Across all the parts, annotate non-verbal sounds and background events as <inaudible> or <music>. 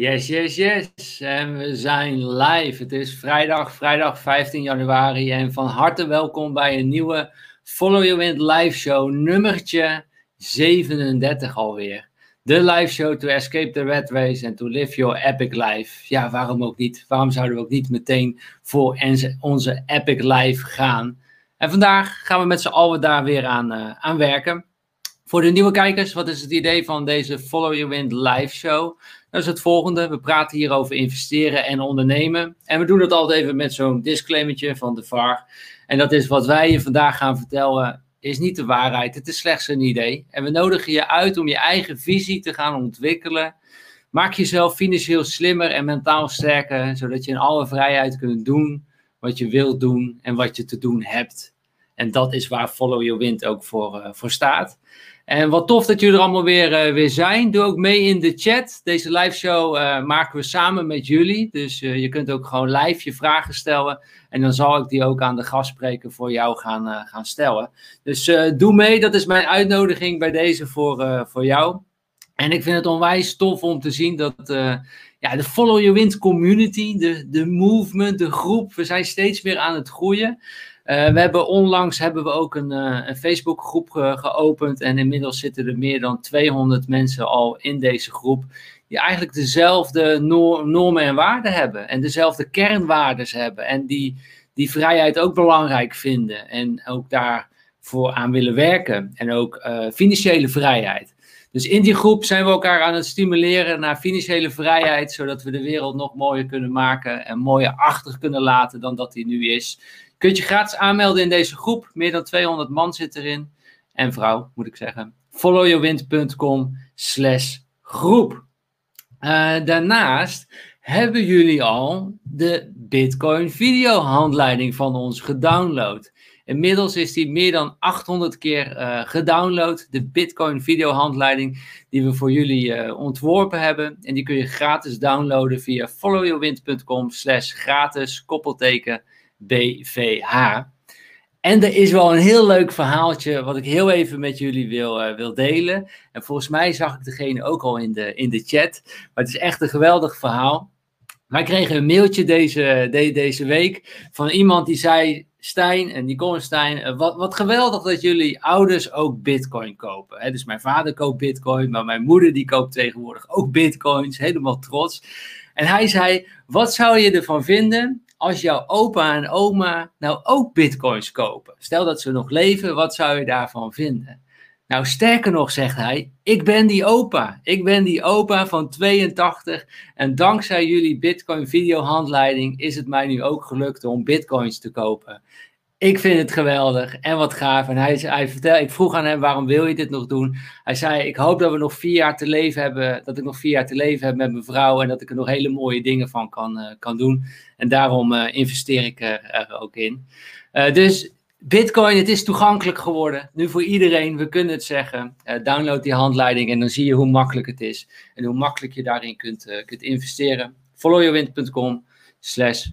Yes, yes, yes. En we zijn live. Het is vrijdag, vrijdag 15 januari. En van harte welkom bij een nieuwe Follow Your Wind live show, nummertje 37 alweer. De live show to escape the red race and to live your epic life. Ja, waarom ook niet? Waarom zouden we ook niet meteen voor onze epic life gaan? En vandaag gaan we met z'n allen daar weer aan, uh, aan werken. Voor de nieuwe kijkers, wat is het idee van deze Follow Your Wind live show? Dat is het volgende. We praten hier over investeren en ondernemen. En we doen dat altijd even met zo'n disclaimertje van de VAR. En dat is wat wij je vandaag gaan vertellen, is niet de waarheid. Het is slechts een idee. En we nodigen je uit om je eigen visie te gaan ontwikkelen. Maak jezelf financieel slimmer en mentaal sterker, zodat je in alle vrijheid kunt doen wat je wilt doen en wat je te doen hebt. En dat is waar Follow Your Wind ook voor, uh, voor staat. En wat tof dat jullie er allemaal weer, uh, weer zijn. Doe ook mee in de chat. Deze live show uh, maken we samen met jullie. Dus uh, je kunt ook gewoon live je vragen stellen. En dan zal ik die ook aan de gastspreker voor jou gaan, gaan stellen. Dus doe mee. Dat is mijn uitnodiging bij deze voor, voor jou. En ik vind het onwijs tof om te zien dat ja, de Follow Your Wind community, de, de movement, de groep, we zijn steeds weer aan het groeien. Uh, we hebben onlangs hebben we ook een, uh, een Facebookgroep ge geopend en inmiddels zitten er meer dan 200 mensen al in deze groep die eigenlijk dezelfde normen en waarden hebben en dezelfde kernwaarden hebben en die die vrijheid ook belangrijk vinden en ook daarvoor aan willen werken en ook uh, financiële vrijheid. Dus in die groep zijn we elkaar aan het stimuleren naar financiële vrijheid, zodat we de wereld nog mooier kunnen maken en mooier achter kunnen laten dan dat die nu is kunt je gratis aanmelden in deze groep. Meer dan 200 man zit erin. En vrouw, moet ik zeggen. followyourwind.com slash groep. Uh, daarnaast hebben jullie al de Bitcoin videohandleiding van ons gedownload. Inmiddels is die meer dan 800 keer uh, gedownload. De Bitcoin videohandleiding die we voor jullie uh, ontworpen hebben. En die kun je gratis downloaden via followyourwind.com slash gratis koppelteken BVH. En er is wel een heel leuk verhaaltje wat ik heel even met jullie wil, uh, wil delen. En volgens mij zag ik degene ook al in de, in de chat. Maar het is echt een geweldig verhaal. Wij kregen een mailtje deze, de, deze week van iemand die zei: Stijn en Nicole Stijn, uh, wat, wat geweldig dat jullie ouders ook Bitcoin kopen. Hè? Dus mijn vader koopt Bitcoin, maar mijn moeder die koopt tegenwoordig ook Bitcoins. Helemaal trots. En hij zei: Wat zou je ervan vinden als jouw opa en oma nou ook bitcoins kopen? Stel dat ze nog leven, wat zou je daarvan vinden? Nou, sterker nog, zegt hij, ik ben die opa. Ik ben die opa van 82 en dankzij jullie bitcoin videohandleiding is het mij nu ook gelukt om bitcoins te kopen. Ik vind het geweldig en wat gaaf. En hij, hij vertelde, ik vroeg aan hem, waarom wil je dit nog doen? Hij zei, ik hoop dat we nog vier jaar te leven hebben, dat ik nog vier jaar te leven heb met mijn vrouw en dat ik er nog hele mooie dingen van kan, uh, kan doen. En daarom uh, investeer ik er, ook in. Uh, dus Bitcoin, het is toegankelijk geworden. Nu voor iedereen, we kunnen het zeggen. download die handleiding en dan zie je hoe makkelijk het is. En hoe makkelijk je daarin kunt, kunt investeren. followyourwind.com slash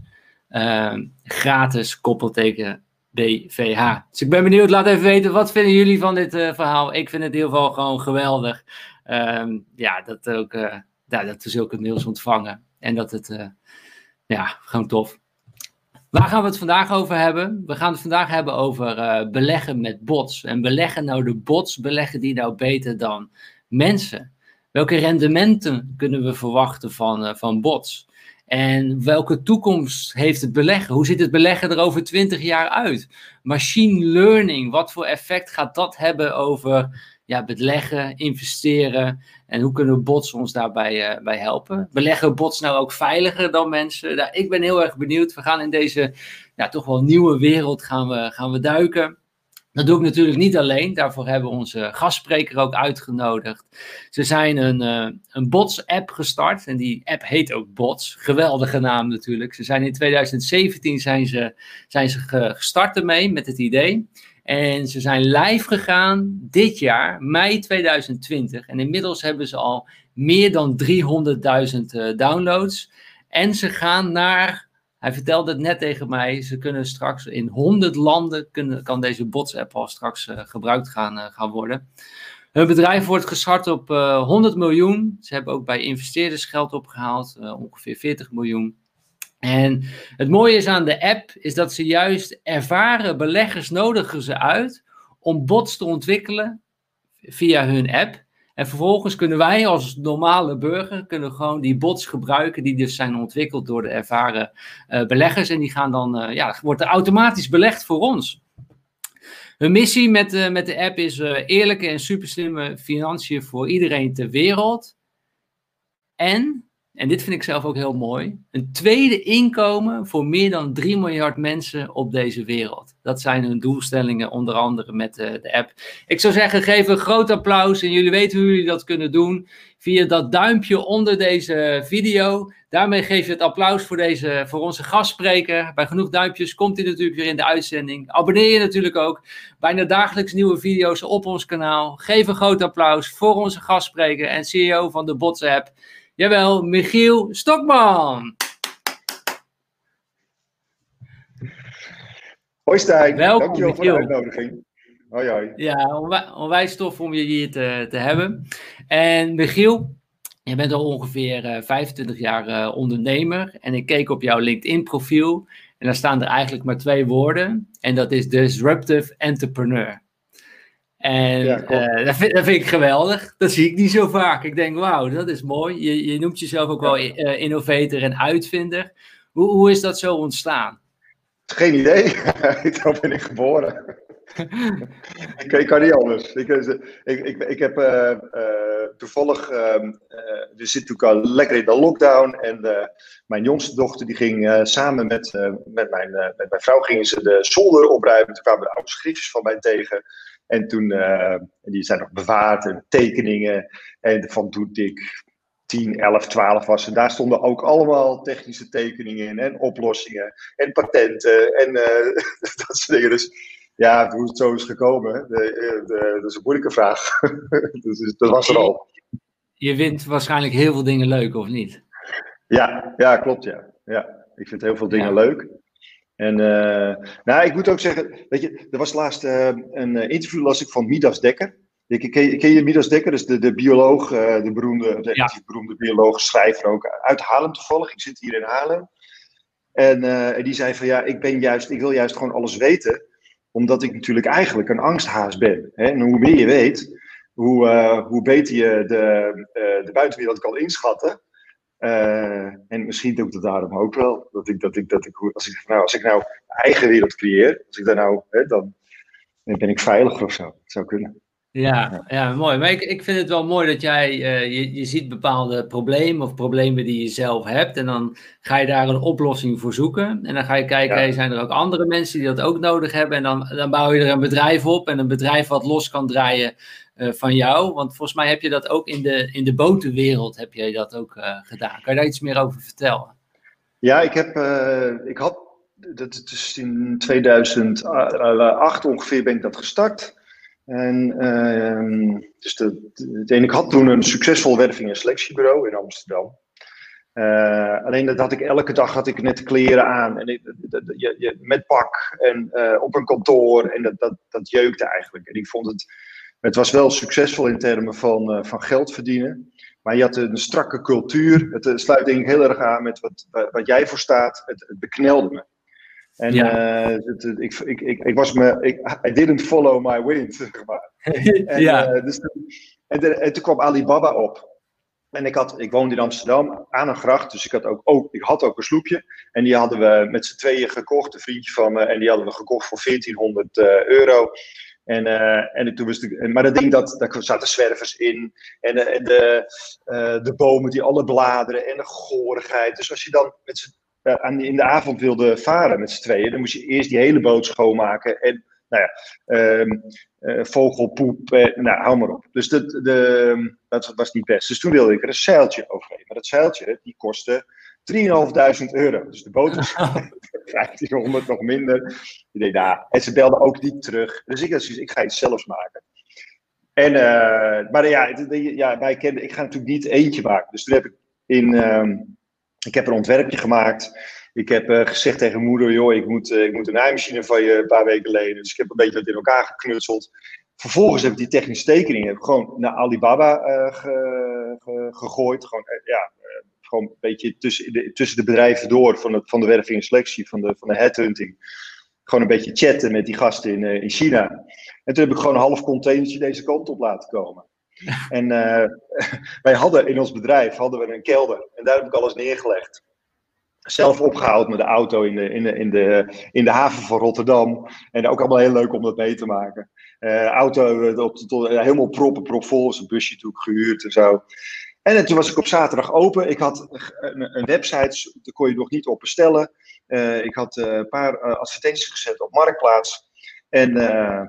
gratis koppelteken BVH. Dus ik ben benieuwd, laat even weten, wat vinden jullie van dit uh, verhaal? Ik vind het in ieder geval gewoon geweldig. Um, ja, dat, ook, uh, ja, dat we zulke mails ontvangen. En dat het, uh, ja, gewoon tof. Waar gaan we het vandaag over hebben? We gaan het vandaag hebben over beleggen met bots. En beleggen nou de bots, beleggen die nou beter dan mensen? Welke rendementen kunnen we verwachten van, van bots? En welke toekomst heeft het beleggen? Hoe ziet het beleggen er over 20 jaar uit? Machine learning, wat voor effect gaat dat hebben over ja, beleggen, investeren? En hoe kunnen bots ons daarbij uh, bij helpen? Beleggen bots nou ook veiliger dan mensen? Nou, ik ben heel erg benieuwd. We gaan in deze ja, toch wel nieuwe wereld gaan we, gaan we duiken. Dat doe ik natuurlijk niet alleen. Daarvoor hebben we onze gastspreker ook uitgenodigd. Ze zijn een, uh, een bots-app gestart. En die app heet ook Bots. Geweldige naam natuurlijk. Ze zijn in 2017 zijn ze, zijn ze gestart ermee met het idee. En ze zijn live gegaan dit jaar, mei 2020. En inmiddels hebben ze al meer dan 300.000 uh, downloads. En ze gaan naar hij vertelde het net tegen mij. Ze kunnen straks in 100 landen kunnen, kan deze bots-app al straks uh, gebruikt gaan, uh, gaan worden. Hun bedrijf wordt gestart op 100 miljoen. Ze hebben ook bij investeerders geld opgehaald, ongeveer 40 miljoen. En het mooie is aan de app, is dat ze juist ervaren beleggers nodigen ze uit om bots te ontwikkelen via hun app. En vervolgens kunnen wij als normale burger kunnen gewoon die bots gebruiken, die dus zijn ontwikkeld door de ervaren uh, beleggers. En die gaan dan, uh, ja, wordt er automatisch belegd voor ons. Hun missie met, uh, met de app is eerlijke en superslimme financiën voor iedereen ter wereld. En en dit vind ik zelf ook heel mooi, een tweede inkomen voor meer dan 3 miljard mensen op deze wereld. Dat zijn hun doelstellingen, onder andere met de, de, app. Ik zou zeggen, geef een groot applaus en jullie weten hoe jullie dat kunnen doen via dat duimpje onder deze video. Daarmee geef je het applaus voor, deze, voor onze gastspreker. Bij genoeg duimpjes komt hij natuurlijk weer in de uitzending. Abonneer je natuurlijk ook. Bijna dagelijks nieuwe video's op ons kanaal. Geef een groot applaus voor onze gastspreker en CEO van de Bots app. Jawel, Michiel Stokman. Hoi Stijn, Welkom, dankjewel Michiel. voor de uitnodiging. Hoi hoi. Ja, onwijs tof om je hier te, te hebben. En Michiel, je bent al ongeveer uh, eh, 25 jaar uh, ondernemer. En ik keek op jouw LinkedIn profiel en daar staan er eigenlijk maar twee woorden. En dat is Disruptive Entrepreneur. En eh, dat, vind, dat, vind, ik geweldig. Dat zie ik niet zo vaak. Ik denk, wauw, dat is mooi. Je, je noemt jezelf ook wel uh, innovator en uitvinder. Hoe, hoe is dat zo ontstaan? Geen idee. Daar <laughs> ben ik geboren. <laughs> ik, ik, kan niet anders. Ik, eh, ik, ik, heb uh, uh, toevallig, uh, we zitten natuurlijk al lekker in de lockdown. En mijn jongste dochter die ging samen met, met, mijn, met mijn vrouw gingen ze de zolder opruimen. Toen kwamen de oude schriftjes van mij tegen. En toen, uh, die zijn nog bewaard en tekeningen. En van toen ik 10, 11, 12 was. En daar stonden ook allemaal technische tekeningen in. En oplossingen. En patenten. En uh, <laughs> dat soort dingen. Dus ja, hoe het zo is gekomen, de, de, dat is een moeilijke vraag. <laughs> dus, dat was er al. Je vindt waarschijnlijk heel veel dingen leuk, of niet? Ja, ja klopt. Ja. Ja, ik vind heel veel dingen leuk. En uh, nou, ik moet ook zeggen, weet je, er was laatst uh, een eh, interview las ik van Midas Dekker. Ik, ken, ken je Midas Dekker? Dus de, de bioloog, uh, de beroemde, de ja. beroemde bioloog, schrijver ook uit Haarlem toevallig. Ik zit hier in Haarlem. En, en die zei van ja, ik ben juist, ik wil juist gewoon alles weten, omdat ik natuurlijk eigenlijk een angsthaas ben. Hè? En hoe meer je weet, hoe, hoe beter je de, de buitenwereld kan inschatten. Uh, en misschien doe ik dat daarom ook wel. Dat ik, dat ik, dat ik, als, ik, nou, als ik nou eigen wereld creëer, als ik daar nou, hè, dan, dan ben ik veilig of zo. Dat zou kunnen. Ja, ja, mooi. Maar ik, ik vind het wel mooi dat jij, uh, je, je ziet bepaalde problemen of problemen die je zelf hebt. En dan ga je daar een oplossing voor zoeken. En dan ga je kijken, ja. zijn er ook andere mensen die dat ook nodig hebben. En dan, dan bouw je er een bedrijf op. En een bedrijf wat los kan draaien uh, van jou. Want volgens mij heb je dat ook in de, in de botenwereld heb jij dat ook uh, gedaan. Kan je daar iets meer over vertellen? Ja, ik heb, ik had, dat is in 2008 ongeveer ben ik dat gestart. En uh, dus de, ik had toen een succesvol werving- en selectiebureau in Amsterdam. Alleen dat had ik elke dag had ik net kleren aan. En je, je, met pak en op een kantoor. En dat, dat, dat jeukte eigenlijk. En ik vond het. Het was wel succesvol in termen van, uh, van geld verdienen. Maar je had een strakke cultuur. Het sluit denk ik heel erg aan met wat, wat jij voor staat. Het, het beknelde me. En ja. uh, het, ik, ik, ik, ik, was me, ik, I didn't follow my wind, <laughs> zeg maar. <laughs> en, ja. Uh, dus, en, en, toen kwam Alibaba op. En ik, had, ik woonde in Amsterdam aan een gracht, dus ik had ook, ook, ik had ook een sloepje. En die hadden we met z'n tweeën gekocht, een vriendje van me. En die hadden we gekocht voor 1400 uh, euro. En, uh, en toen was de, maar dat ding, dat, daar zaten zwervers in. En, en de, uh, de bomen die alle bladeren en de gorigheid. Dus als je dan met uh, in de avond wilde varen met z'n tweeën, dan moest je eerst die hele boot schoonmaken. En nou ja, uh, vogelpoep, nou hou maar op. Dus dat, de, dat was niet best. Dus toen wilde ik er een zeiltje overheen. Maar dat zeiltje, die kostte 3.500 euro. Dus de was 1500, <laughs> nog minder. Ik deed, nou, en ze belden ook niet terug. Dus ik dacht, ik ga iets zelfs maken. En, uh, maar ja, ja wij kenden, ik ga natuurlijk niet eentje maken. Dus toen heb ik in, um, ik heb een ontwerpje gemaakt. Ik heb uh, gezegd tegen moeder, joh, ik moet, uh, ik moet een naaimachine van je een paar weken lenen. Dus ik heb een beetje wat in elkaar geknutseld. Vervolgens heb ik die technische tekeningen gewoon naar Alibaba gegooid. Gewoon, ja, gewoon een beetje tussen de, tussen de bedrijven door van, het, van de werving en selectie, van de, van de headhunting. Gewoon een beetje chatten met die gasten in, in China. En toen heb ik gewoon een half containertje deze kant op laten komen. <laughs> En uh, <laughs> wij hadden in ons bedrijf hadden we een kelder. En daar heb ik alles neergelegd. Zelf opgehaald met de auto in de, in de, in de, in de haven van Rotterdam. En ook allemaal heel leuk om dat mee te maken. Uh, auto tot, helemaal proppen, propvol. Is een busje toe gehuurd en zo. En toen was ik op zaterdag open. Ik had een, een website, daar kon je nog niet op bestellen. Uh, ik had een paar advertenties gezet op Marktplaats. En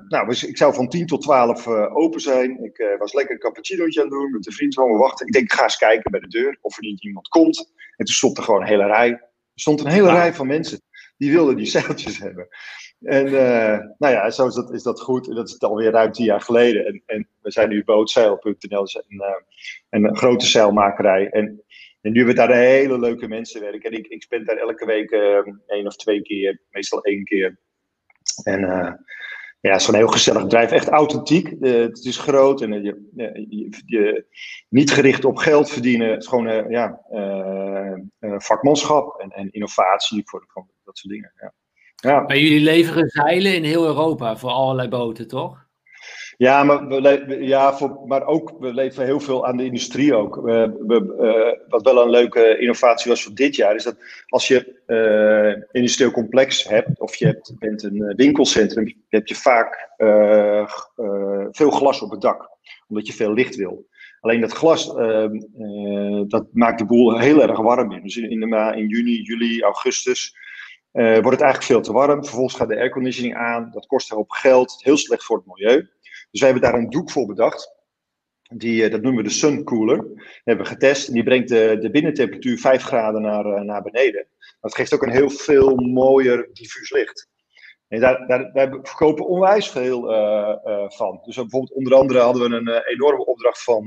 nou, ik zou van 10 tot 12 uh, eh, open zijn. Ik was lekker een cappuccinootje aan het doen met een vriend van me wachten. Ik denk, ik ga eens kijken bij de deur of er niet iemand komt. En toen stond er gewoon een hele rij. Er stond een hele rij van mensen die wilden die zeiltjes hebben. En nou ja, zo is dat, is dat goed. En dat is alweer ruim tien jaar geleden. En, en we zijn nu bootzeil.nl, een, een grote zeilmakerij. En, en nu hebben we daar hele leuke mensen werken. En ik, ik spend daar elke week één of twee keer, meestal één keer en uh, ja, het is een heel gezellig bedrijf. Echt authentiek. Uh, het is groot en uh, je, je, je, niet gericht op geld verdienen. Het is gewoon ja, vakmanschap en, en innovatie voor, voor, dat soort dingen. Ja. Ja. Maar jullie leveren zeilen in heel Europa voor allerlei boten, toch? Ja, maar, we, ja voor, maar ook, we leveren heel veel aan de industrie ook. We, uh, wat wel een leuke innovatie was voor dit jaar, is dat als je uh, industrieel complex hebt, of je bent een eh, winkelcentrum, heb je vaak veel glas op het dak, omdat je veel licht wil. Alleen dat glas, ehm, dat maakt de boel heel erg warm in. Dus in, in, de, in juni, juli, augustus wordt het eigenlijk veel te warm. Vervolgens gaat de airconditioning aan, dat kost een hoop geld, heel slecht voor het milieu. Dus we hebben daar een doek voor bedacht. Die, eh, dat noemen we de Sun Cooler. Die hebben we getest. En die brengt de, de binnentemperatuur 5 graden naar, eh, naar beneden. Dat geeft ook een heel veel mooier diffuus licht. En daar, daar, daar verkopen onwijs veel van. Dus bijvoorbeeld onder andere hadden we een enorme opdracht van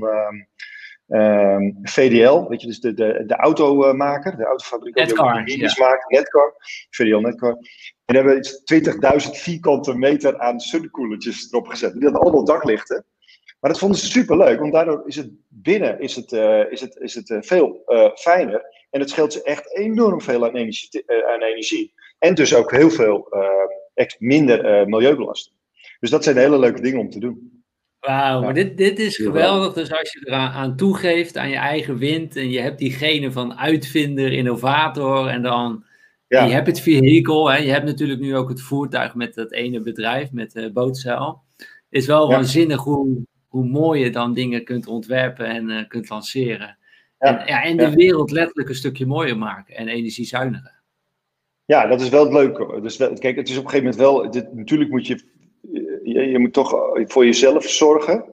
um, VDL. Weet je, dus de, de, de automaker, de autofabrikant Netcar, die ja. maakt. Netcar, VDL Netcar. En hebben we 20.000 vierkante meter aan sunkoelertjes erop gezet. Die hadden allemaal daklichten. Maar dat vonden ze super leuk, want daardoor is het binnen is het, uh, is het, is het uh, veel uh, fijner. En het scheelt ze echt enorm veel aan energie. aan energie. En dus ook heel veel minder milieubelasting. Dus dat zijn hele leuke dingen om te doen. Wauw, maar dit, dit is geweldig. Dus als je eraan aan toegeeft aan je eigen wind en je hebt diegene van uitvinder, innovator en dan ja. je hebt het vehikel, hè, je hebt natuurlijk nu ook het voertuig met dat ene bedrijf, met de bootzeil. Is wel ja. waanzinnig hoe, hoe mooi je dan dingen kunt ontwerpen en uh, kunt lanceren. Ja. En, ja, en de wereld letterlijk een stukje mooier maken en energiezuiniger. Ja, dat is wel het leuke. Dus, kijk, het is op een gegeven moment wel. Dit, natuurlijk moet je, je. Je moet toch voor jezelf zorgen.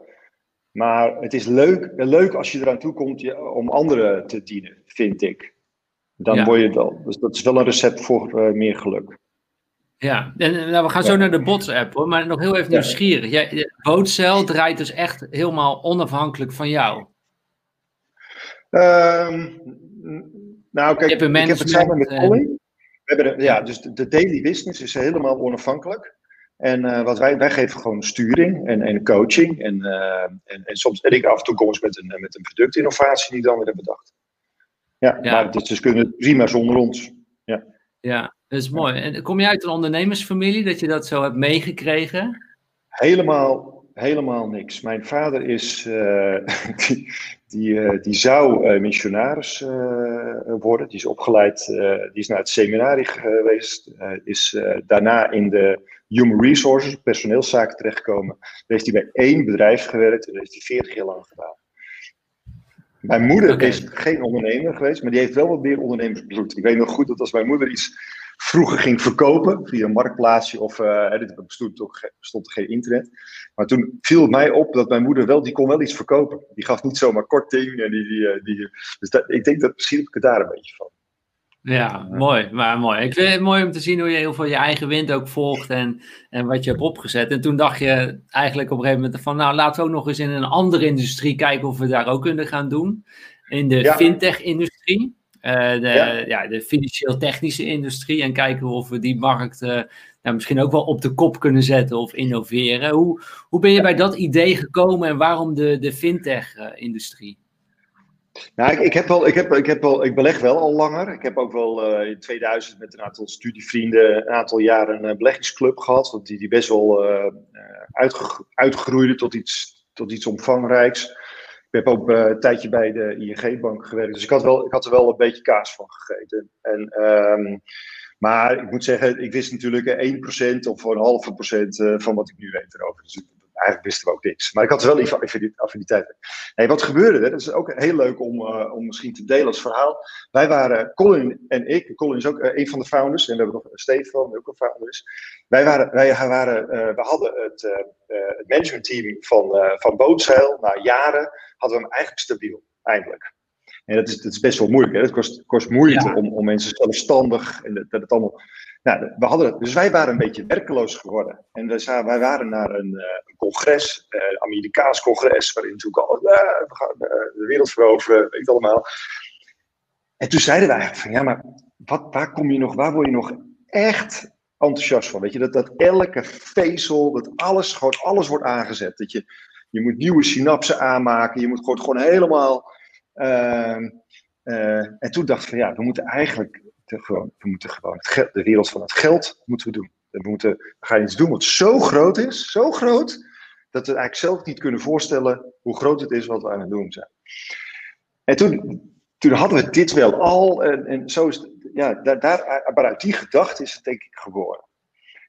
Maar het is leuk, leuk als je eraan toe komt om anderen te dienen, vind ik. Dan ja. word je wel. Dus dat is wel een recept voor uh, meer geluk. Ja, en nou, we gaan zo naar de bots-app hoor, maar nog heel even nieuwsgierig. Jij, Bootcel draait dus echt helemaal onafhankelijk van jou. Um, nou, kijk, ik heb het samen met Colin. We hebben ja, dus de, de, daily business is helemaal onafhankelijk. En uh, wat wij, wij geven gewoon sturing en, en coaching. En, uh, en, en, soms, en ik af en toe kom eens met een, met een productinnovatie die dan weer heb bedacht. Ja, ja. maar dus, dus kunnen prima zonder ons. Ja. ja, dat is mooi. En kom je uit een ondernemersfamilie dat je dat zo hebt meegekregen? Helemaal, helemaal niks. Mijn vader is, uh, <laughs> die, die, die zou missionaris worden. Die is opgeleid, die is naar het seminarie geweest. is daarna in de human resources, personeelszaken terechtgekomen. Daar heeft hij bij één bedrijf gewerkt en dat heeft hij 40 jaar lang gedaan. Mijn moeder okay. is geen ondernemer geweest, maar die heeft wel wat meer ondernemersbloed. Ik weet nog goed dat als mijn moeder iets vroeger ging verkopen, via een marktplaatsje of uh, er bestond, ook, bestond er geen internet. Maar toen viel het mij op dat mijn moeder wel, die kon wel iets verkopen. Die gaf niet zomaar korting. En die, die, die, dus dat, ik denk dat misschien heb ik het daar een beetje van. Ja, mooi. Maar mooi. Ik vind het mooi om te zien hoe je heel veel je eigen wind ook volgt en, en wat je hebt opgezet. En toen dacht je eigenlijk op een gegeven moment van, nou laten we ook nog eens in een andere industrie kijken of we daar ook kunnen gaan doen. In de fintech-industrie. Uh, de, ja. de financieel-technische industrie en kijken of we die markt nou, misschien ook wel op de kop kunnen zetten of innoveren. Hoe, hoe ben je bij dat idee gekomen en waarom de, de fintech-industrie? Nou, ik, ik, heb wel, ik, heb, ik, heb wel, ik beleg wel al langer. Ik heb ook wel uh, in 2000 met een aantal studievrienden een aantal jaren een beleggingsclub gehad. Die, die best wel uh, uitgroeide tot iets, tot iets omvangrijks. Ik heb ook een tijdje bij de ING-bank gewerkt. Dus ik had, wel, ik had er wel een beetje kaas van gegeten. En, um, maar ik moet zeggen, ik wist natuurlijk 1% of een halve procent van wat ik nu weet erover. Dus eigenlijk wisten we ook niks. Maar ik had wel die affiniteit. Hey, wat gebeurde er? Dat is ook heel leuk om, uh, om misschien te delen als verhaal. Wij waren, Colin en ik, Colin is ook uh, een van de founders, en we hebben nog Stefan, die ook een founder is. Wij, waren, wij waren, uh, we hadden het, het managementteam van, van Bootzeil, na jaren hadden we hem eigenlijk stabiel, eindelijk. En dat is, dat is best wel moeilijk. Hè? Het kost, kost moeite om, om mensen zelfstandig en dat, dat het allemaal nou, we hadden, dus wij waren een beetje werkeloos geworden. En wij, wij waren naar een, uh, een congres, uh, Amerikaans congres, waarin natuurlijk al, uh, we gaan de wereld veroveren, weet je allemaal. En toen zeiden wij eigenlijk van, ja, maar wat, waar kom je nog, waar word je nog echt enthousiast van? Weet je, dat, dat elke vezel, dat alles, gewoon alles wordt aangezet. Dat je, je moet nieuwe synapsen aanmaken, je moet gewoon, gewoon helemaal... Ehm, en toen dacht ik van, ja, we moeten eigenlijk gewoon, we moeten gewoon de wereld van het geld moeten we doen. We, moeten, we gaan iets doen wat zo groot is, zo groot, dat we eigenlijk zelf niet kunnen voorstellen hoe groot het is wat we aan het doen zijn. En toen, toen hadden we dit wel al, en, en zo is ja, daar, daar, maar uit die gedachte is het denk ik geboren.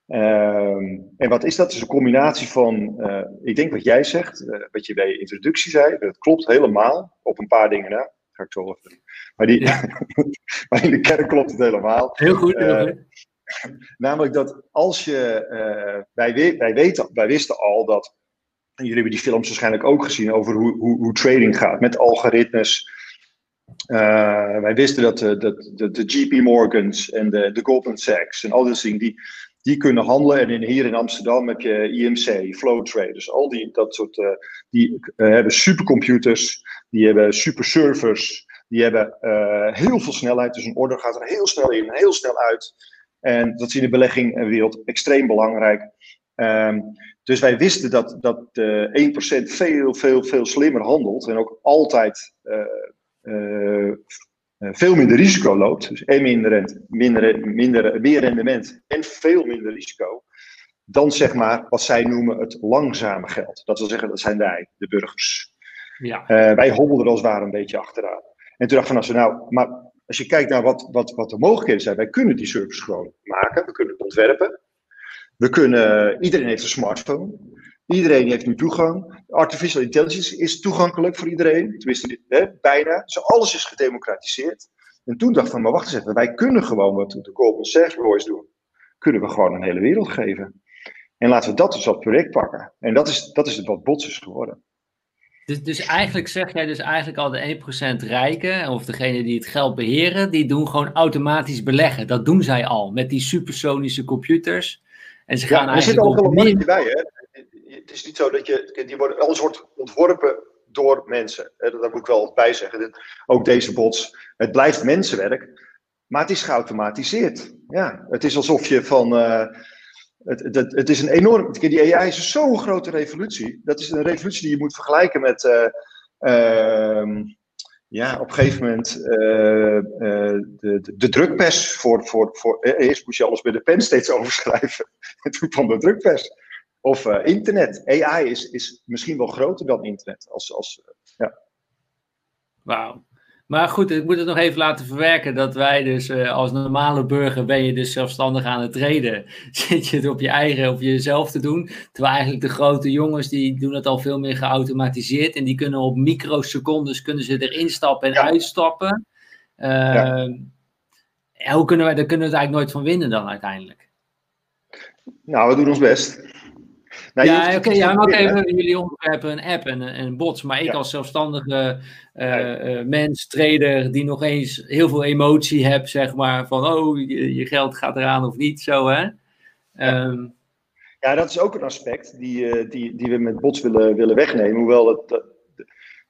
Um, en wat is dat? Het is een combinatie van, uh, ik denk wat jij zegt, uh, wat je bij je introductie zei, dat klopt helemaal, op een paar dingen. Ga ik zo maar, die, <laughs> maar in de kern klopt het helemaal. Heel goed, heel uh, <laughs> Namelijk dat als je. Uh, wij, wij, weten, wij wisten al dat. En jullie hebben die films waarschijnlijk ook gezien over hoe, hoe, hoe trading gaat met algoritmes. Uh, wij wisten dat de, de, de, de, JP Morgans en de, de Goldman Sachs en al die dingen, die, die kunnen handelen. En hier in Amsterdam heb je IMC, Flow Traders, al die dat soort. Uh, die hebben supercomputers, die hebben super servers. Die hebben uh, heel veel snelheid, dus een order gaat er heel snel in, heel snel uit. En dat is in de beleggingenwereld extreem belangrijk. Um, dus wij wisten dat, dat uh, 1% veel, veel, veel slimmer handelt en ook altijd veel minder risico loopt. Dus en minder, rent, minder, minder, meer rendement en veel minder risico. Dan zeg maar wat zij noemen het langzame geld. Dat wil zeggen, dat zijn wij, de burgers. Ja. wij hobbelden er als het ware een beetje achteraan. En toen dacht ik van, nou, maar als je kijkt naar wat, wat, wat de mogelijkheden zijn, wij kunnen die service gewoon maken, we kunnen het ontwerpen. We kunnen, iedereen heeft een smartphone. Iedereen heeft nu toegang. Artificial intelligence is toegankelijk voor iedereen. Tenminste, hè, bijna. Dus alles is gedemocratiseerd. En toen dacht ik van, maar wacht eens even. Wij kunnen gewoon wat de Goldman Sachs Boys doen. Kunnen we gewoon een hele wereld geven. En laten we dat dus als project pakken. En dat is, dat is wat bots is geworden. Dus, dus eigenlijk zeg jij dus eigenlijk al de 1% rijken, of degene die het geld beheren, die doen gewoon automatisch beleggen. Dat doen zij al met die supersonische computers. En ze gaan ja, er zit ook wel een mannetje bij, hè? Het is niet zo dat je, die worden, alles wordt ontworpen door mensen. Dat moet ik wel bij zeggen. Ook deze bots, het blijft mensenwerk, maar het is geautomatiseerd. Ja, het is alsof je van... Uh, het, het, het, is een enorm. Die AI is zo'n grote revolutie. Dat is een revolutie die je moet vergelijken met. Uh, uh, ja, op een gegeven moment de, de, de, drukpers. Voor, voor, voor, eerst moest je alles bij de pen steeds <laughs> overschrijven. En toen kwam de drukpers. Of internet. AI is, is misschien wel groter dan internet. Als, als, ja. Wauw. Maar goed, ik moet het nog even laten verwerken dat wij dus uh, als normale burger ben je dus zelfstandig aan het treden. <laughs> Zit je het op je eigen, op jezelf te doen. Terwijl eigenlijk de grote jongens die doen het al veel meer geautomatiseerd. En die kunnen op microsecondes kunnen ze erin stappen en uitstappen. Uh, ja. Hoe kunnen wij, daar kunnen we het eigenlijk nooit van winnen dan uiteindelijk. Nou, we doen ons best. Nou, ja, oké, ja, maar even, jullie hebben een app en een, bots, maar ik als zelfstandige uh, uh, mens, trader, die nog eens heel veel emotie heb, zeg maar, van oh, je, je geld gaat eraan of niet, zo hè. Ja. Um, ja, dat is ook een aspect die, uh, die, die we met bots willen, willen wegnemen, hoewel het...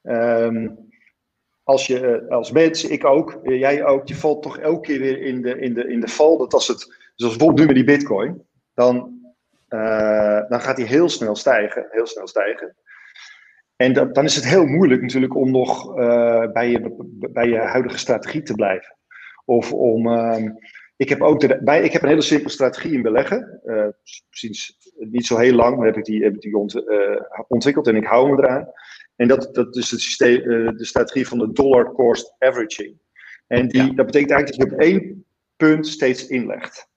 Um, als je als mens, ik ook, jij ook, je valt toch elke keer weer in de, in de, in de val. Dat als het, zoals bijvoorbeeld nu met die bitcoin, dan, dan gaat die heel snel stijgen, heel snel stijgen. En dat, dan is het heel moeilijk natuurlijk om nog bij, je, bij je huidige strategie te blijven. Of om, ehm, ik heb ook de, bij, ik heb een hele simpele strategie in beleggen. Uh, sinds niet zo heel lang heb ik die, heb ik die ont, ontwikkeld en ik hou me eraan. En dat, dat is het systeem, de strategie van de dollar cost averaging. En die, ja. dat betekent eigenlijk dat je op één punt steeds inlegt.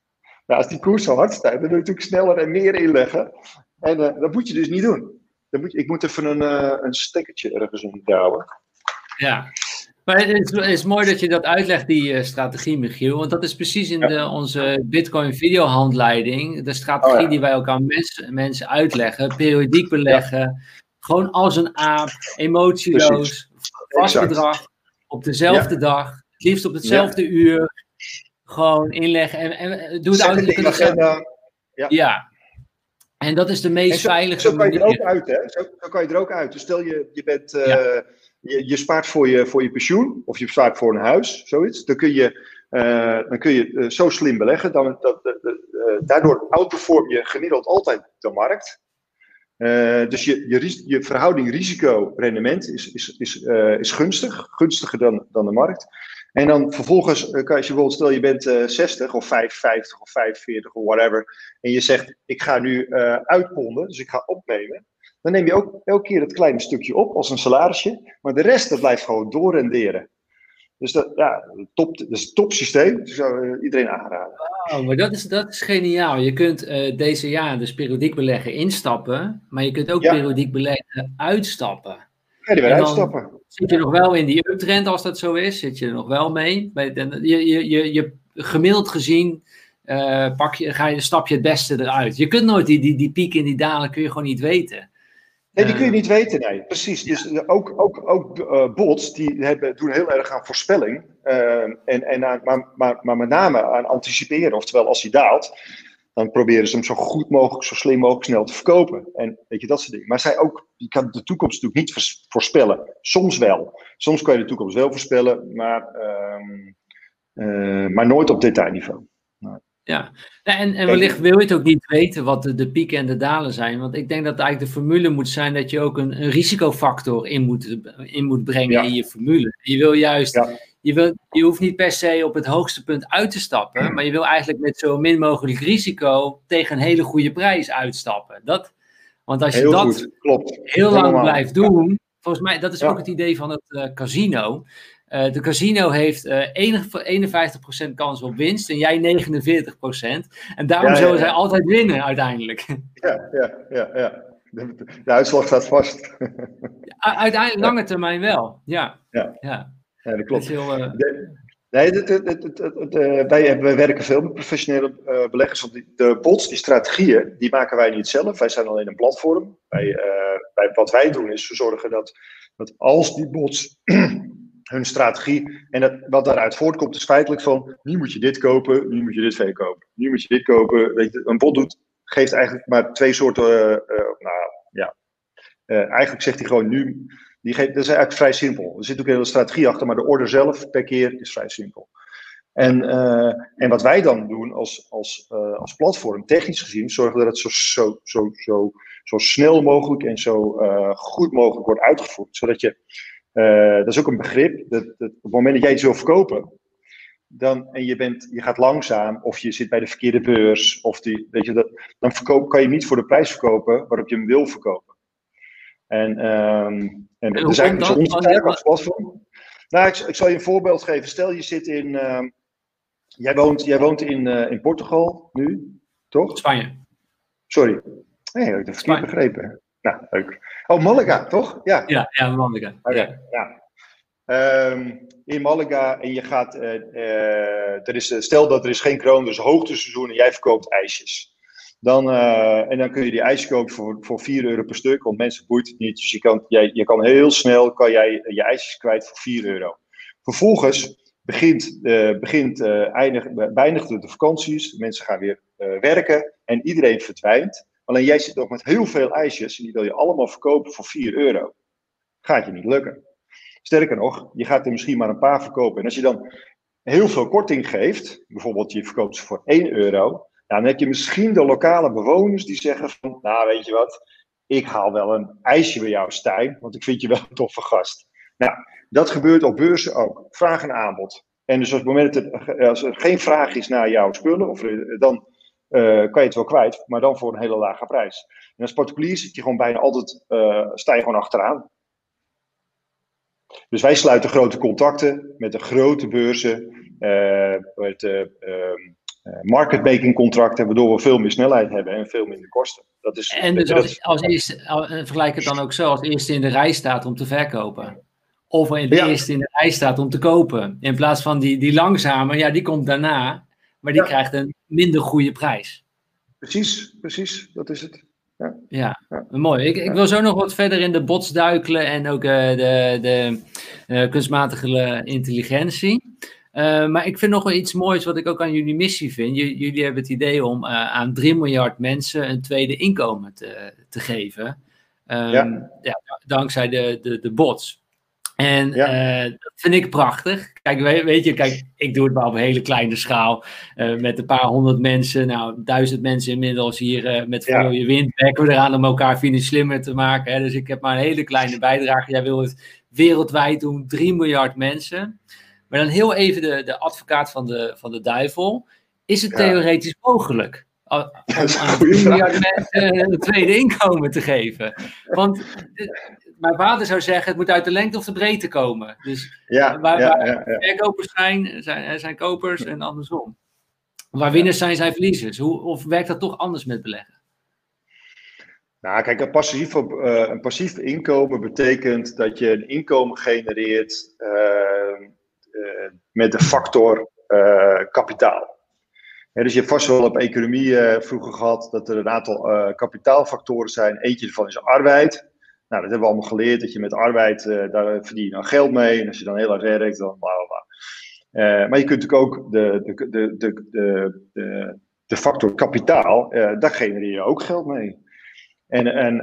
Nou, als die koers zo hard stijgt, dan wil je natuurlijk sneller en meer inleggen. En dat moet je dus niet doen. Dan moet je, ik moet even een, een stekkertje ergens in houden. Ja, maar het is, is, mooi dat je dat uitlegt, die uh, strategie, Michiel. Want dat is precies in de, onze Bitcoin videohandleiding. De strategie oh, ja. die wij ook aan mensen, mensen uitleggen. Periodiek beleggen. Ja. Gewoon als een aap. Emotieloos. Vast bedrag. Op dezelfde dag. Het liefst op hetzelfde uur. Gewoon inleggen. En, en doe het ook. Ja. ja. En dat is de meest zo, veilige zo kan je er ook uit, hè? Zo, zo, kan je er ook uit. Dus stel je, je bent... Uh, je, je spaart voor je, voor je pensioen of je spaart voor een huis, zoiets. Dan kun je, uh, dan kun je uh, zo slim beleggen. Dan, dat, daardoor outperform je gemiddeld altijd de markt. dus je, je, je verhouding risico-rendement is, is, is, is gunstig, gunstiger dan, dan de markt. En dan vervolgens, kan je, als je bijvoorbeeld, stel je bent 60 of 55 of 45 of whatever, en je zegt, ik ga nu uitponden, dus ik ga opnemen dan neem je ook elke keer het kleine stukje op als een salarisje, maar de rest dat blijft gewoon doorrenderen. Dus dat, ja, top, dat is een topsysteem. Dat zou iedereen aanraden. Oh, maar dat is, dat is geniaal. Je kunt uh, deze jaar dus periodiek beleggen instappen, maar je kunt ook ja. periodiek beleggen uitstappen. Ja, die uitstappen. Zit je nog wel in die uptrend als dat zo is? Zit je er nog wel mee? Je, je, je, je gemiddeld gezien uh, pak je, ga je, stap je het beste eruit. Je kunt nooit die, die, die pieken en die dalen kun je gewoon niet weten. Nee, die kun je niet weten, nee. Precies. Dus ja. ook, ook, ook uh, bots, die hebben, doen heel erg aan voorspelling. Uh, en, en aan, maar, maar, maar met name aan anticiperen. Oftewel, als hij daalt, dan proberen ze hem zo goed mogelijk, zo slim mogelijk snel te verkopen. En weet je, dat soort dingen. Maar zij ook, je kan de toekomst natuurlijk niet voorspellen. Soms wel. Soms kan je de toekomst wel voorspellen, maar, um, uh, maar nooit op detailniveau. Nou. Ja, en, en wellicht wil je het ook niet weten wat de, de pieken en de dalen zijn. Want ik denk dat eigenlijk de formule moet zijn dat je ook een, een risicofactor in moet, in moet brengen ja. in je formule. Je wil juist, ja. Je, wil, je hoeft niet per se op het hoogste punt uit te stappen, maar je wil eigenlijk met zo min mogelijk risico tegen een hele goede prijs uitstappen. Dat, want als je heel dat goed. Klopt. heel lang Helemaal. blijft doen, volgens mij, dat is ook het idee van het uh, casino. Uh, de casino heeft uh, 51% kans op winst en jij 49%. En daarom ja, zullen zij altijd winnen uiteindelijk. Ja, ja, ja, ja. De, de uitslag staat vast. uiteindelijk lange termijn wel, ja. Ja, ja. dat klopt. Dat heel, de, nee, het, het, het, wij, wij werken veel met professionele uh, beleggers. Want die, de bots, die strategieën, die maken wij niet zelf. Wij zijn alleen een platform. Wij, wij, wat wij doen is we zorgen dat, dat als die bots <clears throat> hun strategie. En dat, wat daaruit voortkomt is feitelijk van, nu moet je dit kopen, nu moet je dit verkopen. Nu moet je dit kopen. Weet je, een bot doet, geeft eigenlijk maar twee soorten, uh, uh, nou ja, uh, eigenlijk zegt hij gewoon nu, die dat is eigenlijk vrij simpel. Er zit ook een hele strategie achter, maar de order zelf per keer is vrij simpel. En, en wat wij dan doen als, als, als platform, technisch gezien, zorgen dat het zo, zo, zo, zo, zo snel mogelijk en zo goed mogelijk wordt uitgevoerd. Zodat je dat is ook een begrip. Dat, dat, op het moment dat jij iets wil verkopen, dan, en je, bent, je gaat langzaam, of je zit bij de verkeerde beurs, of die, weet je, dat, dan verkoop, kan je niet voor de prijs verkopen waarop je hem wil verkopen. En, um, en, en er zijn dus onze taak als platform. Nou, ik, ik, zal je een voorbeeld geven. Stel je zit in. Uh, jij, woont, jij woont in, uh, in Portugal nu, toch? Spanje. Sorry. Nee, ik heb het verkeerd begrepen. Nou, leuk. Oh, Malaga, toch? Ja, ja, ja Malaga. Okay, ja. ja. Um, in Malaga en je gaat, uh, uh, er is, stel dat er is geen kroon, dus hoogteseizoen en jij verkoopt ijsjes. Dan, uh, en dan kun je die ijsjes kopen voor, voor 4 euro per stuk, want mensen boeit het niet. Dus je kan, jij, je kan heel snel kan jij je ijsjes kwijt voor 4 euro. Vervolgens begint, begint eindig, beëindigt de vakanties, mensen gaan weer werken en iedereen verdwijnt. Alleen jij zit nog met heel veel ijsjes en die wil je allemaal verkopen voor 4 euro. Gaat je niet lukken. Sterker nog, je gaat er misschien maar een paar verkopen. En als je dan heel veel korting geeft, bijvoorbeeld je verkoopt ze voor 1 euro, nou, dan heb je misschien de lokale bewoners die zeggen van, nou weet je wat, ik haal wel een ijsje bij jou Stijn, want ik vind je wel een toffe gast. Nou, dat gebeurt op beurzen ook. Vraag en aanbod. En dus als, het moment dat als er geen vraag is naar jouw spullen, of, dan uh, kan je het wel kwijt, maar dan voor een hele lage prijs. En als particulier zit je gewoon bijna altijd, uh, sta je gewoon achteraan. Dus wij sluiten grote contacten met de grote beurzen, met marketmaking contracten, waardoor we veel meer snelheid hebben en veel minder kosten. Dat is, en dus als, als eerste, vergelijk het dan ook zo, als eerste in de rij staat om te verkopen. Of in de eerste in de rij staat om te kopen. In plaats van die, die langzame, ja, die komt daarna. Maar die krijgt een minder goede prijs. Precies, precies. Dat is het. Ja, ja, mooi. Ik, ik, wil zo nog wat verder in de bots duikelen en ook uh, de, de uh, kunstmatige intelligentie. Uh, maar ik vind nog wel iets moois wat ik ook aan jullie missie vind. J jullie hebben het idee om aan 3 miljard mensen een tweede inkomen te, te geven. Um, ja. ja. dankzij de, de, de bots. En eh, dat vind ik prachtig. Kijk, weet je, kijk, ik doe het maar op een hele kleine schaal. Uh, met een paar honderd mensen. Nou, duizend mensen inmiddels hier uh, met Follow Je Wind. Werken we eraan om elkaar financieel slimmer te maken. Hè? Dus ik heb maar een hele kleine bijdrage. Jij wil het wereldwijd doen. 3 miljard mensen. Maar dan heel even de, de advocaat van de, van de duivel. Is het theoretisch mogelijk? Om <laughs> aan 3 miljard mensen een tweede inkomen te geven. Want mijn vader zou zeggen, het moet uit de lengte of de breedte komen. Dus ja, waar, waar ja, verkopers zijn, zijn, zijn kopers en andersom. Waar winnaars zijn, zijn verliezers. Hoe, of werkt dat toch anders met beleggen? Nou, kijk, een passief, uh, een passief inkomen betekent dat je een inkomen genereert uh, met de factor kapitaal. dus je hebt vast wel op economie vroeger gehad dat er een aantal kapitaalfactoren zijn. Eentje ervan is arbeid. Nou, dat hebben we allemaal geleerd, dat je met arbeid, daar verdien je dan geld mee. En als je dan heel hard werkt, dan bla bla bla. Maar je kunt natuurlijk ook de, de, de, de, de, de factor kapitaal, daar genereer je ook geld mee. En, en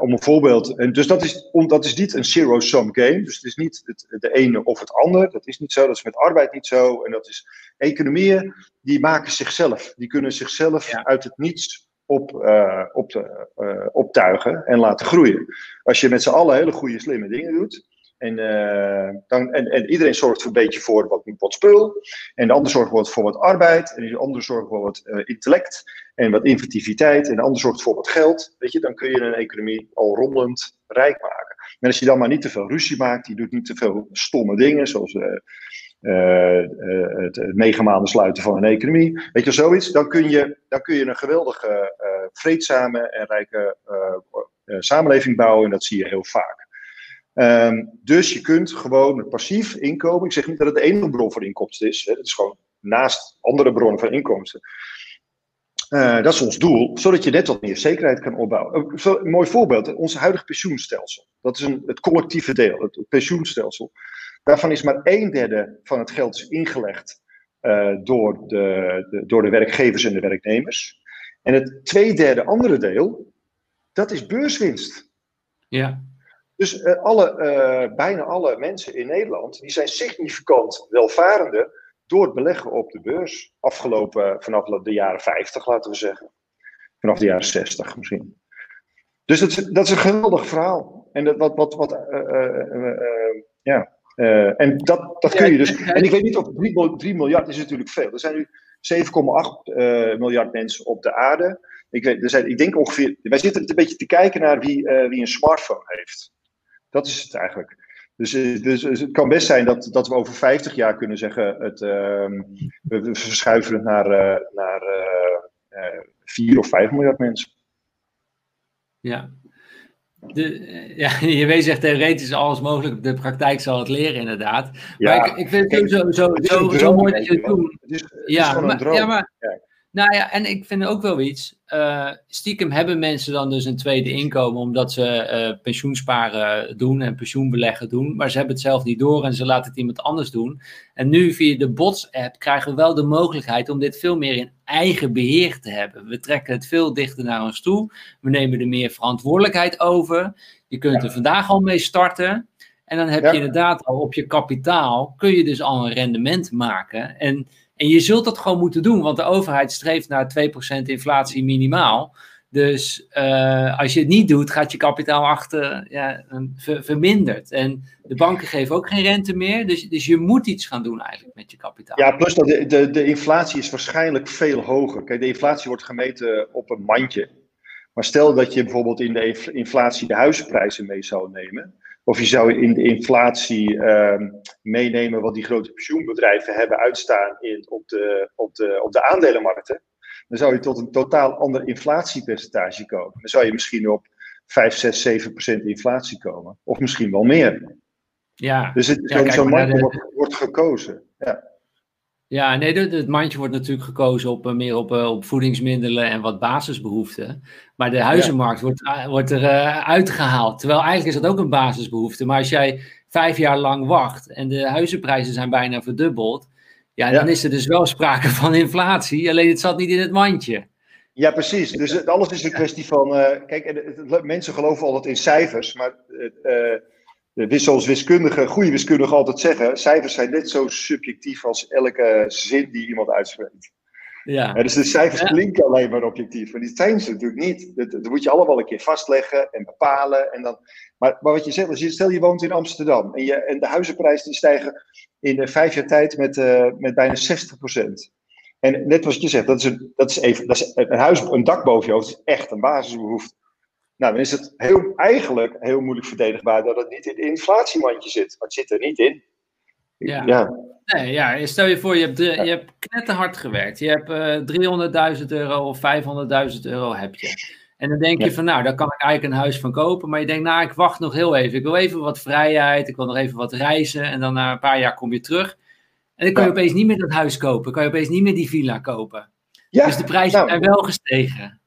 om een voorbeeld, en dus dat is, om, dat is niet een zero-sum game. Dus het is niet het, de ene of het ander. Dat is niet zo. Dat is met arbeid niet zo. En dat is economieën, die maken zichzelf. Die kunnen zichzelf uit het niets op, uh, op te, uh, optuigen en laten groeien. Als je met z'n allen hele goede, slimme dingen doet. En, uh, dan, en, en, iedereen zorgt een beetje voor wat, wat spul. En de ander zorgt voor wat arbeid. En de ander zorgt voor wat intellect. En wat inventiviteit. En de ander zorgt voor wat geld. Weet je, dan kun je een economie al rommelend rijk maken. En als je dan maar niet te veel ruzie maakt. Je doet niet te veel stomme dingen. Zoals uh, het negen maanden sluiten van een economie. Weet je, zoiets. Dan kun je, dan kun je een geweldige, vreedzame en rijke samenleving bouwen. En dat zie je heel vaak. Um, dus je kunt gewoon passief inkomen. Ik zeg niet dat het de enige bron van inkomsten is. Het is gewoon naast andere bronnen van inkomsten. Uh, dat is ons doel, zodat je net wat meer zekerheid kan opbouwen. Een mooi voorbeeld, ons huidige pensioenstelsel. Dat is een, het collectieve deel, het pensioenstelsel. Daarvan is maar een derde van het geld ingelegd uh, door, de, de, door de werkgevers en de werknemers. En het twee derde andere deel, dat is beurswinst. Ja. Dus uh, alle, uh, bijna alle mensen in Nederland, die zijn significant welvarender door het beleggen op de beurs. Afgelopen vanaf de jaren 50, laten we zeggen. Vanaf de jaren 60 misschien. Dus dat is, dat is een geweldig verhaal. En dat, wat, wat, wat ja, en dat, dat kun je dus. En ik weet niet of 3, miljard is natuurlijk veel. Er zijn nu 7,8 uh, miljard mensen op de aarde. Ik, weet, er zijn, ik denk ongeveer. Wij zitten een beetje te kijken naar wie, uh, wie een smartphone heeft. Dat is het eigenlijk. Dus, dus, dus, het kan best zijn dat, dat we over 50 jaar kunnen zeggen: het, uh, we verschuiven het naar, naar 4 of 5 miljard mensen. Ja, de, ja, <laughs> je weet zegt theoretisch alles mogelijk, de praktijk zal het leren inderdaad. Ja, maar ik, ik vind het zo, zo, zo, zo, mooi dat je het doet. Ja, maar, ja, maar, nou ja, en ik vind ook wel iets. Uh, stiekem hebben mensen dan dus een tweede inkomen omdat ze uh, pensioensparen doen en pensioenbeleggen doen. Maar ze hebben het zelf niet door en ze laten het iemand anders doen. En nu via de Bots-app krijgen we wel de mogelijkheid om dit veel meer in eigen beheer te hebben. We trekken het veel dichter naar ons toe. We nemen er meer verantwoordelijkheid over. Je kunt er vandaag al mee starten. En dan heb je inderdaad al op je kapitaal, kun je dus al een rendement maken. En, en je zult dat gewoon moeten doen, want de overheid streeft naar 2% inflatie minimaal. Dus uh, als je het niet doet, gaat je kapitaal achter ja, ver, verminderd. En de banken geven ook geen rente meer. Dus, dus je moet iets gaan doen eigenlijk met je kapitaal. Ja, plus dat de, de, de inflatie is waarschijnlijk veel hoger. Kijk, de inflatie wordt gemeten op een mandje. Maar stel dat je bijvoorbeeld in de inflatie de huizenprijzen mee zou nemen. Of je zou in de inflatie uh, meenemen wat die grote pensioenbedrijven hebben uitstaan in, op, de, op, de, op de aandelenmarkten dan zou je tot een totaal ander inflatiepercentage komen. Dan zou je misschien op 5, 6, 7 procent inflatie komen. Of misschien wel meer. Ja. Dus het, ja, zo'n mandje wordt, wordt, gekozen. Ja. Ja, nee, het mandje wordt natuurlijk gekozen op, eh, meer op, eh, op voedingsmiddelen en wat basisbehoeften. Maar de huizenmarkt wordt, uh, wordt er uh, uitgehaald. Terwijl eigenlijk is dat ook een basisbehoefte. Maar als jij vijf jaar lang wacht en de huizenprijzen zijn bijna verdubbeld, ja, dan is er dus wel sprake <laughs> van inflatie, alleen het zat niet in het mandje. Ja, precies. Dus alles is een kwestie van. Uh, kijk, mensen geloven altijd in cijfers, maar uh, zoals wiskundigen, goede wiskundigen altijd zeggen, cijfers zijn net zo subjectief als elke zin die iemand uitspreekt. Ja. dus de cijfers klinken alleen maar objectief, maar die zijn ze natuurlijk niet. Dat, dat, moet je allemaal een keer vastleggen en bepalen. En dan, maar, maar wat je zegt, stel je woont in Amsterdam en, je, en de huizenprijzen die stijgen in vijf jaar tijd met, uh, met bijna 60%. En net wat je zegt, dat is, een, dat is, even, dat is een huis, een dak boven je hoofd, is echt een basisbehoefte. Nou, dan is het heel, eigenlijk heel moeilijk verdedigbaar dat het niet in het inflatiemandje zit. Maar het zit er niet in. Ja. ja. Nee, ja, stel je voor, je hebt, je hebt knetterhard gewerkt. Je hebt uh, 300.000 euro of 500.000 euro heb je. En dan denk je van, nou, daar kan ik eigenlijk een huis van kopen. Maar je denkt, nou, ik wacht nog heel even. Ik wil even wat vrijheid. Ik wil nog even wat reizen. En dan na een paar jaar kom je terug. En dan kan je opeens niet meer dat huis kopen. kan je opeens niet meer die villa kopen. Ja, dus de prijzen nou, zijn wel gestegen.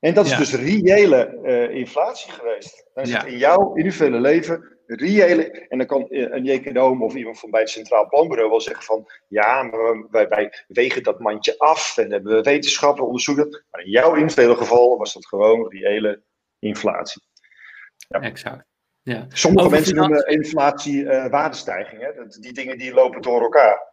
En dat is dus reële uh, inflatie geweest. Dan is het in jouw individuele leven reële. En dan kan eh, een econoom of iemand van bij het Centraal Planbureau wel zeggen van ja, maar wij, wij wegen dat mandje af en hebben we wetenschappen onderzoeken. Maar in jouw individuele geval was dat gewoon reële inflatie. Ja. Exact. Ja. Sommige mensen noemen inflatie uh, waardestijging. Hè? Die dingen die lopen door elkaar.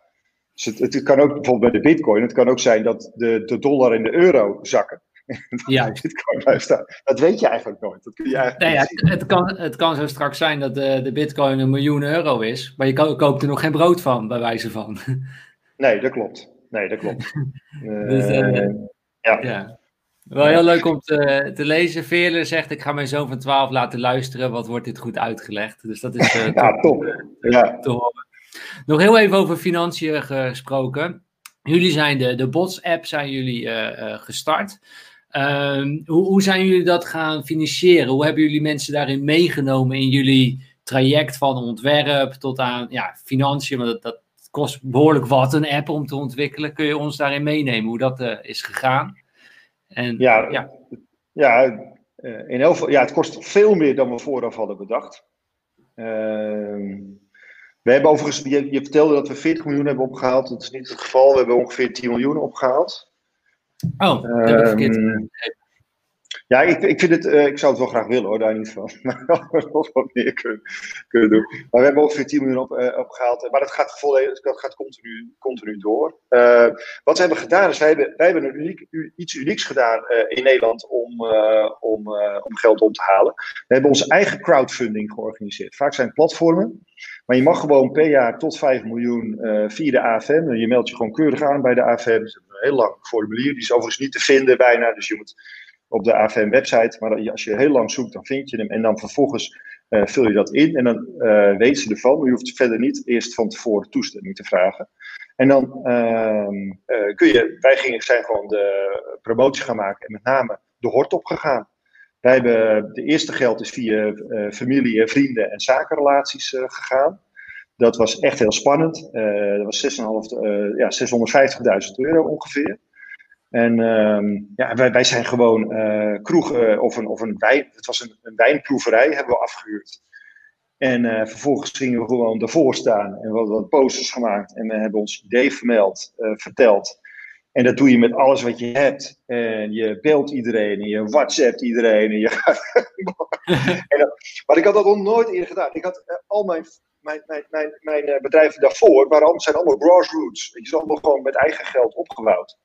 Dus het, het, kan ook bijvoorbeeld bij de bitcoin, het kan ook zijn dat de, de dollar en de euro zakken. <laughs> Juist. Dat weet je eigenlijk nooit. Dat kun je eigenlijk nee, ja, het, kan, het kan zo straks zijn dat de, de bitcoin een miljoen euro is, maar je koopt er nog geen brood van, bij wijze van. <laughs> Nee, dat klopt. Nee, dat klopt. <laughs> dus, uh, ja. ja. Wel heel leuk om te, te lezen. Veerle zegt, ik ga mijn zoon van 12 laten luisteren. Wat wordt dit goed uitgelegd? Dus dat is uh, ja, top. ja. te horen. Nog heel even over financiën gesproken. Jullie zijn de, de Bots-app zijn jullie uh, gestart. Ehm, hoe, hoe, zijn jullie dat gaan financieren? Hoe hebben jullie mensen daarin meegenomen in jullie traject van ontwerp tot aan ja, financiën? Want dat, dat kost behoorlijk wat, een app om te ontwikkelen. Kun je ons daarin meenemen hoe dat uh, is gegaan? En, ja, ja. ja, uh, in heel ja, het kost veel meer dan we vooraf hadden bedacht. Uh, we hebben overigens, je, je, vertelde dat we 40 miljoen hebben opgehaald. Dat is niet het geval. We hebben ongeveer 10 miljoen opgehaald. Oh, dat heb ik verkeerd. Ja, ik, ik, vind het, uh, ik zou het wel graag willen hoor, daar niet van. <laughs> Maar we nog wat meer kunnen, kunnen doen. Maar we hebben ongeveer 10 miljoen op, uh, opgehaald. Maar dat gaat, volledig, dat gaat continu, continu door. Uh, wat we hebben gedaan is, wij hebben, wij hebben een uniek, iets unieks gedaan in Nederland om, om, om geld om te halen. We hebben onze eigen crowdfunding georganiseerd. Vaak zijn het platformen. Maar je mag gewoon per jaar tot 5 miljoen via de AFM. Je meldt je gewoon keurig aan bij de AFM. Heel lang formulier. Die is overigens niet te vinden bijna. Dus je moet op de AFM-website. Maar als je heel lang zoekt, dan vind je hem. En dan vervolgens uh, vul je dat in. En dan uh, weet ze ervan. Maar je hoeft verder niet eerst van tevoren toestemming te vragen. En dan uh, kun je, wij gingen, zijn gewoon de promotie gaan maken. En met name de hort opgegaan. Wij hebben, de eerste geld is via familie, vrienden en zakenrelaties gegaan. Dat was echt heel spannend. dat was 6,5, ja, 650.000 euro ongeveer. En uh, ja, wij, wij zijn gewoon uh, kroeg of, een, of een wijn, het was een, een wijnproeverij, hebben we afgehuurd. En vervolgens gingen we gewoon ervoor staan en we hadden wat posters gemaakt en we hebben ons idee vermeld, verteld. En dat doe je met alles wat je hebt. En je belt iedereen, en je WhatsAppt iedereen. En je <laughs> en maar ik had dat nog nooit eerder gedaan. Ik had eh, al mijn, mijn, mijn, mijn, mijn eh, bedrijven daarvoor, waren, zijn allemaal grassroots. Je zijn allemaal gewoon met eigen geld opgebouwd.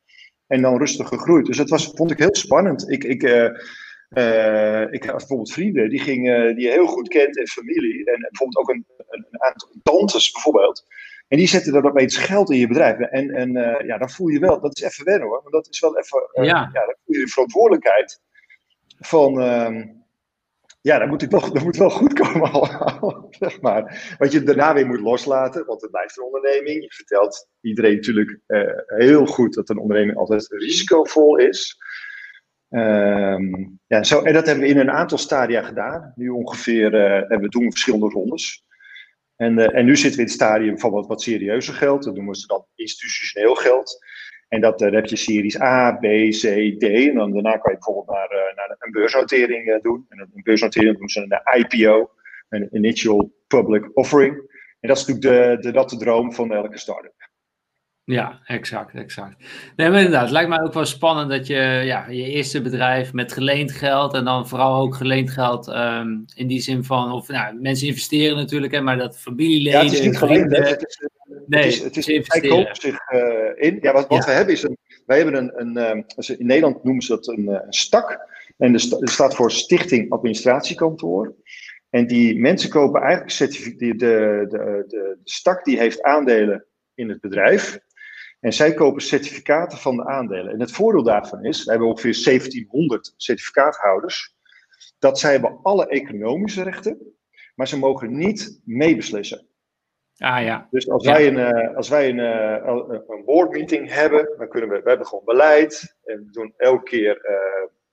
En dan rustig gegroeid. Dus dat was, vond ik heel spannend. Ik, ik, uh, ik heb bijvoorbeeld vrienden die, gingen, die je heel goed kent en familie. En bijvoorbeeld ook een, een, een aantal tantes bijvoorbeeld. En die zetten er opeens geld in je bedrijf. En, en uh, ja, dan voel je wel, dat is even wennen hoor. Maar dat is wel even, ja. ja. dan voel je de verantwoordelijkheid van, uh, ja, dat moet, ik nog, dat moet wel goed komen allemaal, <laughs> zeg maar. Wat je daarna weer moet loslaten, want het blijft een onderneming. Je vertelt iedereen natuurlijk uh, heel goed dat een onderneming altijd risicovol is. Um, ja, zo, en dat hebben we in een aantal stadia gedaan. Nu ongeveer hebben we doen verschillende rondes. En, uh, en nu zitten we in het stadium van wat, wat serieuzer geld. Dat noemen ze dan institutioneel geld. En dat, uh, dan heb je series A, B, C, D. En dan, daarna kan je bijvoorbeeld naar, uh, naar een beursnotering doen. En een beursnotering doen ze een IPO, een Initial Public Offering. En dat is natuurlijk de, de, dat de droom van elke start-up. Ja, exact, exact. Nee, maar inderdaad, het lijkt mij ook wel spannend dat je ja, je eerste bedrijf met geleend geld en dan vooral ook geleend geld um, in die zin van, of nou, mensen investeren natuurlijk, hè, maar dat familieleden... Ja, het is niet geleend, het is, nee, het is, het is investeren. zich uh, in. Ja, wat, wat ja. we hebben is, een, wij hebben een, een um, in Nederland noemen ze dat een, een stak, en dat staat voor Stichting Administratiekantoor. En die mensen kopen eigenlijk de, de, de, de stak die heeft aandelen in het bedrijf. En zij kopen certificaten van de aandelen. En het voordeel daarvan is, we hebben ongeveer 1700 certificaathouders, dat zij hebben alle economische rechten, maar ze mogen niet meebeslissen. Ah ja. Dus als wij een, uh, als wij een, uh, een boardmeeting hebben, dan kunnen we, we hebben gewoon beleid. En we doen elke keer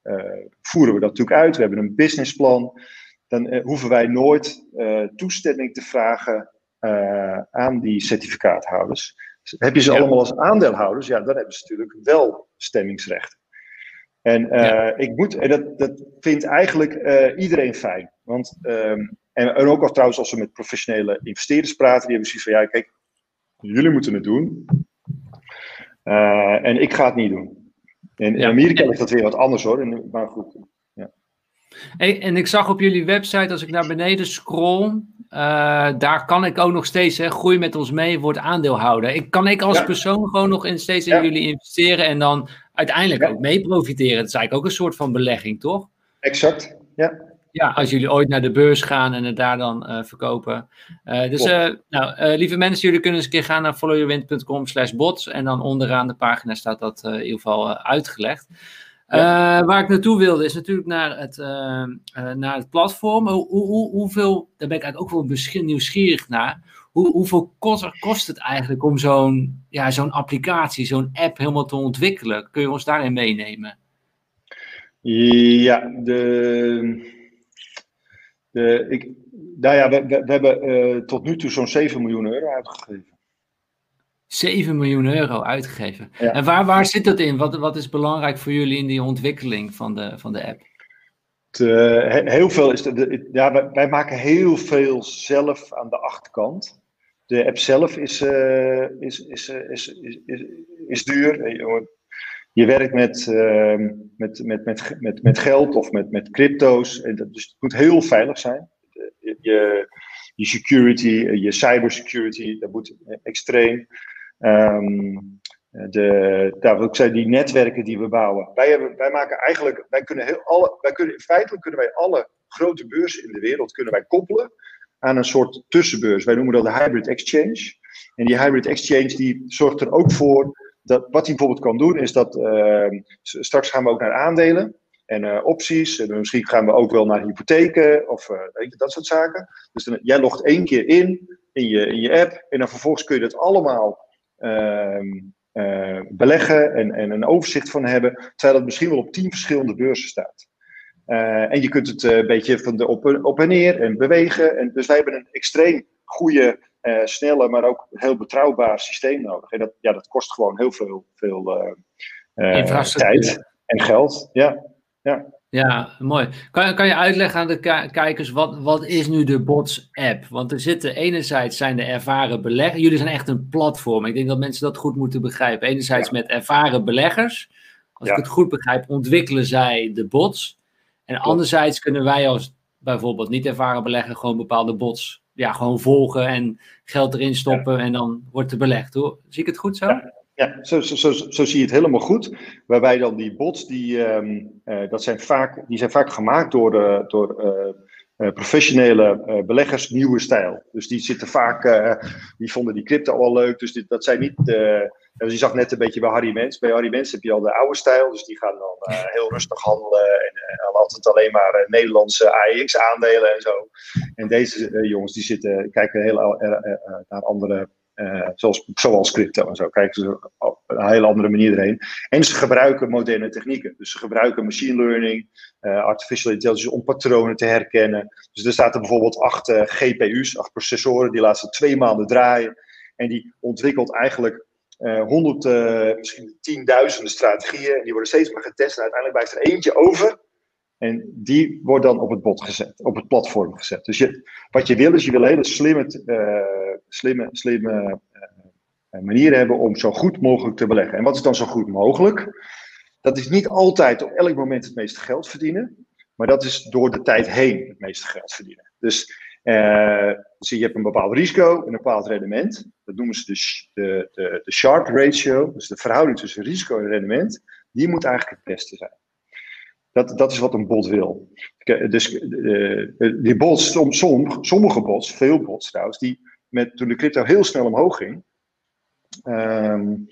uh, voeren we dat natuurlijk uit. We hebben een businessplan. Dan hoeven wij nooit toestemming te vragen aan die certificaathouders. Heb je ze allemaal als aandeelhouders, ja, dan hebben ze natuurlijk wel stemmingsrecht. En, uh, ja. ik moet, en dat, dat vindt eigenlijk uh, iedereen fijn. Want, um, en, en, ook al trouwens als we met professionele investeerders praten, die hebben zoiets van, ja, kijk, jullie moeten het doen. Uh, en ik ga het niet doen. En in. Amerika ligt dat weer wat anders hoor, en, maar goed. Ja. Hey, en ik zag op jullie website, als ik naar beneden scroll, daar kan ik ook nog steeds, hè, groei met ons mee, word aandeelhouder. Ik, kan ik als persoon gewoon nog steeds in jullie investeren en dan uiteindelijk ja. ook mee profiteren? Dat is eigenlijk ook een soort van belegging, toch? Exact, ja. Ja, als jullie ooit naar de beurs gaan en het daar dan uh, verkopen. Uh, dus nou, lieve mensen, jullie kunnen eens een keer gaan naar followyourwind.com slash bots. En dan onderaan de pagina staat dat in ieder geval uitgelegd. Ja. Waar ik naartoe wilde is natuurlijk naar het, naar het platform. Hoe, hoe, hoeveel, daar ben ik eigenlijk ook wel nieuwsgierig naar. Hoe, hoeveel kost, kost het eigenlijk om zo'n ja, zo'n applicatie, zo'n app helemaal te ontwikkelen? Kun je ons daarin meenemen? Ja, de, de, ik, nou ja, we, we, we hebben tot nu toe zo'n 7 miljoen euro uitgegeven. 7 miljoen euro uitgegeven. Ja. En waar, waar zit dat in? Wat, wat is belangrijk voor jullie in die ontwikkeling van de, van de app? Uh, heel veel is. De, de, ja, wij, wij, maken heel veel zelf aan de achterkant. De app zelf is, uh, is, is, is, is, is, is, duur. Je werkt met, uh, met, met, met, met, met geld of met, met crypto's. En dat, dus het moet heel veilig zijn. Je, je, security, je cybersecurity, dat moet extreem. Um, de, daar ook zei, die netwerken die we bouwen. Wij, hebben, wij maken eigenlijk, wij kunnen heel alle, wij kunnen, feitelijk kunnen wij alle grote beurzen in de wereld kunnen wij koppelen aan een soort tussenbeurs. Wij noemen dat de hybrid exchange. En die hybrid exchange die zorgt er ook voor dat wat hij bijvoorbeeld kan doen, is dat uh, straks gaan we ook naar aandelen en uh, opties. En misschien gaan we ook wel naar hypotheken of je, dat soort zaken. Dus dan, jij logt één keer in in je, in je app en dan vervolgens kun je dat allemaal uh, uh, beleggen en, en een overzicht van hebben, terwijl het misschien wel op tien verschillende beurzen staat. Uh, en je kunt het een beetje van de op, op en neer en bewegen. En dus wij hebben een extreem goede, snelle, maar ook heel betrouwbaar systeem nodig. En dat, ja, dat kost gewoon heel veel, veel tijd en geld. Ja, ja. Ja, mooi. Kan, kan je uitleggen aan de kijkers, wat, wat is nu de Bots-app? Want er zitten enerzijds zijn de ervaren beleggers, jullie zijn echt een platform. Ik denk dat mensen dat goed moeten begrijpen. Enerzijds met ervaren beleggers, als ik het goed begrijp, ontwikkelen zij de bots. En anderzijds kunnen wij als bijvoorbeeld niet ervaren belegger gewoon bepaalde bots ja, gewoon volgen en geld erin stoppen en dan wordt er belegd. Hoor. Zie ik het goed zo? Ja, zo, zo, zo, zo, zie je het helemaal goed. Waarbij dan die bots, die, uh, dat zijn, vaak, die zijn vaak gemaakt door, uh, door uh, professionele beleggers nieuwe stijl. Dus die zitten vaak, die vonden die crypto al leuk. Dus dat zijn niet, dus je zag net een beetje bij Harry Mens. Bij Harry Mens heb je al de oude stijl. Dus die gaan dan heel rustig handelen. En altijd alleen maar Nederlandse AEX-aandelen en zo. En deze jongens, die zitten, kijken heel naar andere uh, zoals, zoals crypto en zo. Kijken ze op een hele andere manier erheen. En ze gebruiken moderne technieken. Dus ze gebruiken machine learning, uh, artificial intelligence om patronen te herkennen. Dus er staat er bijvoorbeeld acht uh, GPU's, acht processoren, die laten twee maanden draaien. En die ontwikkelt eigenlijk honderd, misschien tienduizenden strategieën. En die worden steeds maar getest. En uiteindelijk blijft er eentje over. En die wordt dan op het bot gezet, op het platform gezet. Dus je, wat je wil is, je wil hele slimme, uh, slimme, slimme uh, manieren hebben om zo goed mogelijk te beleggen. En wat is dan zo goed mogelijk? Dat is niet altijd op elk moment het meeste geld verdienen, maar dat is door de tijd heen het meeste geld verdienen. Dus uh, je hebt een bepaald risico en een bepaald rendement. Dat noemen ze de, de, de, de Sharp ratio, dus de verhouding tussen risico en rendement. Die moet eigenlijk het beste zijn. Dat, dat is wat een bot wil. Dus uh, die bots, som, sommige bots, veel bots trouwens, die met, toen de crypto heel snel omhoog ging, um,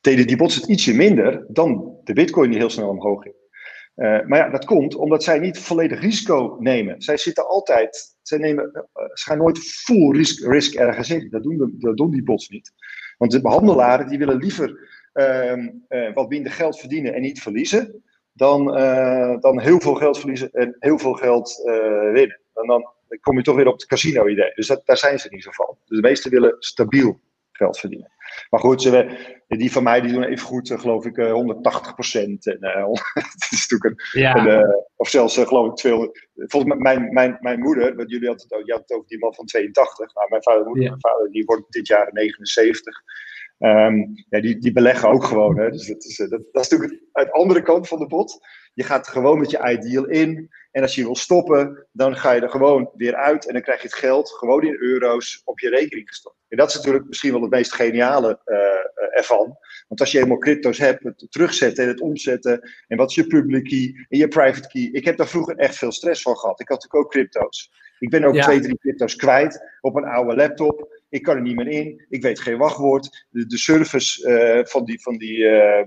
deden die bots het ietsje minder dan de bitcoin die heel snel omhoog ging. Uh, maar ja, dat komt omdat zij niet volledig risico nemen. Zij zitten altijd, zij nemen, uh, ze gaan nooit full risk, ergens in. Dat doen, de, die bots niet. Want de behandelaren die willen liever uh, wat minder geld verdienen en niet verliezen dan, dan heel veel geld verliezen en heel veel geld winnen. En dan kom je toch weer op het casino-idee. Dus daar zijn ze niet zo van. Dus de meesten willen stabiel geld verdienen. Maar goed, ze, die van mij die doen even goed, eh, geloof ik, 180 procent. En, <laughs> uh, dat is natuurlijk een, ja. een of zelfs geloof ik 200. Volgens mij, mijn, mijn, mijn moeder, want jullie hadden het, had het over die man van 82. Nou, mijn vader, moeder, ja. mijn vader die wordt dit jaar 79. Um, ja, die, die beleggen ook gewoon. Hè? Dus dat is, dat, dat is natuurlijk uit de andere kant van de bot. Je gaat gewoon met je ideal in. En als je wil stoppen, dan ga je er gewoon weer uit. En dan krijg je het geld gewoon in euro's op je rekening gestort. En dat is natuurlijk misschien wel het meest geniale uh, ervan. Want als je helemaal crypto's hebt, het terugzetten en het omzetten. En wat is je public key en je private key. Ik heb daar vroeger echt veel stress van gehad. Ik had natuurlijk ook crypto's. Ik ben ook ja. twee, drie crypto's kwijt op een oude laptop. Ik kan er niet meer in. Ik weet geen wachtwoord. De, de service uh, van die, van die uh,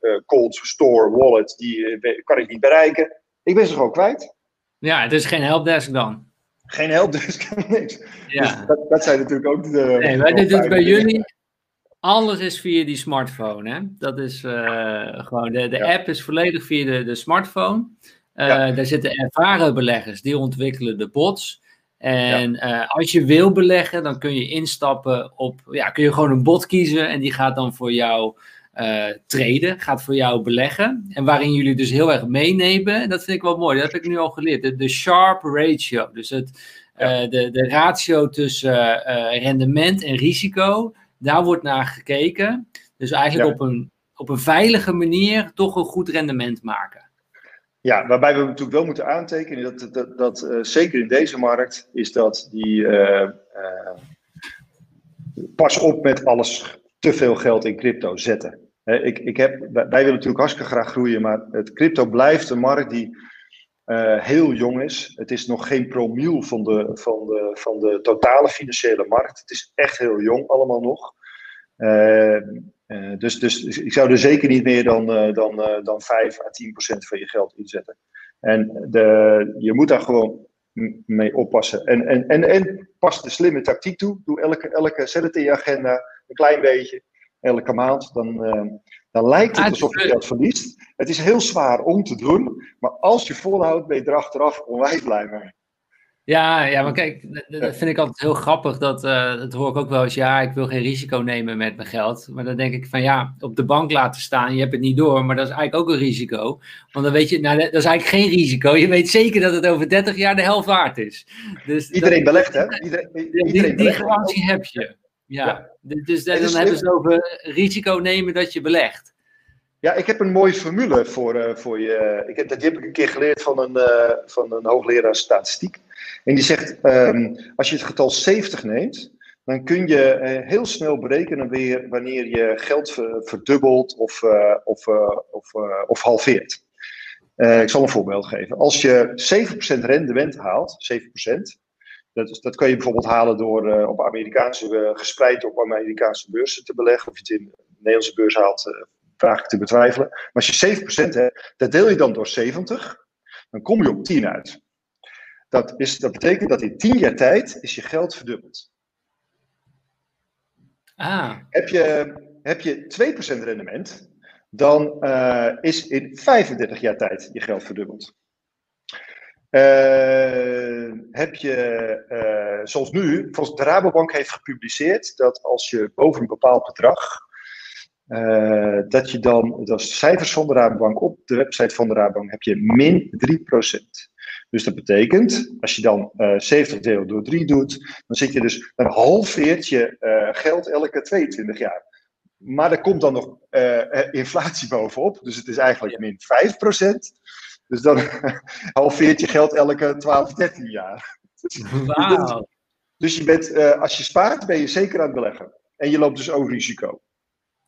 uh, cold store wallet, die kan ik niet bereiken. Ik ben ze gewoon kwijt. Ja, het is geen helpdesk dan. Geen helpdesk, <laughs> niks. Ja. Dus dat, dat, zijn natuurlijk ook de. Nee, wij doen het bij jullie. Alles is via die smartphone. Hè? Dat is gewoon. De, de ja. app is volledig via de, de smartphone. Ja. Daar zitten ervaren beleggers die ontwikkelen de bots. En ja. uh, als je wil beleggen, dan kun je instappen op, ja, kun je gewoon een bot kiezen en die gaat dan voor jou uh, traden, gaat voor jou beleggen. En waarin jullie dus heel erg meenemen, en dat vind ik wel mooi, dat heb ik nu al geleerd, de, de sharp ratio. Dus het, ja. uh, de, de ratio tussen rendement en risico, daar wordt naar gekeken. Dus eigenlijk ja. op, een, op een veilige manier toch een goed rendement maken. Ja, waarbij we natuurlijk wel moeten aantekenen dat, dat, dat uh, zeker in deze markt is dat die uh, uh, pas op met alles te veel geld in crypto zetten. ik, ik heb, wij willen natuurlijk hartstikke graag groeien, maar het crypto blijft een markt die heel jong is. Het is nog geen promiel van de, van, de, van de totale financiële markt. Het is echt heel jong allemaal nog. Uh, dus, dus ik zou er zeker niet meer dan, uh, dan, dan 5 à 10 procent van je geld inzetten. En de, je moet daar gewoon mee oppassen. En, en, en, en pas de slimme tactiek toe. Doe elke, elke, zet het in je agenda, een klein beetje, elke maand. Dan, dan lijkt het alsof je geld verliest. Het is heel zwaar om te doen, maar als je volhoudt, ben je er achteraf onwijs blij mee. Ja, ja, maar kijk, dat vind ik altijd heel grappig. Dat, uh, dat hoor ik ook wel eens. Ja, ik wil geen risico nemen met mijn geld. Maar dan denk ik van ja, op de bank laten staan. Je hebt het niet door, maar dat is eigenlijk ook een risico. Want dan weet je, nou, dat is eigenlijk geen risico. Je weet zeker dat het over 30 jaar de helft waard is. Dus iedereen belegt, hè? <laughs> Iedereen, iedereen die, die garantie heb je. Ja, dus dan, hebben ze over risico nemen dat je belegt. Ja, ik heb een mooie formule voor, uh, voor je. Ik heb, die heb ik een keer geleerd van een, uh, van een hoogleraar statistiek. En die zegt, um, als je het getal 70 neemt, dan kun je uh, heel snel berekenen weer wanneer je geld verdubbelt of, of, of, of halveert. ik zal een voorbeeld geven. Als je 7% rendement haalt, 7%, dat, dat kan je bijvoorbeeld halen door uh, op Amerikaanse, uh, gespreid op Amerikaanse beurzen te beleggen. Of je het in de Nederlandse beurs haalt, uh, vraag ik te betwijfelen. Maar als je 7% hebt, dat deel je dan door 70, dan kom je op 10 uit. Dat, is, dat betekent dat in 10 jaar tijd is je geld verdubbeld. Ah. Heb je, heb je 2% rendement, dan is in 35 jaar tijd je geld verdubbeld. Uh, heb je, uh, zoals nu, volgens de Rabobank heeft gepubliceerd dat als je boven een bepaald bedrag, uh, dat je dan, dat is cijfers van de Rabobank op de website van de Rabobank, heb je min 3%. Dus dat betekent, als je dan 70 deel door 3 doet, dan zit je dus, dan halveert je geld elke 22 jaar. Maar er komt dan nog inflatie bovenop, dus het is eigenlijk min 5%. Dus dan <laughs> halveert je geld elke 12, 13 jaar. Wauw. Dus je bent, uh, als je spaart, ben je zeker aan het beleggen. En je loopt dus over risico.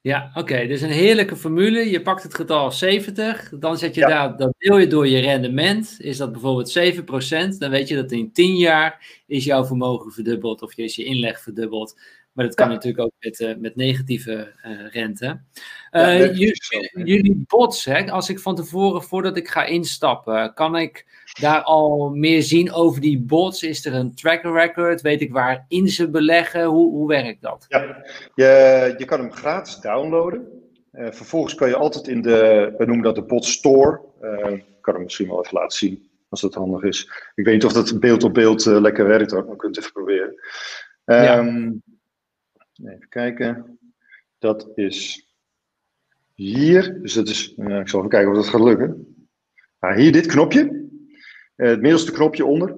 Ja, oké. Dus een heerlijke formule. Je pakt het getal 70, dan zet je daar, dan deel je door je rendement. Is dat bijvoorbeeld 7%, dan weet je dat in 10 jaar is jouw vermogen verdubbeld of is je inleg verdubbeld. Maar dat kan natuurlijk ook met, uh, met negatieve uh, rente. Uh, ja, jullie, jullie bots, hè, als ik van tevoren, voordat ik ga instappen, kan ik daar al meer zien over die bots? Is er een track record? Weet ik waarin ze beleggen? Hoe, hoe werkt dat? Ja, je, je kan hem gratis downloaden. vervolgens kan je altijd in de, we noemen dat de bot store. ik kan hem misschien wel even laten zien, als dat handig is. Ik weet niet of dat beeld op beeld lekker werkt maar kunt het even proberen. Ja. Even kijken. Dat is hier. Dus dat is, uh, ik zal even kijken of dat gaat lukken. Nou, hier dit knopje. Uh, het middelste knopje onder.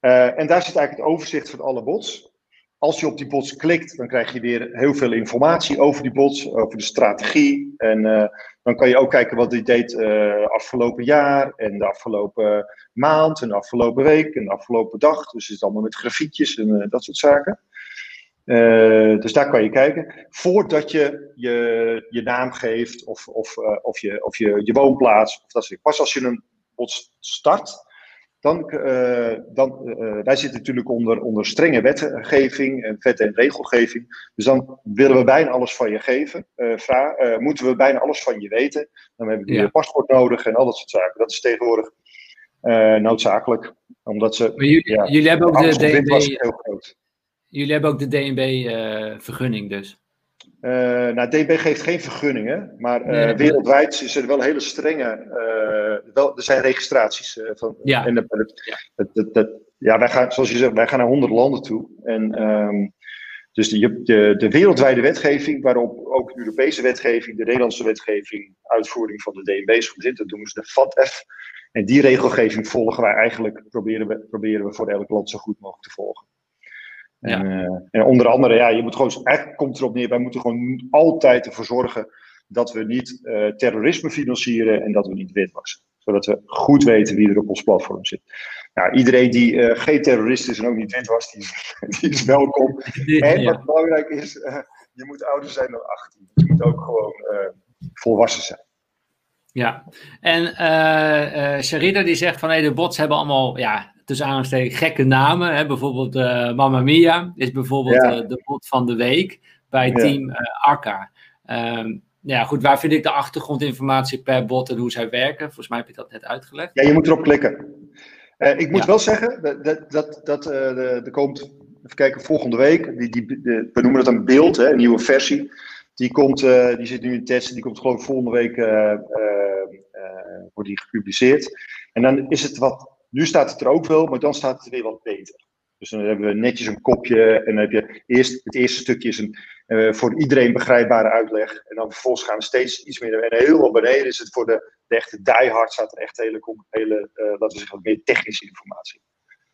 Uh, en daar zit eigenlijk het overzicht van alle bots. Als je op die bots klikt, dan krijg je weer heel veel informatie over die bots, over de strategie. En dan kan je ook kijken wat die deed afgelopen jaar en de afgelopen maand en de afgelopen week en de afgelopen dag. Dus het is allemaal met grafiekjes en dat soort zaken. Uh, dus daar kan je kijken. Voordat je je, je naam geeft of, of, uh, of, je, of je, je woonplaats. Of dat soort Pas als je een bot start, dan, uh, dan wij zitten natuurlijk onder, onder strenge wetgeving en wet en regelgeving. Dus dan willen we bijna alles van je geven. vraag, moeten we bijna alles van je weten. Dan hebben we ja. je paspoort nodig en al dat soort zaken. Dat is tegenwoordig noodzakelijk. Omdat ze. Maar jullie, ja, jullie hebben ook de. Heel groot. Jullie hebben ook de DNB-vergunning uh, dus? Uh, nou, DNB geeft geen vergunningen, maar uh, nee, wereldwijd is er wel hele strenge, uh, wel, er zijn registraties van. Ja. En, ja. Dat, dat, ja, wij gaan, zoals je zegt, wij gaan naar 100 landen toe. En um, dus de, de, de, wereldwijde wetgeving, waarop ook de Europese wetgeving, de Nederlandse wetgeving, uitvoering van de DNB's goed zit, dat noemen ze de FATF. En die regelgeving volgen wij eigenlijk, proberen we, proberen we voor elk land zo goed mogelijk te volgen. En, uh, en, onder andere, ja, je moet gewoon, eigenlijk komt erop neer, wij moeten gewoon altijd ervoor zorgen dat we niet uh, terrorisme financieren en dat we niet witwassen. Zodat we goed weten wie er op ons platform zit. Nou, iedereen die uh, geen terrorist is en ook niet witwas, die, <laughs> die is welkom. En wat belangrijk is, je moet ouder zijn dan 18. Je moet ook gewoon volwassen zijn. Ja, en uh, Sharida die zegt van hey, de bots hebben allemaal ja, tussen aanstekens gekke namen. Hè? Bijvoorbeeld uh, Mamma Mia is bijvoorbeeld de bot van de week bij team Akka. Um, ja, goed, waar vind ik de achtergrondinformatie per bot en hoe zij werken? Volgens mij heb je dat net uitgelegd. Ja, je moet erop klikken. ik moet ja. wel zeggen dat, dat, dat, dat er komt, even kijken, volgende week, die, die, de, we noemen dat een beeld, hè, een nieuwe versie. Die, komt, die zit nu in testen, die komt geloof ik volgende week, wordt die gepubliceerd. En dan is het wat Nu staat het er ook wel, maar dan staat het weer wat beter. Dus dan hebben we netjes een kopje en dan heb je eerst, het eerste stukje is een voor iedereen begrijpbare uitleg. En dan vervolgens gaan we steeds iets meer. En heel op beneden is het voor de, de echte diehard staat er echt hele, hele uh, laten we zeggen, meer technische informatie.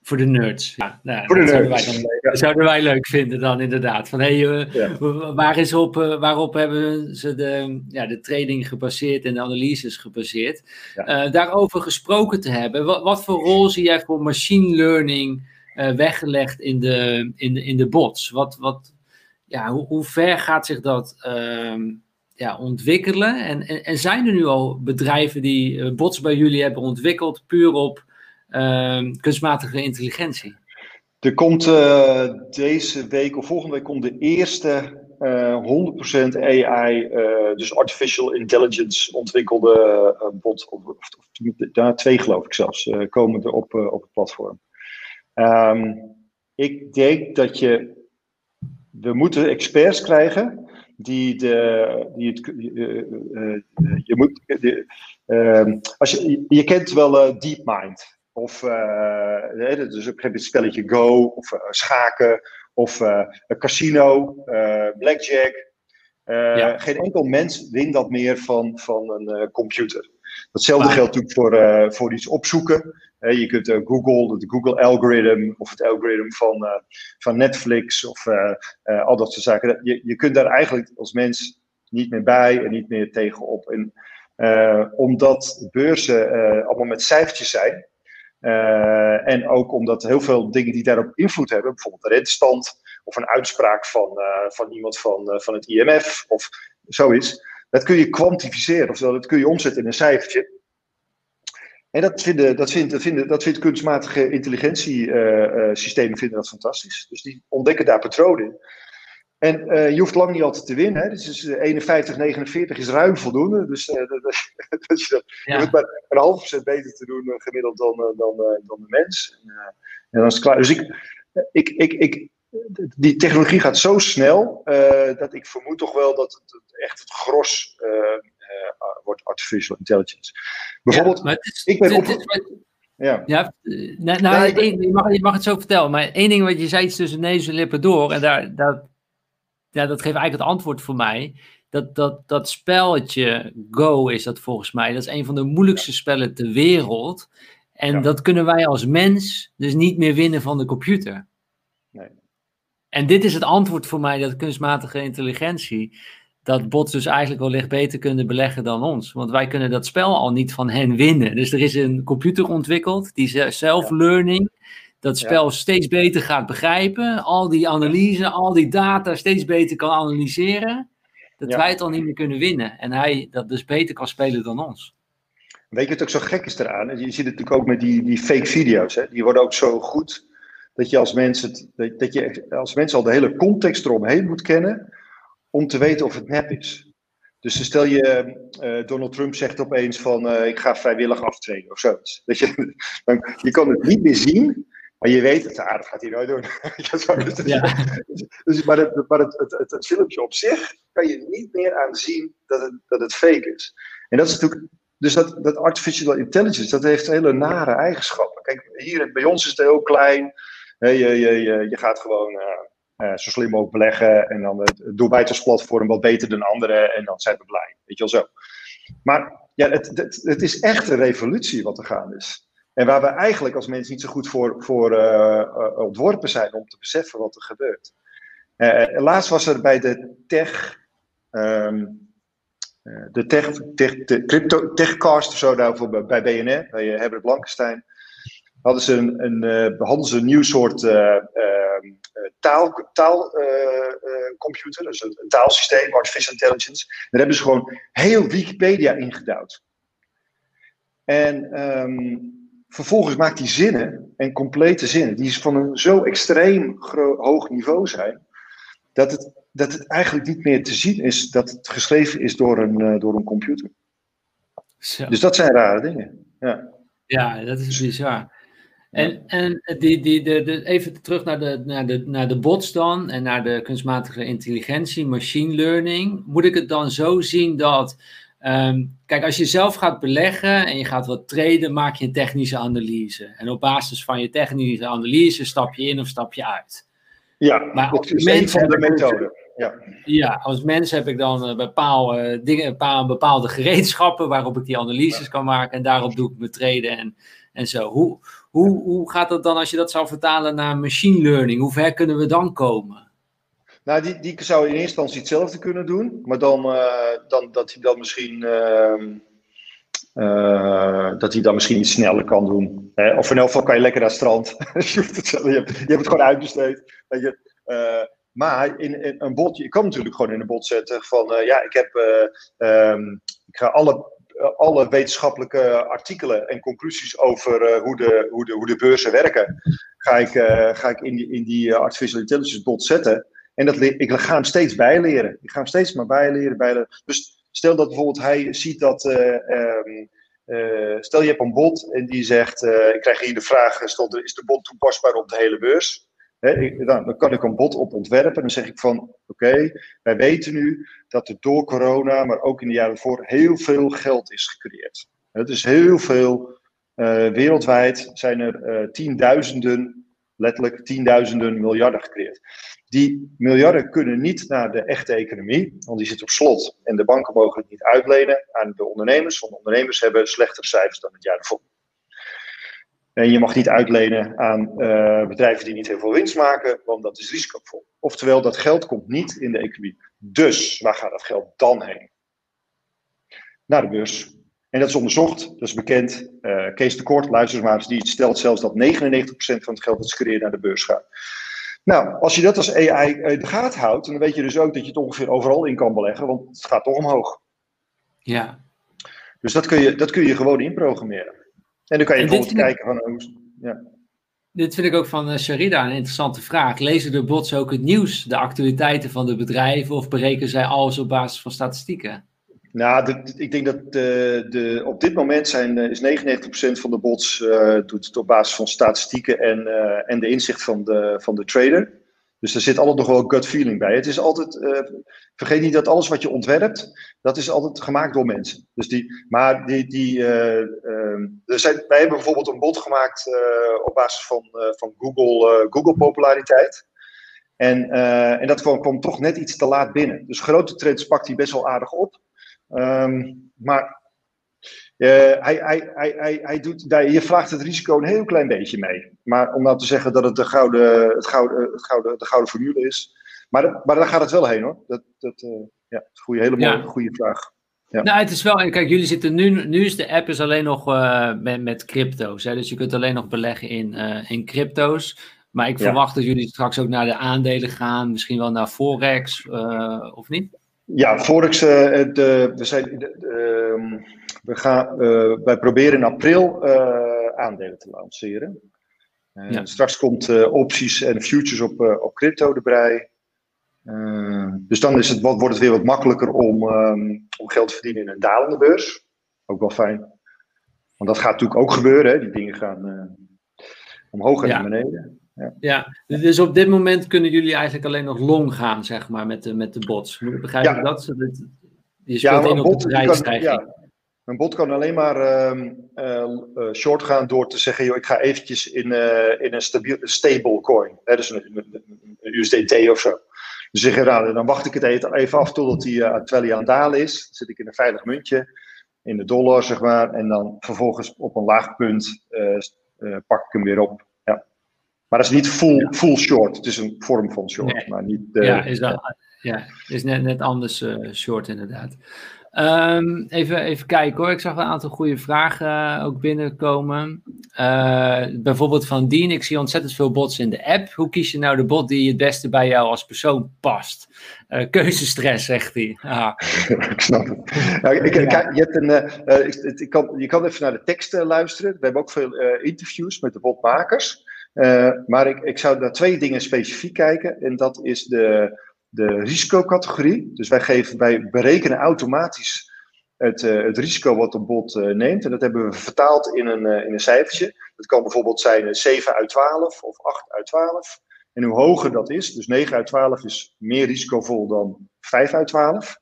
Voor de nerds. Ja, nou, voor de dat nerds. Zouden wij, dan, zouden wij leuk vinden dan inderdaad. Van hey, uh, ja. waar is op, waarop hebben ze de, ja, de training gebaseerd en de analyses gebaseerd? Ja. daarover gesproken te hebben. Wat, wat voor rol zie jij voor machine learning weggelegd in de, in de, in de bots? Wat, wat, ja, hoe, hoe ver gaat zich dat uh, ja, ontwikkelen? En, en, en, zijn er nu al bedrijven die uh, bots bij jullie hebben ontwikkeld, puur op uh, kunstmatige intelligentie? Er komt uh, deze week of volgende week komt de eerste 100% eh, AI, dus artificial intelligence ontwikkelde bot, of, of, of, twee geloof ik zelfs, komen er op, op het platform. Um, ik denk dat je we moeten experts krijgen die, de, die het. Uh, uh, je, moet, de, ehm, als je, je kent wel uh, DeepMind. Of uh, is ook het spelletje Go, of schaken, of een casino, blackjack. Ja. Geen enkel mens wint dat meer van, van een computer. Datzelfde geldt natuurlijk voor, voor iets opzoeken je kunt Google, het Google algorithm of het algoritme van, van Netflix of al dat soort zaken. Je, je kunt daar eigenlijk als mens niet meer bij en niet meer tegenop. En omdat beurzen allemaal met cijfertjes zijn, en ook omdat heel veel dingen die daarop invloed hebben, bijvoorbeeld de rentestand of een uitspraak van, van iemand van, van het IMF of zoiets, dat kun je kwantificeren, oftewel dat kun je omzetten in een cijfertje. En dat vinden, dat vindt, dat vinden, dat vindt kunstmatige intelligentiesystemen vinden dat fantastisch. Dus die ontdekken daar patronen in. En uh, je hoeft lang niet altijd te winnen. Hè? Dus 51, 49 is ruim voldoende. Dus uh, dat, <laughs> je, ja. je hoeft maar een half procent beter te doen gemiddeld dan, dan, dan de mens. En, en dan is het klaar. Dus ik, ik, ik, ik, die technologie gaat zo snel dat ik vermoed toch wel dat het, echt het gros wordt artificial intelligence. Bijvoorbeeld, ja, is, ik ben op... ja. ja, nou, nou je, mag, je mag het zo vertellen, maar één ding wat je zei tussen neus en lippen door, en daar, dat, ja, dat geeft eigenlijk het antwoord voor mij. Dat, dat, dat spelletje Go is dat volgens mij, dat is een van de moeilijkste spellen ter wereld. En ja. dat kunnen wij als mens dus niet meer winnen van de computer. Nee. En dit is het antwoord voor mij dat kunstmatige intelligentie dat bots dus eigenlijk wellicht beter kunnen beleggen dan ons. Want wij kunnen dat spel al niet van hen winnen. Dus er is een computer ontwikkeld, die self-learning, dat spel steeds beter gaat begrijpen, al die analyse, al die data steeds beter kan analyseren, dat wij het al niet meer kunnen winnen. En hij dat dus beter kan spelen dan ons. Weet je wat ook zo gek is eraan? Je ziet het natuurlijk ook met die, die fake video's. Hè? Die worden ook zo goed dat je als mens, het, dat je als mens al de hele context eromheen moet kennen om te weten of het nep is. Dus stel je, uh, Donald Trump zegt opeens van uh, ik ga vrijwillig aftreden of zoiets. Dat je, <laughs> dan, je kan het niet meer zien, maar je weet het, aardig gaat hij nooit doen. <laughs> <laughs> ja. dus, maar het, maar het, het, het, filmpje op zich kan je niet meer aan zien dat het, dat het fake is. En dat is natuurlijk, dus dat, dat artificial intelligence, dat heeft hele nare eigenschappen. Kijk, hier bij ons is het heel klein. Je, je, je, je gaat gewoon uh, uh, zo slim mogelijk beleggen en dan het doorbuitensplatform wat beter dan anderen en dan zijn we blij. Weet je wel zo. Maar ja, het, het, het, is echt een revolutie wat er gaan is. En waar we eigenlijk als mensen niet zo goed voor, voor uh, ontworpen zijn om te beseffen wat er gebeurt. Uh, laatst was er bij de tech, um, de tech, de crypto, techcast of zo daarvoor bij BNR, bij Herbert Blankenstein, hadden ze een, een, hadden ze een nieuw soort ehm, taal, taalcomputer, dus een, taalsysteem, artificial intelligence. Daar hebben ze gewoon heel Wikipedia ingedouwd. En um, vervolgens maakt die zinnen, en complete zinnen, die van een zo extreem hoog niveau zijn, dat het, dat het eigenlijk niet meer te zien is dat het geschreven is door een, uh, door een computer. Zo. Dus dat zijn rare dingen. Ja, ja dat is bizar. En, en die, die, de, de, even terug naar de, naar, de, naar de bots dan en naar de kunstmatige intelligentie, machine learning. Moet ik het dan zo zien dat Ehm, kijk, als je zelf gaat beleggen en je gaat wat traden, maak je een technische analyse. En op basis van je technische analyse stap je in of stap je uit. Ja, maar dat is een van de methoden. Ja. ja, als mens heb ik dan bepaalde, dingen, bepaalde gereedschappen waarop ik die analyses kan maken. En daarop doe ik mijn traden en, en zo. Hoe, hoe, hoe gaat dat dan als je dat zou vertalen naar machine learning? Hoe ver kunnen we dan komen? Nou, die, die zou in eerste instantie hetzelfde kunnen doen, maar dan, uh, dan dat hij dan misschien. Uh, uh, dat hij dan misschien iets sneller kan doen. Hè? Of in elk geval kan je lekker naar het strand. <laughs> je, hebt het, je, hebt, het gewoon uitbesteed. Je? maar in, een bot, je kan natuurlijk gewoon in een bot zetten van ja, ik heb. Um, ik ga alle alle wetenschappelijke artikelen en conclusies over hoe, de, hoe, de, hoe de beurzen werken, ga ik, ga ik in die, in die artificial intelligence bot zetten. En dat, ik ga hem steeds bijleren. Ik ga hem steeds maar bijleren. bijleren. Dus stel dat bijvoorbeeld hij ziet dat. Uh, um, uh, stel je hebt een bot en die zegt: uh, Ik krijg hier de vraag gesteld: is de bot toepasbaar op de hele beurs? dan, kan ik een bot op ontwerpen. En dan zeg ik van: Oké, wij weten nu dat er door corona, maar ook in de jaren voor, heel veel geld is gecreëerd. Het is heel veel. wereldwijd zijn er tienduizenden, letterlijk tienduizenden miljarden gecreëerd. Die miljarden kunnen niet naar de echte economie, want die zit op slot. En de banken mogen het niet uitlenen aan de ondernemers, want ondernemers hebben slechtere cijfers dan het jaar ervoor. En je mag niet uitlenen aan uh, bedrijven die niet heel veel winst maken, want dat is risicovol. Oftewel, dat geld komt niet in de economie. Dus waar gaat dat geld dan heen? Naar de beurs. En dat is onderzocht, dat is bekend. Uh, Kees de Kort, die stelt zelfs dat 99% van het geld dat ze creëren naar de beurs gaat. Nou, als je dat als AI in de gaten houdt, dan weet je dus ook dat je het ongeveer overal in kan beleggen, want het gaat toch omhoog. Ja. Dus dat kun je, dat kun je gewoon inprogrammeren. En dan kan je bijvoorbeeld kijken van hoe. Ja. Dit vind ik ook van uh, Sharida een interessante vraag. Lezen de bots ook het nieuws, de actualiteiten van de bedrijven, of berekenen zij alles op basis van statistieken? Nou, ik denk dat de, de, op dit moment zijn, eh, is 99% van de bots uh, doet het op basis van statistieken en, en de inzicht van de, van de trader. Dus er zit altijd nog wel gut feeling bij. Het is altijd, vergeet niet dat alles wat je ontwerpt, dat is altijd gemaakt door mensen. Dus die, maar die, die, wij hebben bijvoorbeeld een bot gemaakt op basis van, van Google, Google populariteit. En, en dat kwam, kwam toch net iets te laat binnen. Dus grote trends pakt hij best wel aardig op. Um, maar uh, hij, hij, hij, hij, hij doet, je vraagt het risico een heel klein beetje mee. Maar om nou te zeggen dat het de gouden, het gouden, het gouden, de gouden formule is. Maar, maar daar gaat het wel heen hoor. Dat, dat, uh, ja, een goede, hele mooie, ja. goede vraag. Ja. Nou, het is wel, en kijk, jullie zitten nu, nu is de app is alleen nog uh, met, met crypto's. Hè? Dus je kunt alleen nog beleggen in, in crypto's. Maar ik verwacht dat jullie straks ook naar de aandelen gaan, misschien wel naar Forex, of niet? Ja, Forex, uh, de, we, zijn, de, uh, we gaan, uh, wij proberen in april aandelen te lanceren. Ja. Straks komt opties en futures op, op crypto erbij. dus dan is het, wat, wordt het weer wat makkelijker om, um, om geld te verdienen in een dalende beurs. Ook wel fijn. Want dat gaat natuurlijk ook gebeuren. Hè? Die dingen gaan omhoog en ja. naar beneden. Ja. ja. dus op dit moment kunnen jullie eigenlijk alleen nog long gaan, zeg maar, met de, met de bots. Moet ik begrijpen ja. dat? Je speelt ja, in op de prijsstijging. Ja. Een bot kan alleen maar uh, uh, short gaan door te zeggen, joh, ik ga eventjes in, uh, in een stabiel, stable coin. Hè, dus een, een, een USDT of zo. Dus zeg je, nou, dan wacht ik het even af totdat hij, terwijl hij aan het dalen is. Dan zit ik in een veilig muntje, in de dollar, zeg maar. En dan vervolgens op een laag punt pak ik hem weer op. Maar dat is niet full, ja. full short. Het is een vorm van short. Nee. Maar niet, uh, ja, is, dat, ja, is net, net anders uh, short inderdaad. Um, even, even kijken hoor. Ik zag een aantal goede vragen uh, ook binnenkomen. bijvoorbeeld van Dien. Ik zie ontzettend veel bots in de app. Hoe kies je nou de bot die het beste bij jou als persoon past? keuzestress, zegt hij. Ah. <laughs> ik snap het. Nou, ik, ik, je, hebt een, ik, ik kan, je kan even naar de tekst luisteren. We hebben ook veel interviews met de botmakers. Uh, maar ik, ik zou naar twee dingen specifiek kijken. En dat is de, de risicocategorie. Dus wij, geven, wij berekenen automatisch het, uh, het risico wat een bot uh, neemt. En dat hebben we vertaald in een, in een cijfertje. Dat kan bijvoorbeeld zijn 7 uit 12 of 8 uit 12. En hoe hoger dat is, dus 9 uit 12 is meer risicovol dan 5 uit 12.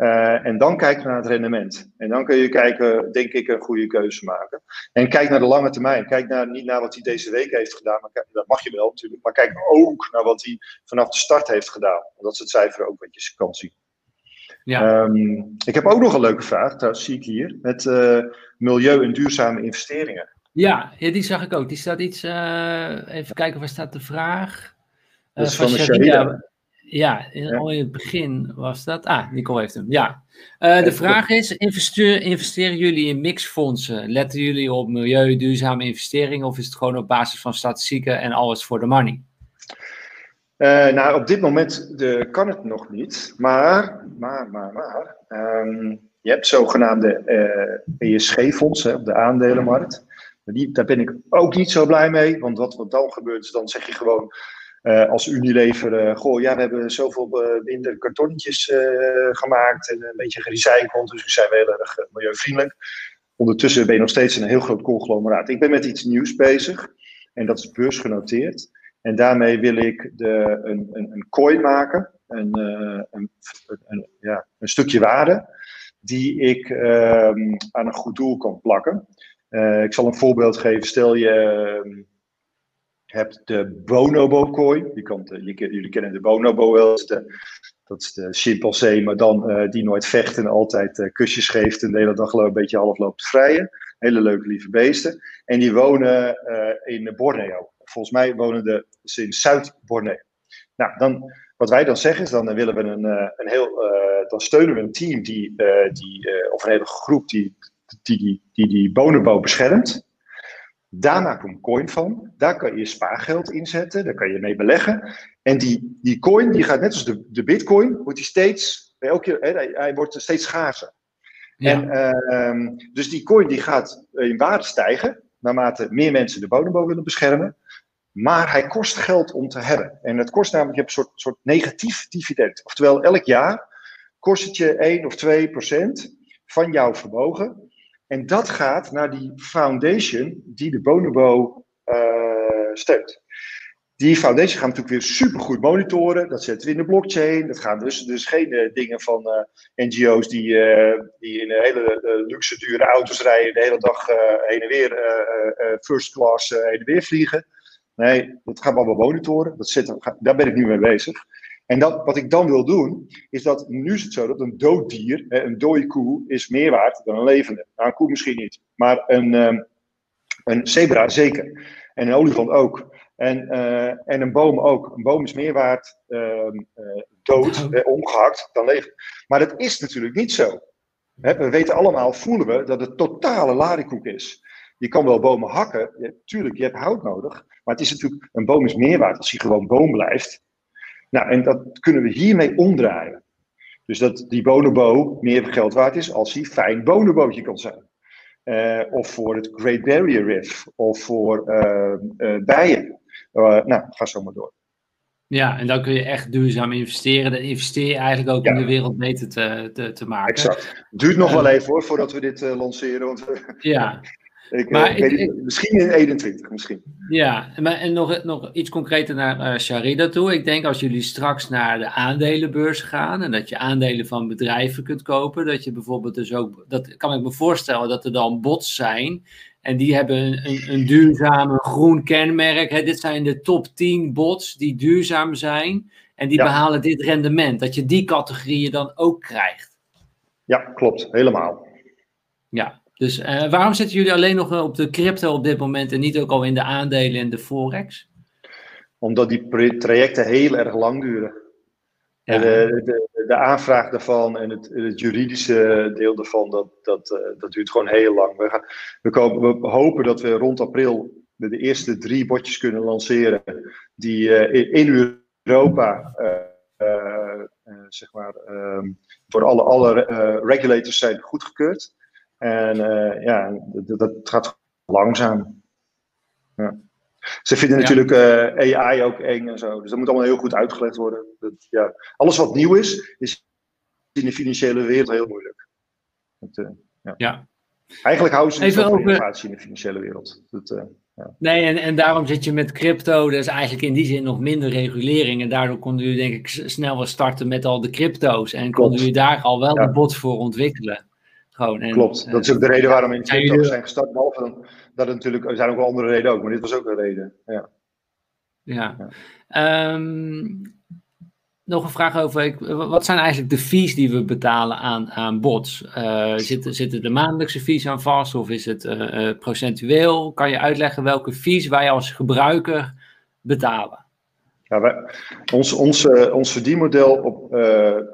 Uh, en dan kijken we naar het rendement. En dan kun je kijken, denk ik, een goede keuze maken. En kijk naar de lange termijn. Kijk naar, niet naar wat hij deze week heeft gedaan, maar kijk, dat mag je wel natuurlijk. Maar kijk ook naar wat hij vanaf de start heeft gedaan. Dat is het cijfer ook wat je kan zien. Ja. Um, ik heb ook nog een leuke vraag, dat zie ik hier. Met uh, milieu- en duurzame investeringen. Ja, ja, die zag ik ook. Die staat iets. Uh, even kijken, waar staat de vraag? Dat is van, van de. Ja, in, al in het begin was dat. Ah, Nicole heeft hem. Ja. Uh, de vraag is: investeer, investeren jullie in mixfondsen? Letten jullie op milieu, duurzame investeringen? Of is het gewoon op basis van statistieken en alles voor de money? Uh, nou, op dit moment de, kan het nog niet. Maar, maar, maar, maar. Um, je hebt zogenaamde uh, ESG-fondsen op de aandelenmarkt. Die, daar ben ik ook niet zo blij mee. Want wat, wat dan gebeurt, is dan zeg je gewoon uh, als Unilever, uh, goh, ja, we hebben zoveel uh, minder kartonnetjes gemaakt en een beetje gerecycled, dus we zijn wel heel erg milieuvriendelijk. Ondertussen ben je nog steeds een heel groot conglomeraat. Ik ben met iets nieuws bezig en dat is beursgenoteerd. En daarmee wil ik de, een, een, een coin maken, ja, een stukje waarde, die ik ehm, aan een goed doel kan plakken. ik zal een voorbeeld geven. Stel je ehm, hebt de bonobo kooi. Je kan jullie kennen de bonobo wel. Dat is de, chimpansee, maar dan uh, die nooit vecht en altijd uh, kusjes geeft. En de hele dag een beetje half loopt vrijen. Hele leuke, lieve beesten. En die wonen in Borneo. Volgens mij wonen de, ze in Zuid-Borneo. Nou, dan, wat wij dan zeggen is, dan willen we een, een heel, dan steunen we een team die, die of een hele groep die die, die, die, die bonobo beschermt. Daar maak je een coin van. Daar kan je spaargeld inzetten. Daar kan je mee beleggen. En die, die coin die gaat net als de, de bitcoin, wordt die steeds, elke, hè, hij, hij wordt steeds schaarser. Ja. En, uh, dus die coin die gaat in waarde stijgen, naarmate meer mensen de bodemboom willen beschermen. Maar hij kost geld om te hebben. En het kost namelijk, je hebt een soort, soort negatief dividend. Oftewel, elk jaar kost het je 1 of 2 procent van jouw vermogen. En dat gaat naar die foundation die de Bonobo uh, steunt. Die foundation gaan we natuurlijk weer supergoed monitoren. Dat zetten we in de blockchain. Dat gaan dus, dus geen uh, dingen van uh, NGO's die, die in hele luxe, dure auto's rijden. De hele dag heen en weer, first class heen en weer vliegen. Nee, dat gaan we allemaal monitoren. Dat zit, daar ben ik nu mee bezig. En dat, wat ik dan wil doen, is dat nu is het zo dat een dood dier, een dode koe, is meer waard dan een levende. Nou, een koe misschien niet, maar een, um, een zebra zeker. En een olifant ook. En, uh, en een boom ook. Een boom is meer waard uh, dood, <laughs> uh, omgehakt, dan levend. Maar dat is natuurlijk niet zo. we weten allemaal, voelen we, dat het totale larikoek is. Je kan wel bomen hakken, ja, tuurlijk, je hebt hout nodig. Maar het is natuurlijk, een boom is meer waard als hij gewoon boom blijft nou, en dat kunnen we hiermee omdraaien. Dus dat die bonobo meer geld waard is als hij fijn bonobootje kan zijn. Uh, of voor het Great Barrier Reef, of voor uh, uh, bijen. nou, ga zo maar door. Ja, en dan kun je echt duurzaam investeren. Dan investeer je eigenlijk ook ja. om de wereld beter te, te, te maken. Exact. Duurt nog wel even hoor, voordat we dit lanceren. Want ja, <laughs> Ik, maar ik, ik, misschien in 21, misschien. Ja, maar, en nog, nog iets concreter naar uh, Sharida toe. Ik denk als jullie straks naar de aandelenbeurs gaan en dat je aandelen van bedrijven kunt kopen, dat je bijvoorbeeld dus ook, dat kan ik me voorstellen dat er dan bots zijn en die hebben een, een, een duurzame groen kenmerk. Hè, dit zijn de top 10 bots die duurzaam zijn en die behalen dit rendement. Dat je die categorieën dan ook krijgt. Ja, klopt, helemaal. Ja, dus uh, waarom zitten jullie alleen nog op de crypto op dit moment en niet ook al in de aandelen en de forex? Omdat die trajecten heel erg lang duren. Ja. De, de, de, aanvraag daarvan en het, het, juridische deel daarvan, dat, dat, uh, dat duurt gewoon heel lang. We, gaan, we, komen, we, hopen dat we rond april de, eerste drie botjes kunnen lanceren die uh, in, in, Europa, zeg maar, um, voor alle, alle regulators zijn goedgekeurd. En uh, ja, dat, dat, gaat langzaam. Ja. Ze vinden ja. natuurlijk uh, AI ook eng en zo. Dus dat moet allemaal heel goed uitgelegd worden. Dat, ja. Alles wat nieuw is, is in de financiële wereld heel moeilijk. Dat, uh, ja. ja. Eigenlijk houden ze niet van over... innovatie in de financiële wereld. Dat, Nee, en, en daarom zit je met crypto, dus eigenlijk in die zin nog minder regulering. En daardoor konden jullie denk ik snel wel starten met al de crypto's. En konden jullie daar al wel de bots voor ontwikkelen. Gewoon, en, Klopt, dat is ook de reden waarom we in crypto zijn gestart. Behalve dat het natuurlijk, er zijn ook wel andere redenen ook, maar dit was ook een reden. Ja. ja. Ehm, nog een vraag over, wat zijn eigenlijk de fees die we betalen aan, aan bots? Uh, zitten, zitten de maandelijkse fees aan vast of is het uh, procentueel? Kan je uitleggen welke fees wij als gebruiker betalen? Ja, ons, ons, ons verdienmodel op,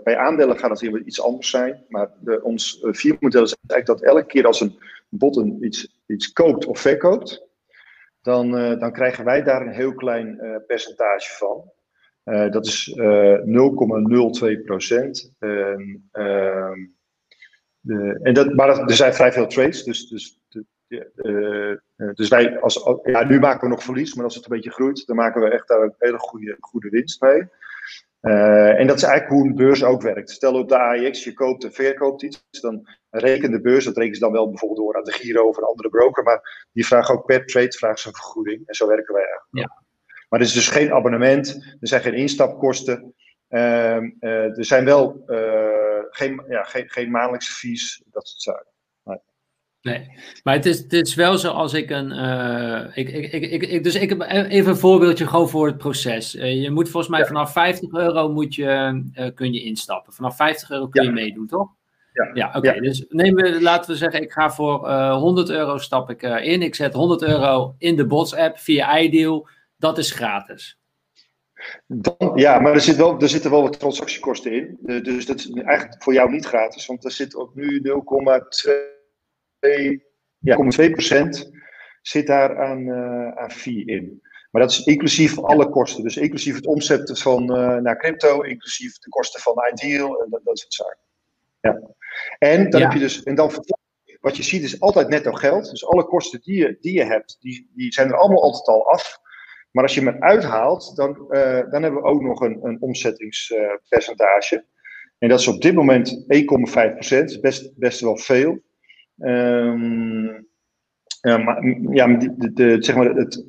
bij aandelen gaat hier iets anders zijn. Maar de, ons verdienmodel is eigenlijk dat elke keer als een bot een, iets, iets koopt of verkoopt, dan, dan krijgen wij daar een heel klein percentage van. Dat is uh, eh, 0,02 procent. Uh, en dat, maar er zijn vrij veel trades, dus, dus, dus wij, als, ja, nu maken we nog verlies, maar als het een beetje groeit, dan maken we echt daar een hele goede, goede winst mee. en dat is eigenlijk hoe een beurs ook werkt. Stel op de AEX, je koopt en verkoopt iets, dan rekent de beurs, dat rekenen ze dan wel bijvoorbeeld door aan de Giro of een andere broker, maar die vragen ook per trade vragen ze een vergoeding. En zo werken wij eigenlijk. Ja. Maar er is dus geen abonnement, er zijn geen instapkosten. Ehm, eh, er zijn wel geen, ja, geen, geen maandelijkse fees, dat soort zaken. Nee. maar het is, het is wel zo als ik een. Uh, ik, ik, ik, ik, dus ik heb even een voorbeeldje gewoon voor het proces. je moet volgens mij vanaf 50 euro moet je, kun je instappen. Vanaf 50 euro kun je meedoen, toch? Ja, ja oké. Dus nemen we, laten we zeggen, ik ga voor 100 euro stap ik in. Ik zet 100 euro in de Bots app via iDeal dat is gratis. Dan, ja, maar er, zit wel, er zitten wel wat transactiekosten in. Dus dat is eigenlijk voor jou niet gratis, want er zit ook nu 0,2 ja, zit daar aan, uh, aan fee in. Maar dat is inclusief alle kosten. Dus inclusief het omzetten van uh, naar crypto, inclusief de kosten van Ideal en dat, dat soort zaken. Ja. En dan heb je dus, en dan wat je ziet is altijd netto geld. Dus alle kosten die je, die je hebt, die, die zijn er allemaal altijd al af. Maar als je hem uithaalt, dan, uh, dan hebben we ook nog een, een omzettingspercentage. en dat is op dit moment 1,5%, best, best wel veel. Um, ja, maar, ja, de, de, zeg maar het,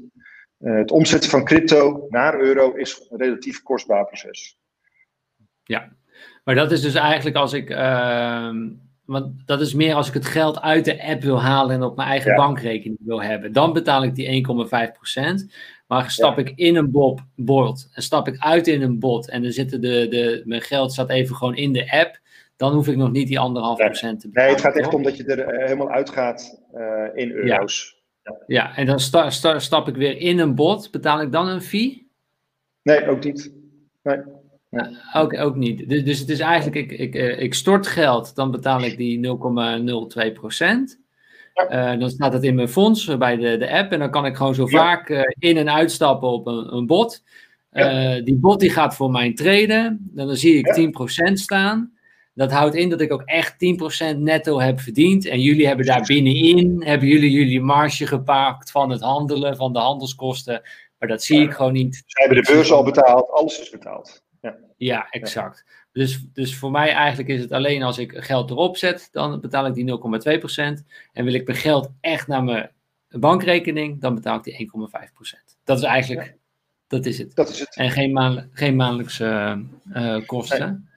het omzetten van crypto naar euro is een relatief kostbaar proces. Ja, maar dat is dus eigenlijk als ik. Uh, want dat is meer als ik het geld uit de app wil halen en op mijn eigen ja. bankrekening wil hebben. Dan betaal ik die 1,5%. Maar stap ik in een bob, bord en stap ik uit in een bot en dan zitten de, de, mijn geld staat even gewoon in de app, dan hoef ik nog niet die anderhalf procent te betalen. Nee, het gaat echt om dat je er eh, helemaal uitgaat uh, in euro's. Ja. ja, en dan sta, sta, stap ik weer in een bot. Betaal ik dan een fee? Nee, ook niet. Nee. ook, ook niet. Dus, dus het is eigenlijk, ik, ik, eh, ik stort geld, dan betaal ik die 0,02 procent. Uh, dan staat het in mijn fonds bij de, de app. En dan kan ik gewoon zo vaak uh, in- en uitstappen op een, een bot. Uh, die bot die gaat voor mijn traden. Dan, dan zie ik 10% staan. Dat houdt in dat ik ook echt 10% netto heb verdiend. En jullie hebben daar binnenin, hebben jullie jullie marge gepakt van het handelen, van de handelskosten. Maar dat zie ik gewoon niet. Ze hebben de beurs al betaald, alles is betaald. Ja, ja exact. Dus, dus voor mij eigenlijk is het alleen als ik geld erop zet, dan betaal ik die 0,2%. En wil ik mijn geld echt naar mijn bankrekening, dan betaal ik die 1,5%. Dat is eigenlijk, dat is het. Dat is het. En geen, maand, geen maandelijkse uh, kosten. Uh,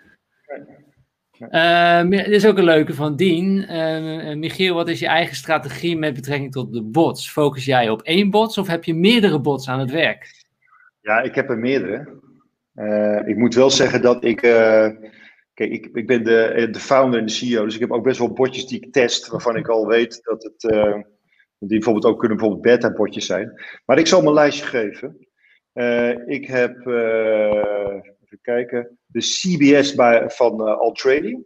dit is ook een leuke van Dien. Uh, Michiel, wat is je eigen strategie met betrekking tot de bots? Focus jij op één bots of heb je meerdere bots aan het werk? Ja, ik heb er meerdere. Ik moet wel zeggen dat ik. Kijk, ik, ik ben de, de founder en de CEO, dus ik heb ook best wel botjes die ik test, waarvan ik al weet dat het. Uh, die bijvoorbeeld ook kunnen bijvoorbeeld beta-botjes zijn. Maar ik zal mijn lijstje geven. ik heb. even kijken. De CBS bij, van All Trading.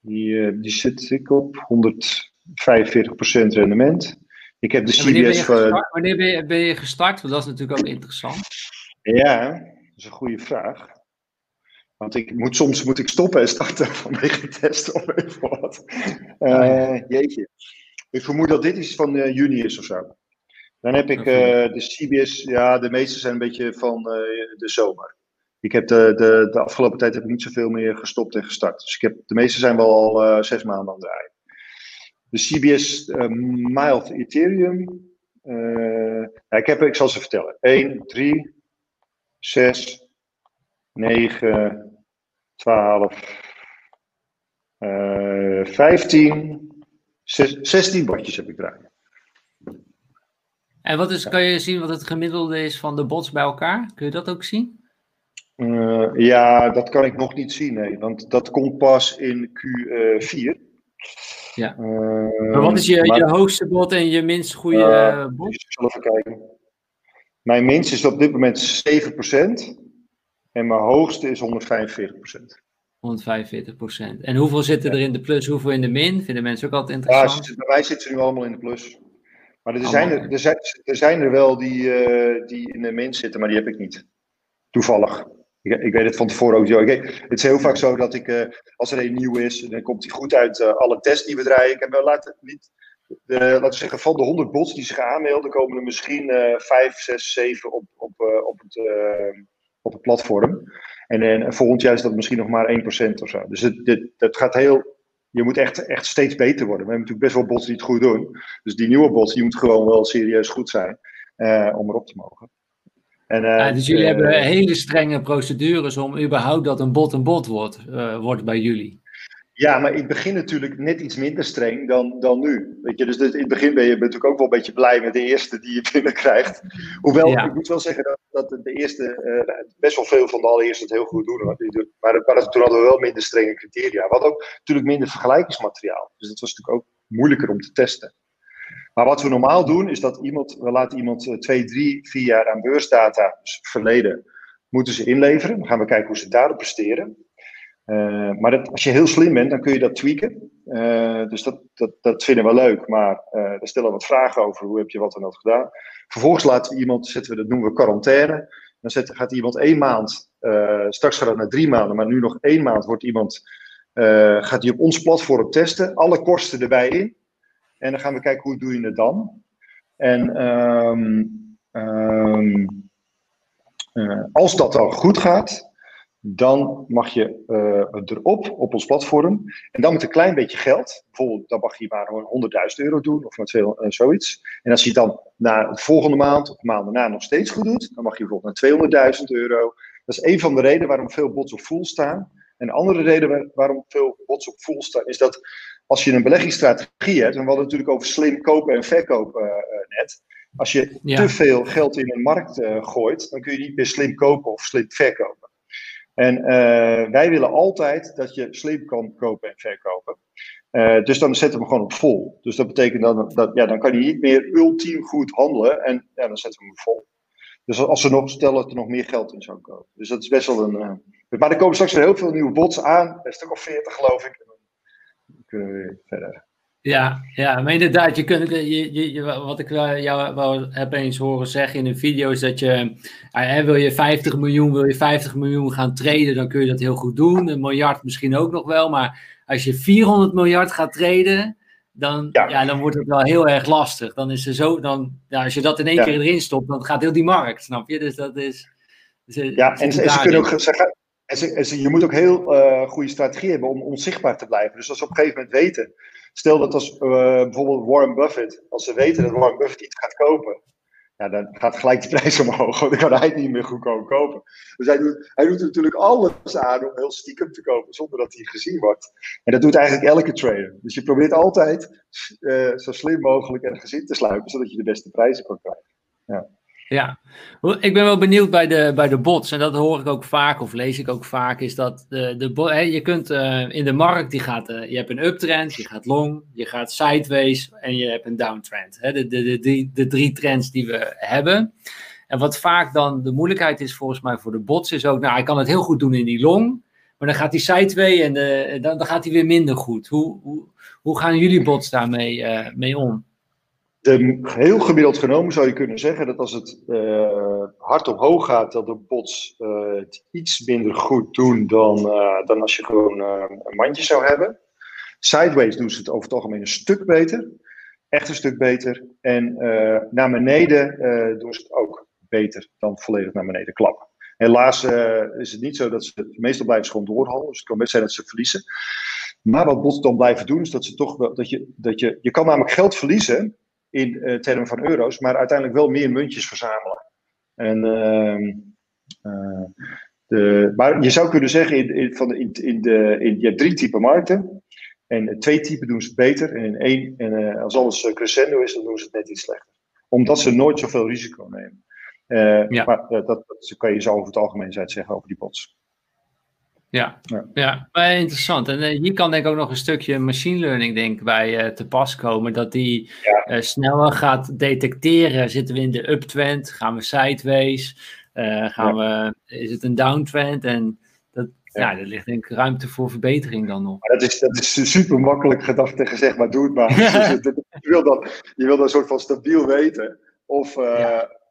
Die, die zit ik op 145% rendement. Ik heb de CBS. Wanneer ben je gestart? Wanneer ben je, ben je gestart? Want dat is natuurlijk ook interessant. Ja, is een goede vraag. Want ik moet, soms moet ik stoppen en starten <laughs> vanwege testen of even wat. Uh, jeetje. Ik vermoed dat dit iets van uh, juni is of zo. Dan heb ik uh, de CBS, ja, de meeste zijn een beetje van de zomer. Ik heb de, de, de afgelopen tijd heb ik niet zoveel meer gestopt en gestart. Dus ik heb, de meeste zijn wel al zes maanden aan het draaien. De CBS Mild Ethereum, Uh, ik, heb, ik zal ze vertellen. 1, 3, 6, 9, 12, uh, 15, 6, 16 bordjes heb ik draaien. En wat is, kan je zien wat het gemiddelde is van de bots bij elkaar? Kun je dat ook zien? Uh, ja, dat kan ik nog niet zien, nee. Want dat komt pas in Q4. Ja. Uh, maar wat is je, maar, je hoogste bot en je minst goede bot? Ik zal even kijken. Mijn minst is op dit moment 7%. En mijn hoogste is 145%. 145%. En hoeveel zitten er in de plus, hoeveel in de min? Vinden mensen ook altijd interessant? Ja, bij mij zitten ze nu allemaal in de plus. Maar er, zijn, er, er, zijn, er zijn er wel die, uh, die in de min zitten, maar die heb ik niet. Toevallig. Ik, ik weet het van tevoren ook. Ik, het is heel vaak zo dat ik, uh, als er een nieuw is, dan komt hij goed uit uh, alle tests die we draaien. Ik heb wel laten, niet, de, laten zeggen, van de 100 bots die zich aanmelden, komen er misschien uh, 5, 6, 7 op, op, op, het, op het platform. En, en volgend jaar is dat misschien nog maar 1% of zo. Dus het, dit, het gaat heel je moet echt, echt steeds beter worden. We hebben natuurlijk best wel bots die het goed doen. Dus die nieuwe bots, die moeten gewoon wel serieus goed zijn om erop te mogen. En, ja, dus jullie hebben hele strenge procedures om überhaupt dat een bot een bot wordt, wordt bij jullie. Ja, maar ik begin natuurlijk net iets minder streng dan, dan nu. Weet je, dus in het begin ben je natuurlijk ook wel een beetje blij met de eerste die je <laughs> binnenkrijgt. Hoewel, ja. ik moet wel zeggen dat, dat de eerste, uh, best wel veel van de allereerste het heel goed doen. Maar, maar toen hadden we wel minder strenge criteria. We hadden ook natuurlijk minder vergelijkingsmateriaal. Dus dat was natuurlijk ook moeilijker om te testen. Maar wat we normaal doen, is dat iemand, we laten iemand twee, drie, vier jaar aan beursdata, dus verleden, moeten ze inleveren. Dan gaan we kijken hoe ze daarop presteren. Uh, maar dat, als je heel slim bent, dan kun je dat tweaken. Uh, dus dat, dat, dat vinden we leuk. Maar uh, daar stellen wat vragen over. Hoe heb je wat en wat gedaan? Vervolgens laten we iemand, zetten we, dat noemen we quarantaine. Dan zet, gaat iemand één maand, straks gaat het naar drie maanden, maar nu nog één maand wordt iemand, gaat hij op ons platform testen. Alle kosten erbij in. En dan gaan we kijken hoe doe je het dan. En um, um, als dat dan goed gaat, dan mag je uh, erop op ons platform. En dan met een klein beetje geld. Bijvoorbeeld, dan mag je maar 100.000 euro doen of veel, uh, zoiets. En als je het dan na de volgende maand of de maand daarna nog steeds goed doet, dan mag je bijvoorbeeld naar 200.000 euro. Dat is een van de redenen waarom veel bots op full staan. En een andere reden waarom veel bots op full staan, is dat als je een beleggingsstrategie hebt, en we hadden natuurlijk over slim kopen en verkopen uh, net. Als je ja. te veel geld in een markt gooit, dan kun je niet meer slim kopen of slim verkopen. En uh, wij willen altijd dat je slim kan kopen en verkopen. Uh, dus dan zetten we hem gewoon op vol. Dus dat betekent dan, dat ja, dan kan hij niet meer ultiem goed handelen. En ja, dan zetten we hem vol. Dus als ze nog stellen dat er nog meer geld in zou komen. Dus dat is best wel een. Uh, maar er komen straks weer heel veel nieuwe bots aan. Een stuk of 40 geloof ik. En dan kunnen we weer verder. Ja, ja, maar inderdaad, je kunt, je, je, je, wat ik jou wel heb eens horen zeggen in een video is dat je, uh, wil je 50 miljoen, wil je 50 miljoen gaan traden, dan kun je dat heel goed doen. Een miljard misschien ook nog wel, maar als je 400 miljard gaat traden, dan, ja. ja dan wordt het wel heel erg lastig. Dan is er zo, dan, ja, als je dat in één ja. keer erin stopt, dan gaat heel die markt, snap je? Dus dat is. Dus, ja, en, ze, ze kunnen ook zeggen, en ze, en je moet ook heel uh, goede strategie hebben om onzichtbaar te blijven. Dus als ze op een gegeven moment weten Stel dat als uh, bijvoorbeeld Warren Buffett, als ze weten dat Warren Buffett iets gaat kopen, ja, dan gaat gelijk de prijs omhoog, <laughs> dan kan hij het niet meer goedkoop kopen. Dus hij doet, hij doet er natuurlijk alles aan om heel stiekem te kopen, zonder dat hij gezien wordt. En dat doet eigenlijk elke trader. Dus je probeert altijd uh, zo slim mogelijk ergens in te sluipen, zodat je de beste prijzen kan krijgen. Ja. Ja, ik ben wel benieuwd bij de, bij de bots. En dat hoor ik ook vaak, of lees ik ook vaak, is dat de, de hè, je kunt uh, in de markt, die gaat, uh, je hebt een uptrend, je gaat long, je gaat sideways en je hebt een downtrend. Hè, de, de, de, de, drie trends die we hebben. En wat vaak dan de moeilijkheid is volgens mij voor de bots, is ook, nou, hij kan het heel goed doen in die long, maar dan gaat die sideways en de, dan, dan gaat hij weer minder goed. Hoe, hoe, hoe gaan jullie bots daarmee mee om? De, heel gemiddeld genomen zou je kunnen zeggen dat als het uh, hard omhoog gaat, dat de bots uh, het iets minder goed doen dan, uh, dan als je gewoon een mandje zou hebben. Sideways doen ze het over het algemeen een stuk beter. Echt een stuk beter. En naar beneden doen ze het ook beter dan volledig naar beneden klappen. Helaas is het niet zo dat ze meestal blijven ze gewoon doorhalen. Dus het kan best zijn dat ze verliezen. Maar wat bots dan blijven doen, is dat ze toch. Dat je, dat je, je kan namelijk geld verliezen in termen van euro's, maar uiteindelijk wel meer muntjes verzamelen. En, ehm, de, maar je zou kunnen zeggen, in, in, van in, in de, in, je hebt drie typen markten. En twee typen doen ze het beter. En in één, en als alles crescendo is, dan doen ze het net iets slechter. Omdat ze nooit zoveel risico nemen. ja. Maar dat, dat kan je zo over het algemeen zeggen over die bots. Ja, ja. ja interessant. En uh, hier kan denk ik ook nog een stukje machine learning denk bij uh, te pas komen. Dat die uh, sneller gaat detecteren. Zitten we in de uptrend? Gaan we sideways? gaan we, is het een downtrend? En dat, ja. er ligt denk ik ruimte voor verbetering dan nog. Maar dat, is, dat is super makkelijk gedacht en gezegd, maar doe het maar. <laughs> je, wil dan, je wil dan een soort van stabiel weten of,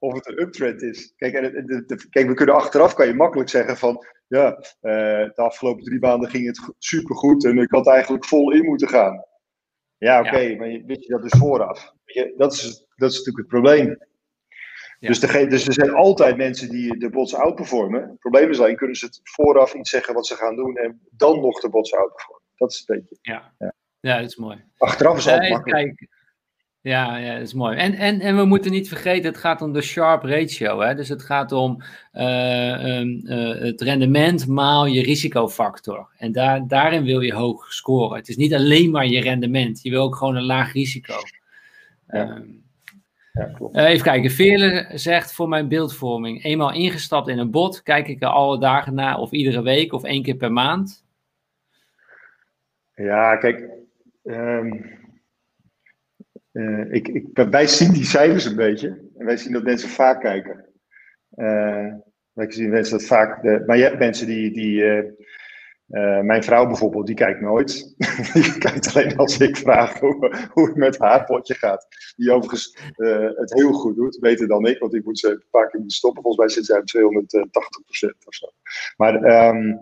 of het een uptrend is. Kijk, en, kijk, we kunnen achteraf kan je makkelijk zeggen van ja, uh, de afgelopen drie maanden ging het supergoed en ik had eigenlijk vol in moeten gaan. Ja, oké, maar weet je dat dus vooraf? Je, dat, is, dat is natuurlijk het probleem. Dus, de, dus er zijn altijd mensen die de bots outperformen. Het probleem is alleen, kunnen ze het vooraf iets zeggen wat ze gaan doen en dan nog de bots outperformen. Dat is het beetje. Ja, ja. ja dat is mooi. Achteraf is het altijd makkelijk. Kijk, ja, ja, dat is mooi. En, en, en we moeten niet vergeten, het gaat om de Sharp ratio. Hè? Dus het gaat om uh, het rendement maal je risicofactor. En daar, daarin wil je hoog scoren. Het is niet alleen maar je rendement. Je wil ook gewoon een laag risico. Ja. Ehm, ja, klopt. Uh, even kijken. Vele zegt voor mijn beeldvorming: eenmaal ingestapt in een bot, kijk ik er alle dagen naar, of iedere week of één keer per maand. Ja, kijk. Um uh, ik, ik, wij zien die cijfers een beetje. En wij zien dat mensen vaak kijken. Uh, wij zien mensen dat vaak. De, maar je hebt mensen die. die uh, mijn vrouw bijvoorbeeld, die kijkt nooit. <laughs> die kijkt alleen als ik vraag hoe, het met haar potje gaat. Die overigens het heel goed doet, beter dan ik, want ik moet ze een paar keer stoppen. Volgens mij zit zij op 280% of zo. Maar. Um,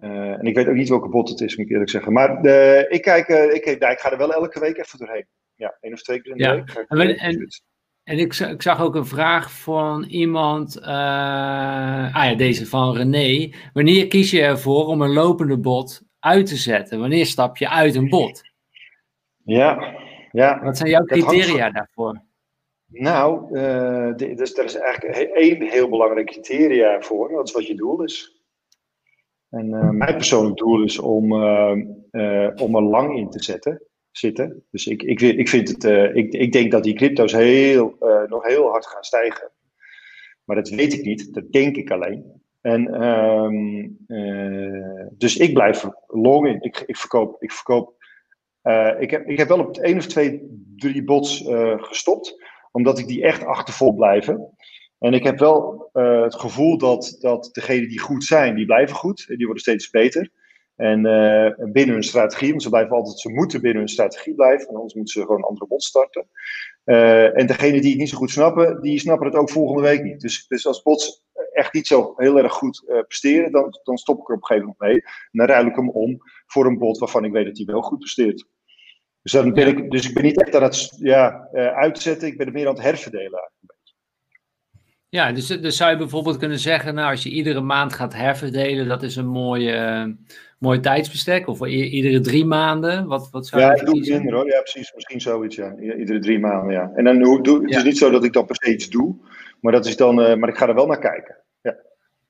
en ik weet ook niet welke bot het is, moet ik eerlijk zeggen. Maar ik, kijk, ik, nou, ik ga er wel elke week even doorheen ja, één of twee keer in de week. En, en, en ik, ik, zag ook een vraag van iemand, uh, ah ja, deze van René. Wanneer kies je ervoor om een lopende bot uit te zetten? Wanneer stap je uit een bot? Ja, ja. Wat zijn jouw criteria daarvoor? Nou, uh, dus er is eigenlijk één heel belangrijk criteria voor. Dat is wat je doel is. En uh, mijn persoonlijk doel is om, om er lang in te zetten zitten. Dus ik, ik, ik, vind het, uh, ik, ik denk dat die crypto's heel, uh, nog heel hard gaan stijgen. Maar dat weet ik niet, dat denk ik alleen. En, um, uh, dus ik blijf long in. Ik, ik verkoop. Ik, verkoop ik, heb, ik heb wel op één of twee, drie bots gestopt, omdat ik die echt achtervol blijven. En ik heb wel het gevoel dat, dat degenen die goed zijn, die blijven goed. Die worden steeds beter. En uh, binnen hun strategie, want ze blijven altijd, ze moeten binnen hun strategie blijven, anders moeten ze gewoon een andere bot starten. Uh, en degenen die het niet zo goed snappen, die snappen het ook volgende week niet. Dus, dus als bots echt niet zo heel erg goed uh, presteren, dan, dan stop ik er op een gegeven moment mee. En dan ruil ik hem om voor een bot waarvan ik weet dat hij wel goed presteert. Dus, dan ben ik, dus ik ben niet echt aan het ja, uitzetten, ik ben het meer aan het herverdelen Ja, dus, dus zou je bijvoorbeeld kunnen zeggen, nou als je iedere maand gaat herverdelen, dat is een mooie mooi tijdsbestek? Of iedere drie maanden? Wat, wat zou ja, ik doe het minder hoor. Ja, precies. Misschien zoiets, ja. Iedere drie maanden, ja. En dan doe, het is niet zo dat ik dat per se iets doe. Maar, dat is dan, uh, maar ik ga er wel naar kijken. Ja.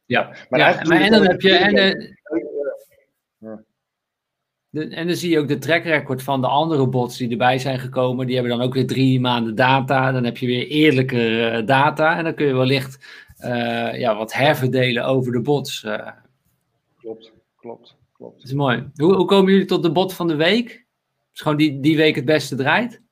Ja, maar, ja, maar en dan heb je... En, de, ja. De, en dan zie je ook de track record van de andere bots die erbij zijn gekomen. Die hebben dan ook weer drie maanden data. Dan heb je weer eerlijke uh, data. En dan kun je wellicht uh, ja, wat herverdelen over de bots. Klopt, klopt. Dat is mooi. Hoe, hoe komen jullie tot de bot van de week? Is gewoon die, die week het beste draait?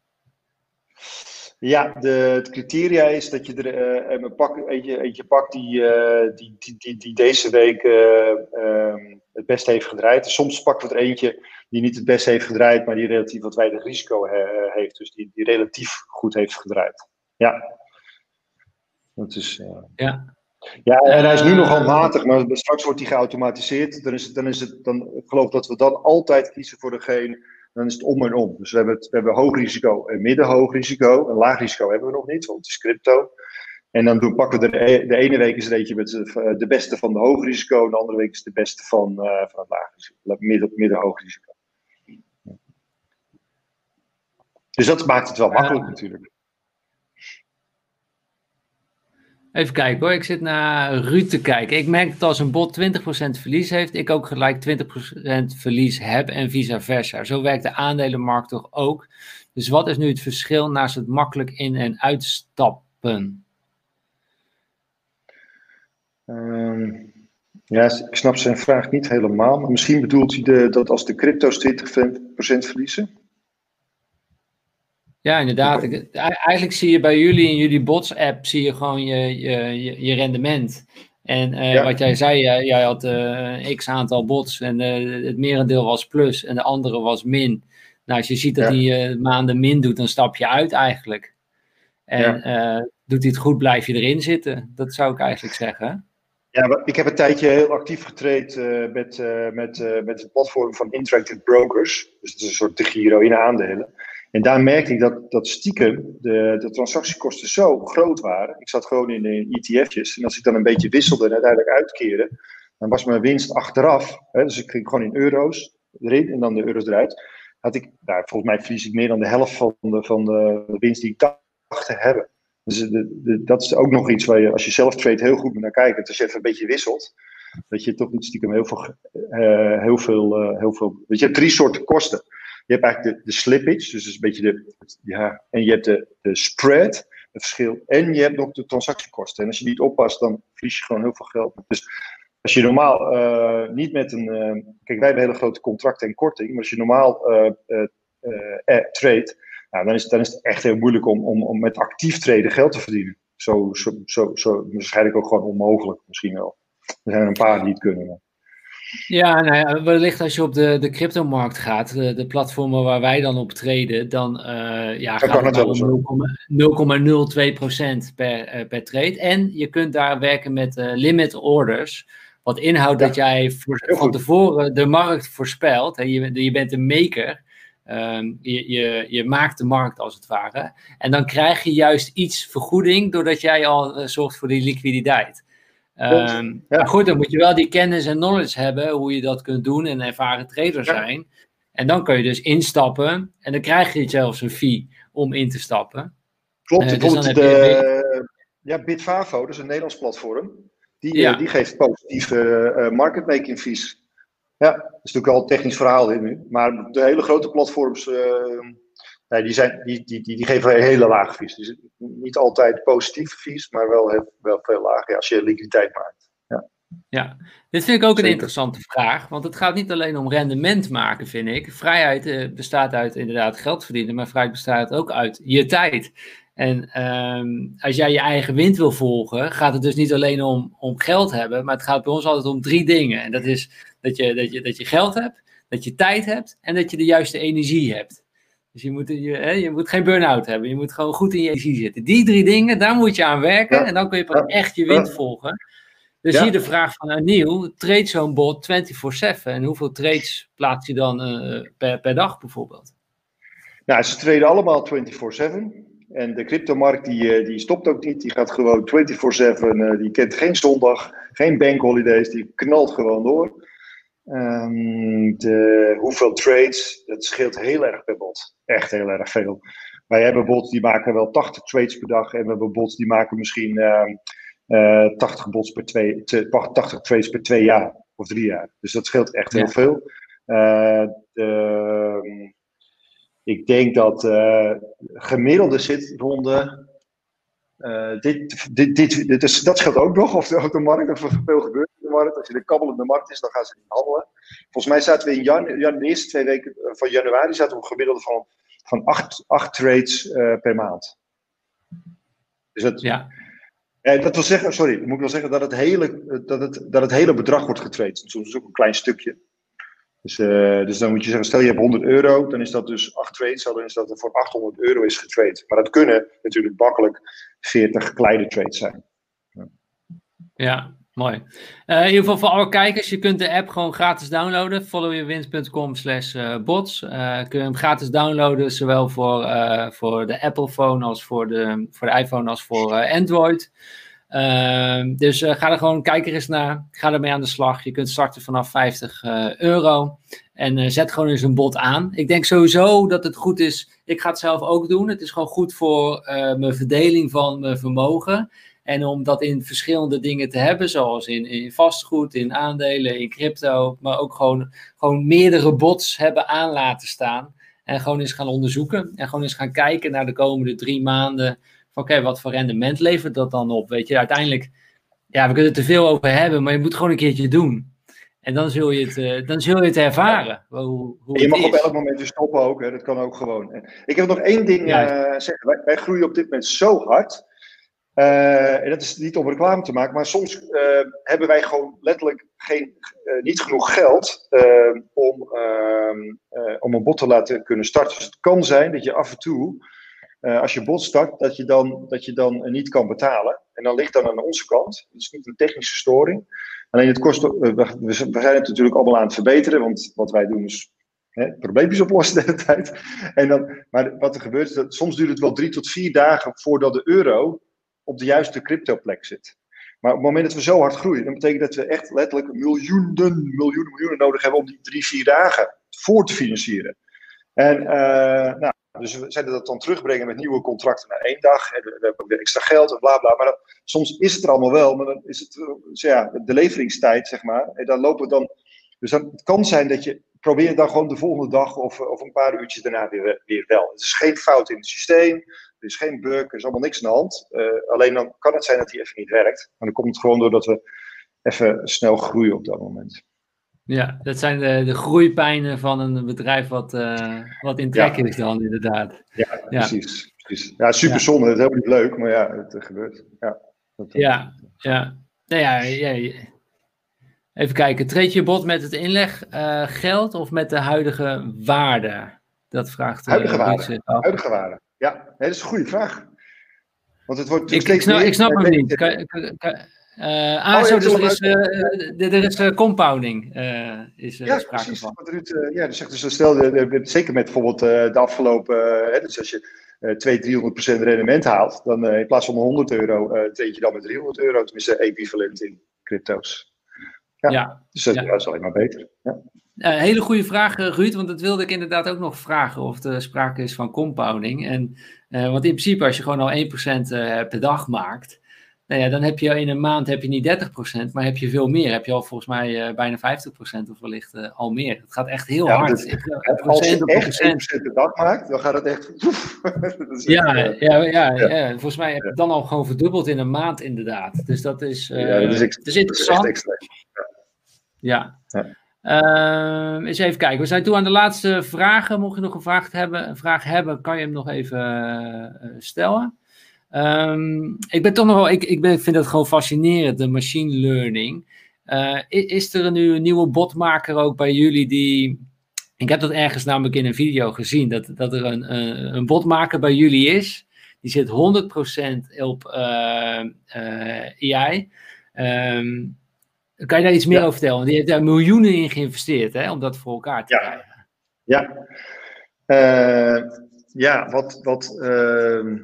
Ja, de, het criteria is dat je er uh, een pak, eentje, eentje pakt die, uh, die, die, die, die, deze week uh, um, het beste heeft gedraaid. Soms pakken we er eentje die niet het beste heeft gedraaid, maar die relatief wat weinig risico he, heeft. Dus die, die relatief goed heeft gedraaid. Ja. Dat is, ja. Ja, en hij is nu nog handmatig, maar straks wordt hij geautomatiseerd. Dan, is het, dan, is het, dan ik geloof dat we dan altijd kiezen voor degene, dan is het om en om. Dus we hebben, het, we hebben hoog risico en middenhoog risico. Een laag risico hebben we nog niet, want het is crypto. En dan doen, pakken we de, de ene week is er eentje met de beste van de hoog risico, en de andere week is de beste van, uh, van het laag risico, midden, midden hoog risico. Dus dat maakt het wel makkelijk natuurlijk. Even kijken hoor, ik zit naar Ruud te kijken. Ik merk dat als een bot 20% verlies heeft, ik ook gelijk 20% verlies heb en vice versa. Zo werkt de aandelenmarkt toch ook. Dus wat is nu het verschil naast het makkelijk in- en uitstappen? Ehm, ja, ik snap zijn vraag niet helemaal, maar misschien bedoelt hij de, dat als de crypto's 20% verliezen. Ja, inderdaad. Eigenlijk zie je bij jullie in jullie bots-app zie je gewoon je, je, je, rendement. En uh, wat jij zei, jij, had uh, x aantal bots en uh, het merendeel was plus en de andere was min. Nou, als je ziet dat ja. hij maanden min doet, dan stap je uit eigenlijk. En ja. doet hij het goed, blijf je erin zitten. Dat zou ik eigenlijk zeggen. Ja, ik heb een tijdje heel actief getraind met, met, met het platform van Interactive Brokers. Dus het is een soort de Giro in aandelen. En daar merkte ik dat, dat stiekem de, de transactiekosten zo groot waren. Ik zat gewoon in de ETF'jes. En als ik dan een beetje wisselde en uiteindelijk uitkeerde, dan was mijn winst achteraf. Hè, dus ik ging gewoon in euro's erin en dan de euro's eruit. Had ik, nou, volgens mij verlies ik meer dan de helft van de, van de winst die ik dacht te hebben. Dus de, dat is ook nog iets waar je, als je zelf trade, heel goed moet naar kijken. Als je even een beetje wisselt, dat je toch niet stiekem heel veel, uh, heel veel, uh, heel veel. Je, drie soorten kosten. Je hebt eigenlijk de, de slippage, dus is een beetje de. Ja, en je hebt de, de spread, het verschil. En je hebt nog de transactiekosten. En als je niet oppast, dan verlies je gewoon heel veel geld. Dus als je normaal uh, niet met een. Uh, kijk, wij hebben hele grote contracten en korting. Maar als je normaal uh, trade, nou, dan, is, dan is het echt heel moeilijk om, om, om met actief traden geld te verdienen. Zo, zo, zo, zo waarschijnlijk ook gewoon onmogelijk, misschien wel. Er zijn er een paar die het kunnen. Ja, nou ja, wellicht als je op de, de cryptomarkt gaat, de, de platformen waar wij dan op treden, dan uh, ja, gaat het om 0,02% per, uh, per trade. En je kunt daar werken met uh, limit orders. Wat inhoudt ja. dat jij voor, van tevoren de markt voorspelt. Hè, je, je bent een maker. Um, je, je, je, maakt de markt als het ware. En dan krijg je juist iets vergoeding doordat jij al zorgt voor die liquiditeit. Um, ja. Maar goed, dan moet je wel die kennis en knowledge hebben hoe je dat kunt doen en ervaren trader zijn. En dan kun je dus instappen en dan krijg je zelfs een fee om in te stappen. Klopt, uh, dus de, je... ja, Bitfavo, dat is een Nederlands platform, die, ja. uh, die geeft positieve uh, market making fees. Ja, dat is natuurlijk al een technisch verhaal in nu, maar de hele grote platforms Nee, die, zijn, die, die, die, die geven hele lage fees. Dus niet altijd positieve fees, maar wel, heel, wel veel lager als je liquiditeit maakt. Ja. ja, dit vind ik ook Zeker. een interessante vraag. Want het gaat niet alleen om rendement maken, vind ik. Vrijheid uh, bestaat uit inderdaad geld verdienen, maar vrijheid bestaat ook uit je tijd. En um, als jij je eigen wind wil volgen, gaat het dus niet alleen om, om geld hebben, maar het gaat bij ons altijd om drie dingen. En dat is dat je, dat, je, dat je geld hebt, dat je tijd hebt en dat je de juiste energie hebt. Dus je moet, je, hè, je moet geen burn-out hebben. Je moet gewoon goed in je energie zitten. Die drie dingen, daar moet je aan werken. Ja. En dan kun je pas echt je wind volgen. Dus ja. hier de vraag van Aniel. Trade zo'n bot 24-7. En hoeveel trades plaats je dan uh, per, per dag bijvoorbeeld? Nou, ze treden allemaal 24-7. En de cryptomarkt die, die stopt ook niet. Die gaat gewoon 24-7. Uh, die kent geen zondag, geen bankholidays. Die knalt gewoon door. Um, de, hoeveel trades, dat scheelt heel erg per bot. Echt heel erg veel. Wij hebben bots die maken wel 80 trades per dag. En we hebben bots die maken misschien uh, uh, 80, bots per twee, 80 trades per twee jaar of drie jaar. Dus dat scheelt echt heel ja. veel. Uh, de, ik denk dat uh, gemiddelde zit rond de. Uh, dit, dit, dit, dit is, dat scheelt ook nog, of de, of de markt, of er veel gebeurt markt. Als je de kabbelende markt is, dan gaan ze niet handelen. Volgens mij zaten we in jan, jan, de eerste twee weken van januari zaten we op een gemiddelde van, van acht, acht trades uh, per maand. Dus dat, ja. Eh, dat wil zeggen, sorry, moet ik wel zeggen dat het hele, dat het, dat het hele bedrag wordt getraind. Soms ook een klein stukje. Dus, uh, dus dan moet je zeggen, stel je hebt 100 euro, dan is dat dus 8 trades, dan is dat er voor 800 euro is getraind. Maar dat kunnen natuurlijk makkelijk 40 kleine trades zijn. Ja, ja mooi. Uh, in ieder geval voor alle kijkers, je kunt de app gewoon gratis downloaden. followyourwins.com slash bots. Uh, kun je hem gratis downloaden, zowel voor, voor de Apple phone als voor de, voor de iPhone als voor Android. Ehm, dus ga er gewoon, kijk er eens naar. Ga ermee aan de slag. Je kunt starten vanaf 50 euro. En zet gewoon eens een bod aan. Ik denk sowieso dat het goed is. Ik ga het zelf ook doen. Het is gewoon goed voor mijn verdeling van mijn vermogen. En om dat in verschillende dingen te hebben, zoals in, in vastgoed, in aandelen, in crypto, maar ook gewoon, gewoon meerdere bots hebben aan laten staan. En gewoon eens gaan onderzoeken. En gewoon eens gaan kijken naar de komende drie maanden. Van oké, wat voor rendement levert dat dan op? Weet je, uiteindelijk, ja, we kunnen het er veel over hebben, maar je moet gewoon een keertje doen. En dan zul je het, uh, dan zul je het ervaren. Hoe, hoe je mag op elk moment stoppen ook, hè? dat kan ook gewoon. Ik heb nog één ding uh, zeggen. Wij, wij, groeien op dit moment zo hard. Uh, en dat is niet om reclame te maken, maar soms uh, hebben wij gewoon letterlijk geen, uh, niet genoeg geld om, ehm, om een bot te laten kunnen starten. Dus het kan zijn dat je af en toe, als je bot start, dat je dan, dat je dan niet kan betalen. En dan ligt dan aan onze kant. Dat is niet een technische storing. Alleen het kost, we, we zijn het natuurlijk allemaal aan het verbeteren, want wat wij doen is hè, probleempjes oplossen de hele tijd. En dan, maar wat er gebeurt is dat soms duurt het wel drie tot vier dagen voordat de euro op de juiste cryptoplek zit. Maar op het moment dat we zo hard groeien, dan betekent dat we echt letterlijk miljoenen, miljoenen, miljoenen nodig hebben om die drie, vier dagen voor te financieren. En uh, nou, dus we zeiden dat dan terugbrengen met nieuwe contracten naar één dag. En we hebben weer extra geld en bla bla. Maar soms is het er allemaal wel, maar dan is het dus ja, de leveringstijd, zeg maar. En dan lopen we dan. Dus dan, het kan zijn dat je probeert dan gewoon de volgende dag of, of een paar uurtjes daarna weer, weer wel. Het is geen fout in het systeem. Er is geen bug, er is allemaal niks aan de hand. Uh, alleen dan kan het zijn dat die even niet werkt. Maar dan komt het gewoon doordat we even snel groeien op dat moment. Ja, dat zijn de, de groeipijnen van een bedrijf wat, uh, wat in trek ja. is dan inderdaad. Ja, ja. Precies, precies. Ja, super zonde. Het is helemaal niet leuk, maar ja, het gebeurt. Ja, dat, ja, ja. Nou ja, even kijken. Treed je bot met het inleggeld uh, of met de huidige waarde? Dat vraagt de huidige waarde. Huidige waarde. Ja, dat is een goede vraag. Want het wordt ik, ik, snap, ik snap hem niet. Uh, ah, oh, zo, dus er is, uh, er is uh, compounding. is, ja, sprake precies. Van. Ruud, ja, dus zegt dus stel, zeker met bijvoorbeeld de afgelopen, dus als je 200, 300% rendement haalt, dan in plaats van 100 euro, treed je dan met 300 euro, tenminste equivalent in crypto's. Ja, ja. dus dat ja. is alleen maar beter. Ja. Uh, hele goede vraag, eh, Ruud, want dat wilde ik inderdaad ook nog vragen of er sprake is van compounding. En, uh, want in principe, als je gewoon al 1% uh, per dag maakt, nou ja, dan heb je in een maand heb je niet 30%, maar heb je veel meer. Heb je al volgens mij bijna 50% of wellicht al meer. Het gaat echt heel ja, hard. Dus, als je echt 1% per dag maakt, dan gaat het echt... <laughs> ja, echt, ja, ja, ja, ja, volgens mij heb je dan al gewoon verdubbeld in een maand inderdaad. Dus dat is, ja, dat is, dat is interessant. Ja. Uh, eens even kijken. We zijn toe aan de laatste vragen. Mocht je nog een vraag hebben, vraag hebben kan je hem nog even uh, stellen. Um, ik ben toch nog wel, ik, ik ben, vind het gewoon fascinerend, de machine learning. Uh, is er nu een nieuwe botmaker ook bij jullie die. Ik heb dat ergens namelijk in een video gezien, dat, dat er een, een, botmaker bij jullie is. Die zit 100% op AI. Um, kan je daar iets meer over vertellen? Want die heeft daar miljoenen in geïnvesteerd hè, om dat voor elkaar te ja. krijgen. Ja, uh, ja wat, wat, uh,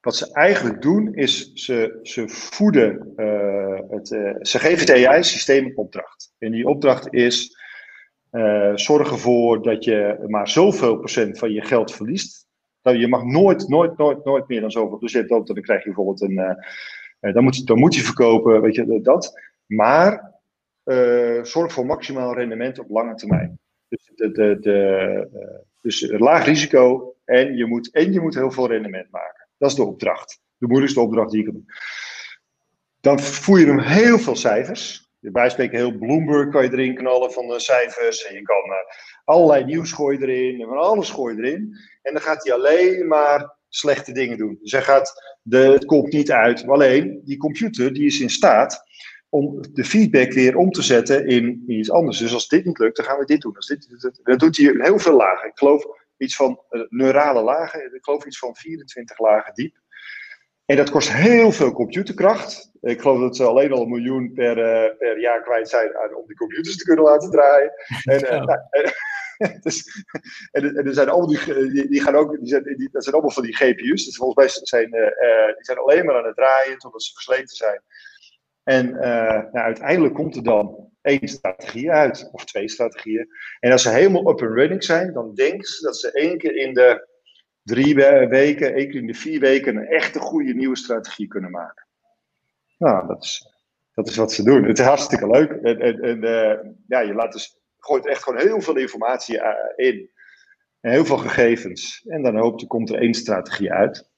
wat ze eigenlijk doen is ze, ze voeden, uh, het, ze geven het AI-systeem een opdracht. En die opdracht is zorg ervoor dat je maar zoveel procent van je geld verliest. Nou, je mag nooit, nooit, nooit, nooit meer dan zoveel. Dus je hebt ook, dan krijg je bijvoorbeeld een. dan, moet, dan moet je verkopen, weet je, dat. Maar uh, zorg voor maximaal rendement op lange termijn. Dus, de, de, de, uh, dus laag risico en je, moet, en je moet heel veel rendement maken. Dat is de opdracht. De moeilijkste opdracht die ik heb. Dan voer je hem heel veel cijfers. Bij spreken heel Bloomberg kan je erin knallen van de cijfers. En je kan uh, allerlei nieuws gooien erin. En van alles gooi je erin. En dan gaat hij alleen maar slechte dingen doen. Dus hij gaat, de, het komt niet uit. Alleen, die computer die is in staat om de feedback weer om te zetten in, iets anders. Dus als dit niet lukt, dan gaan we dit doen. Als dit, dan doet hij heel veel lagen. Ik geloof iets van uh, neurale lagen. Ik geloof iets van 24 lagen diep. En dat kost heel veel computerkracht. Ik geloof dat ze alleen al een miljoen per, per jaar kwijt zijn aan, om die computers te kunnen laten draaien. En, nou, <laughs> dus, en, en, er zijn allemaal die, die, gaan ook, die zijn, die, dat zijn allemaal van die GPU's. Dus volgens mij zijn die zijn alleen maar aan het draaien totdat ze versleten zijn. En uh, nou, uiteindelijk komt er dan één strategie uit, of twee strategieën. En als ze helemaal up and running zijn, dan denken ze dat ze één keer in de drie weken, één keer in de vier weken een echte goede nieuwe strategie kunnen maken. Nou, dat is, dat is wat ze doen. Het is hartstikke leuk. En, en, uh, ja, je laat dus gooit echt gewoon heel veel informatie eh, in. En heel veel gegevens. En dan hoopt er komt er één strategie uit.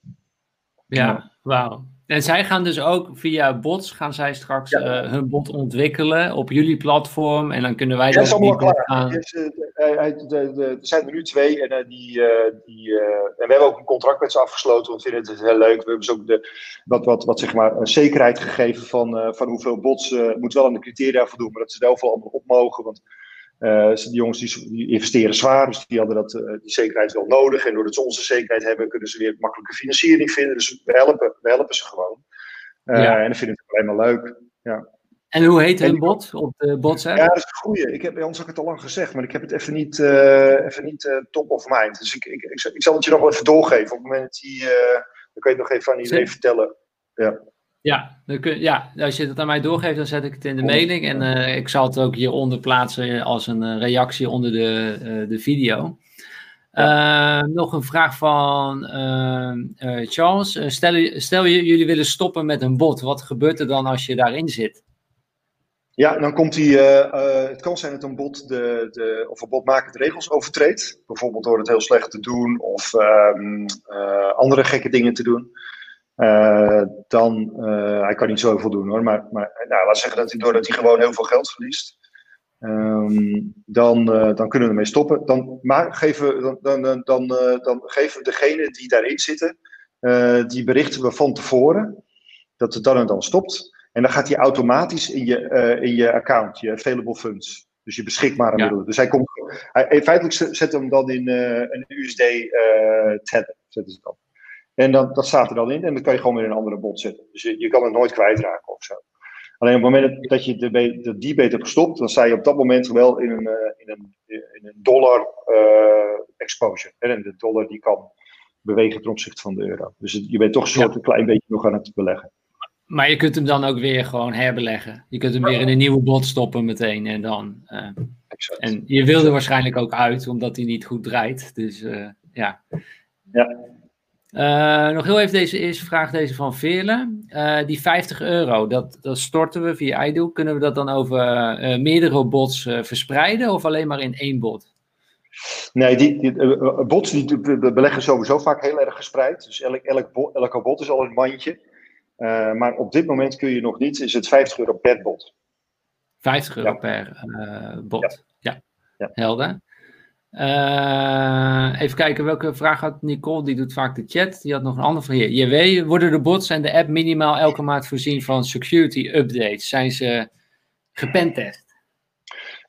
Ja, wauw. En zij gaan dus ook via bots, gaan zij straks eh, hun bot ontwikkelen op jullie platform. En dan kunnen wij dat allemaal klaar. Gaan... er zijn er nu twee en, die, die, en we hebben ook een contract met ze afgesloten, want we vinden het heel leuk. We hebben ze ook de, wat, wat, wat zeg maar, zekerheid gegeven van, van hoeveel bots. Moet wel aan de criteria voldoen, maar dat ze er wel allemaal op mogen. Want uh, die jongens die, investeren zwaar, dus die hadden dat, uh, die zekerheid wel nodig. En doordat ze onze zekerheid hebben, kunnen ze weer makkelijke financiering vinden. Dus we helpen, we helpen ze gewoon. Uh, ja. En dan vinden het alleen maar leuk. Ja. En hoe heet hun bot op de bots Ja, dat is een goede. Ik heb bij ons ook het al lang gezegd, maar ik heb het even niet, even niet top of mind. Dus ik, ik, ik, ik, zal het je nog wel even doorgeven. Op het moment dat die, dan kan je het nog even aan iedereen vertellen. Ja. Ja, kun, ja, als je het aan mij doorgeeft, dan zet ik het in de mailing. En uh, ik zal het ook hieronder plaatsen als een uh, reactie onder de, uh, de video. Ja. nog een vraag van Charles. stel, stel je, jullie willen stoppen met een bot. Wat gebeurt er dan als je daarin zit? Ja, dan komt hij. het kan zijn dat een bot de, de, of een botmaker de regels overtreedt. Bijvoorbeeld door het heel slecht te doen of um, andere gekke dingen te doen. Uh, dan, uh, hij kan niet zoveel doen hoor, maar, maar nou, laat zeggen dat hij, doordat hij gewoon heel veel geld verliest, um, dan, uh, dan kunnen we ermee stoppen. Dan, maar geven, dan, dan, dan, dan geven we degene die daarin zitten, die berichten we van tevoren, dat het dan en dan stopt. En dan gaat hij automatisch in je, in je account, je available funds. Dus je beschikbare ja. middelen. Dus hij komt, hij, feitelijk zet hem dan in een USD-tab, zetten ze dan. En dan, dat staat er dan in en dan kan je gewoon weer in een andere bot zetten. Dus je, je kan het nooit kwijtraken of zo. Alleen op het moment dat je de, de die beter hebt gestopt, dan sta je op dat moment wel in een, uh, in een, in een dollar uh, exposure. En de dollar die kan bewegen ten opzichte van de euro. Dus je bent toch een soort een klein beetje nog aan het beleggen. Maar je kunt hem dan ook weer gewoon herbeleggen. Je kunt hem weer in een nieuwe bot stoppen meteen en dan. Uh, en je wil er waarschijnlijk ook uit, omdat hij niet goed draait. Dus ja. Ja, uh, nog heel even deze eerste vraag, deze van Veerle. Uh, die 50 euro, dat, dat storten we via iDo. Kunnen we dat dan over uh, meerdere bots verspreiden of alleen maar in één bot? Nee, die, die bots die beleggen sowieso vaak heel erg gespreid. Dus elk, elk bot, elke bot is al een mandje. maar op dit moment kun je nog niet, is het 50 euro per bot. 50 euro ja. per bot, ja. ja. ja. Helder. Uh, even kijken welke vraag had Nicole, die doet vaak de chat. Die had nog een andere vraag. JW, worden de bots en de app minimaal elke maand voorzien van security updates? Zijn ze gepentest?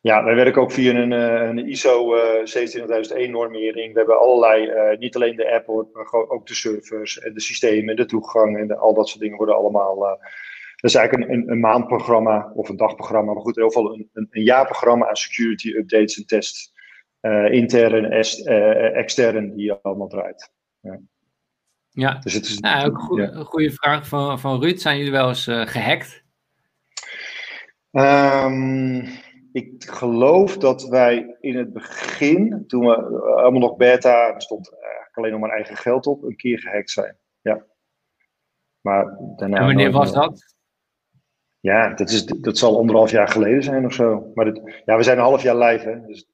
Ja, wij werken ook via een, eh, een ISO uh, 27001 normering. We hebben allerlei, niet alleen de app, maar ook de servers en de systemen, de toegang en al dat soort dingen worden allemaal. Dat is eigenlijk een, een, maandprogramma of een dagprogramma, maar goed, in ieder geval een, een, een jaarprogramma aan security updates en tests intern, est, uh, extern, die je allemaal draait. Ja. Ja, dus het is, nou, ook goed, ja. een goede vraag van, van Ruud. Zijn jullie wel eens uh, gehackt? Um, ik geloof dat wij in het begin, toen we allemaal nog beta, er stond eigenlijk alleen nog maar eigen geld op, een keer gehackt zijn. Ja. Maar daarna en wanneer was dat? Ja, dat, is, dat zal anderhalf jaar geleden zijn of zo. Maar dit, ja, we zijn een half jaar live, hè. Dus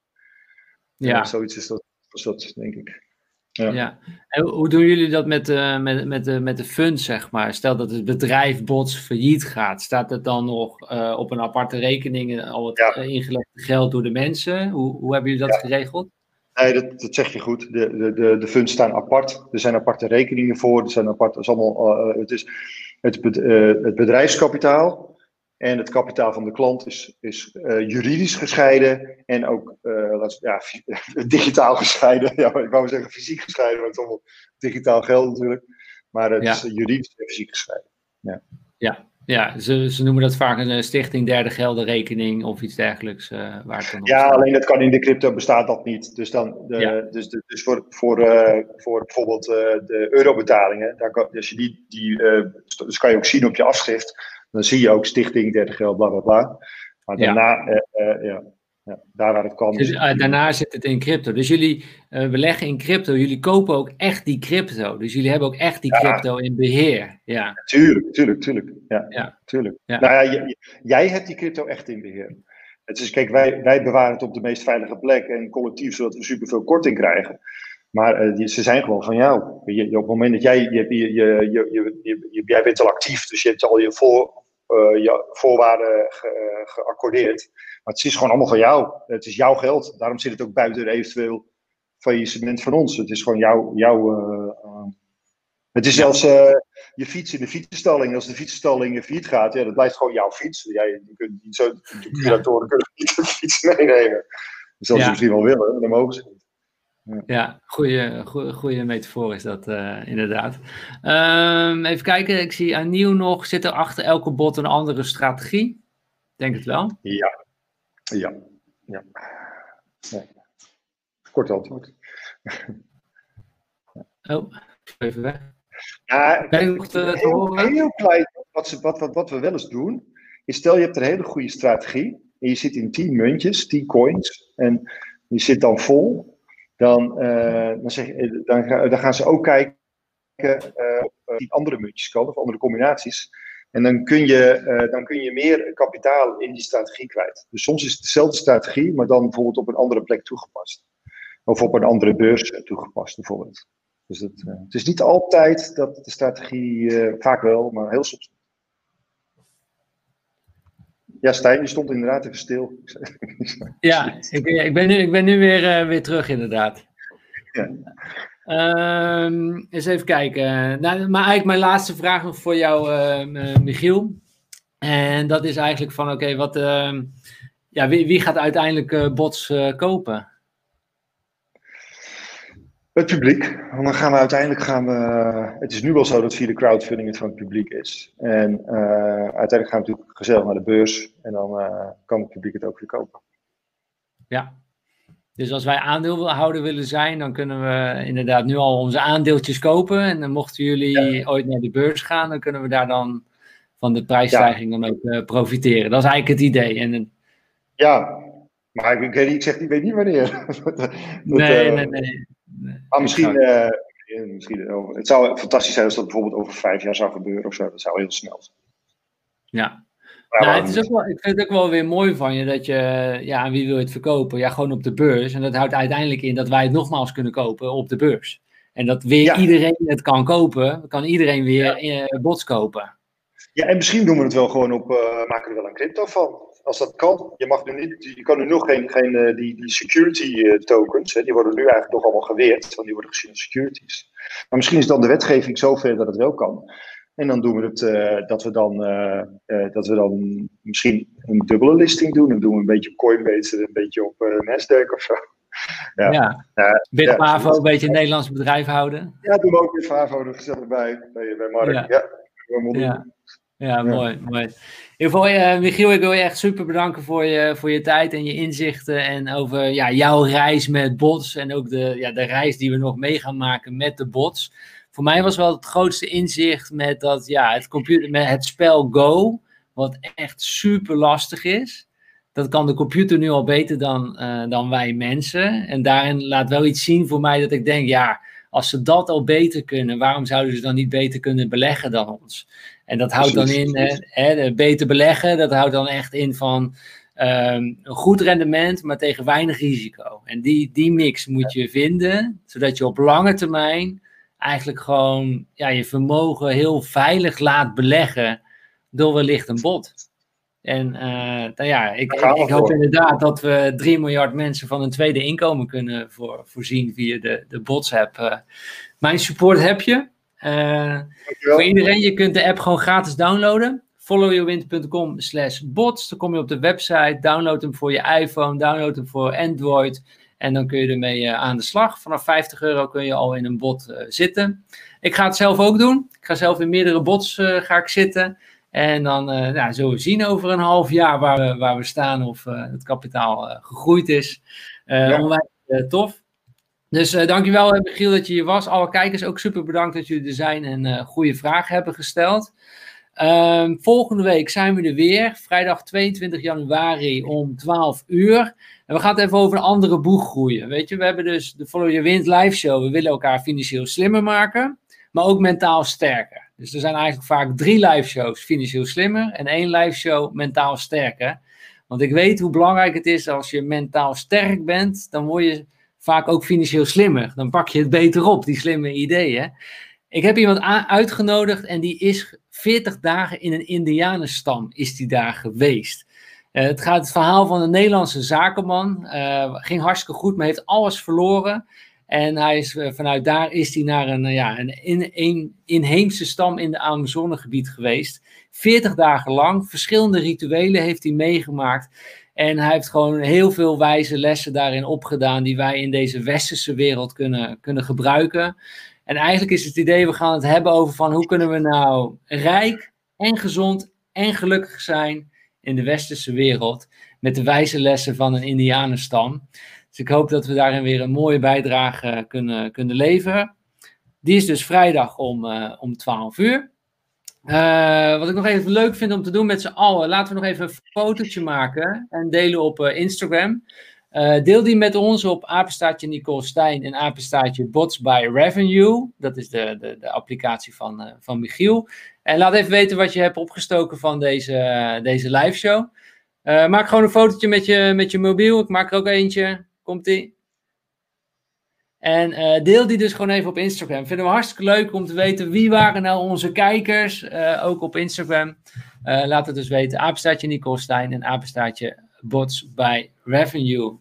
ja. zoiets is dat, is dat denk ik. Ja. ja. En hoe doen jullie dat met, uh, met, met, de, met de funds, zeg maar? Stel dat het bedrijf bots failliet gaat, staat het dan nog uh, op een aparte rekening al het ja. ingelegde geld door de mensen? Hoe, hoe hebben jullie dat ja. geregeld? Nee, dat, dat zeg je goed. De, de, de, de funds staan apart. Er zijn aparte rekeningen voor. Er zijn apart, het is allemaal, uh, het, is het, het bedrijfskapitaal en het kapitaal van de klant is, is uh, juridisch gescheiden en ook uh, ja, <laughs> digitaal gescheiden. Ja, ik wou zeggen fysiek gescheiden, maar het is allemaal digitaal geld natuurlijk. Maar het is juridisch en fysiek geschreven. Ja. Ja, ja ze, ze noemen dat vaak een stichting derde geldenrekening of iets dergelijks. Uh, waar het dan ja, alleen dat kan in de crypto bestaat dat niet. Dus, dan de, dus, de, dus voor, voor, voor bijvoorbeeld de eurobetalingen, daar kan, als je die, die dus kan je ook zien op je afschrift. Dan zie je ook stichting derde geld, bla bla bla. Maar daarna, ja. ja ja, daar waar het kan. Dus, uh, daarna zit het in crypto. Dus jullie uh, beleggen in crypto. Jullie kopen ook echt die crypto. Dus jullie hebben ook echt die crypto in beheer. Ja. Tuurlijk, tuurlijk, tuurlijk. Ja, ja. tuurlijk. Ja. Nou ja, jij hebt die crypto echt in beheer. Het is, kijk, wij, wij bewaren het op de meest veilige plek en collectief, zodat we superveel korting krijgen. Maar uh, die, ze zijn gewoon van jou. Je, op het moment dat jij, je, je, je, je, je, jij bent al actief, dus je hebt al je, voor, je voorwaarden ge, geaccordeerd. Maar het is gewoon allemaal van jou. Het is jouw geld. Daarom zit het ook buiten eventueel faillissement van ons. Het is gewoon jouw. jouw uh, het is zelfs uh, je fiets in de fietsenstalling. Als de fietsenstalling failliet gaat, ja, dat blijft gewoon jouw fiets. Jij, je kunt niet zo, de curatoren kunnen niet de fiets meenemen. Dus als ze misschien wel willen, dan mogen ze niet. Ja, goede, goede, goede metafoor is dat uh, inderdaad. Um, even kijken, ik zie aan nieuw nog, zit er achter elke bot een andere strategie? Denk het wel. Ja, ja. ja. Kort antwoord. <laughs> Oh, even weg. Ja, heel, heel klein. Wat, ze, wat, wat, wat we wel eens doen, is stel je hebt een hele goede strategie. En je zit in 10 muntjes, 10 coins. En je zit dan vol. Dan, uh, dan, zeg, dan, dan gaan ze ook kijken uh, op die andere muntjes kan, of andere combinaties. En dan kun, je, dan kun je meer kapitaal in die strategie kwijt. Dus soms is het dezelfde strategie, maar dan bijvoorbeeld op een andere plek toegepast. Of op een andere beurs toegepast, bijvoorbeeld. Dus het, is niet altijd dat de strategie, vaak wel, maar heel soms. Ja, Stijn, je stond inderdaad even stil. ja, ik, ik, ben nu, ik ben nu weer, weer terug, inderdaad. Ja. Um, eens even kijken. Nou, maar eigenlijk mijn laatste vraag nog voor jou, uh, Michiel. En dat is eigenlijk van, oké, wat, uh, ja, wie, wie, gaat uiteindelijk bots kopen? Het publiek. Want dan gaan we uiteindelijk gaan we. Het is nu wel zo dat via de crowdfunding het van het publiek is. En uiteindelijk gaan we natuurlijk gezellig naar de beurs. En dan kan het publiek het ook weer kopen. Ja, dus als wij aandeelhouder willen zijn, dan kunnen we inderdaad nu al onze aandeeltjes kopen. En dan mochten jullie ooit naar de beurs gaan, dan kunnen we daar dan van de prijsstijging dan ook uh, profiteren. Dat is eigenlijk het idee. En, ja, maar ik, ik, ik zeg, ik weet niet wanneer. <laughs> dat, nee, nee, nee, nee, Maar misschien, uh, misschien oh, het zou fantastisch zijn als dat bijvoorbeeld over vijf jaar zou gebeuren of zo. Dat zou heel snel zijn. Ja, nou, het is ook wel, ik vind het ook wel weer mooi van je dat je, ja, aan wie wil je het verkopen? Ja, gewoon op de beurs. En dat houdt uiteindelijk in dat wij het nogmaals kunnen kopen op de beurs. En dat weer iedereen het kan kopen, kan iedereen weer ja. Eh, bots kopen. Ja, en misschien doen we het wel gewoon op, uh, maken we er wel een crypto van. Als dat kan. Je, mag nu niet, je kan nu nog geen, geen uh, die, die security tokens, hè, die worden nu eigenlijk nog allemaal geweerd, want die worden gezien als securities. Maar misschien is dan de wetgeving zover dat het wel kan. En dan doen we het uh, dat we dan, uh, uh, dat we dan misschien een dubbele listing doen. Dan doen we een beetje op Coinbase een beetje op Nasdaq of zo. Ja, ja. ja een beetje een Nederlands bedrijf houden. Ja, doen we ook Bitpavo er gezellig bij, bij, bij Mark. Ja, ja. Ja. mooi, mooi. In ieder geval, Michiel, ik wil je echt super bedanken voor je, voor je tijd en je inzichten. En over ja, jouw reis met bots. En ook de, ja, de reis die we nog mee gaan maken met de bots voor mij was wel het grootste inzicht met dat, ja, het, computer, met het spel Go, wat echt super lastig is. Dat kan de computer nu al beter dan, uh, dan wij mensen. En daarin laat wel iets zien voor mij dat ik denk, ja, als ze dat al beter kunnen, waarom zouden ze dan niet beter kunnen beleggen dan ons? En dat houdt dan in, hè, beter beleggen, dat houdt dan echt in van um, een goed rendement, maar tegen weinig risico. En die, die mix moet je vinden, zodat je op lange termijn eigenlijk gewoon ja, je vermogen heel veilig laat beleggen door wellicht een bot. En uh, nou ja, ik, ik, ik, hoop inderdaad dat we 3 miljard mensen van een tweede inkomen kunnen voor, voorzien via de, de bots app. Uh, mijn support heb je. Voor iedereen, je kunt de app gewoon gratis downloaden. followyourwind.com slash bots. Dan kom je op de website, download hem voor je iPhone, download hem voor Android. En dan kun je ermee uh, aan de slag. Vanaf 50 euro kun je al in een bot uh, zitten. Ik ga het zelf ook doen. Ik ga zelf in meerdere bots ga ik zitten. En dan uh, nou, zullen we zien over een half jaar waar we, waar we staan of het kapitaal gegroeid is. Ja. Onwijs tof. Dus dankjewel Michiel dat je hier was. Alle kijkers ook super bedankt dat jullie er zijn en goede vragen hebben gesteld. Ehm, volgende week zijn we er weer, vrijdag 22 januari om 12 uur. En we gaan het even over een andere boeg groeien. Weet je, we hebben dus de Follow Your Wind live show. We willen elkaar financieel slimmer maken, maar ook mentaal sterker. Dus er zijn eigenlijk vaak drie live shows financieel slimmer en één live show mentaal sterker. Want ik weet hoe belangrijk het is als je mentaal sterk bent, dan word je vaak ook financieel slimmer. Dan pak je het beter op, die slimme ideeën. Ik heb iemand uitgenodigd en die is 40 dagen in een Indianenstam is die daar geweest. Uh, het gaat het verhaal van een Nederlandse zakenman. Uh, ging hartstikke goed, maar heeft alles verloren. En hij is, uh, vanuit daar is hij naar een, ja, een, in, een inheemse stam in de Amazonegebied geweest. 40 dagen lang. Verschillende rituelen heeft hij meegemaakt. En hij heeft gewoon heel veel wijze lessen daarin opgedaan. die wij in deze westerse wereld kunnen, kunnen gebruiken. En eigenlijk is het idee, we gaan het hebben over van hoe kunnen we nou rijk en gezond en gelukkig zijn in de westerse wereld. Met de wijze lessen van een Indianenstam. Dus ik hoop dat we daarin weer een mooie bijdrage kunnen, kunnen leveren. Die is dus vrijdag om, uh, om 12 uur. Uh, wat ik nog even leuk vind om te doen met z'n allen, laten we nog even een fotootje maken en delen op uh, Instagram. Uh, deel die met ons op apenstaatje Nicole Stijn en apenstaatje Bots by Revenue. Dat is de, de, de applicatie van, van Michiel. En laat even weten wat je hebt opgestoken van deze, deze live show. maak gewoon een fotootje met je, met je mobiel. Ik maak er ook eentje. Komt-ie. En deel die dus gewoon even op Instagram. Vinden we hartstikke leuk om te weten wie waren nou onze kijkers. ook op Instagram. laat het dus weten. Apenstaatje Nicole Stijn en apenstaatje bots bij revenue.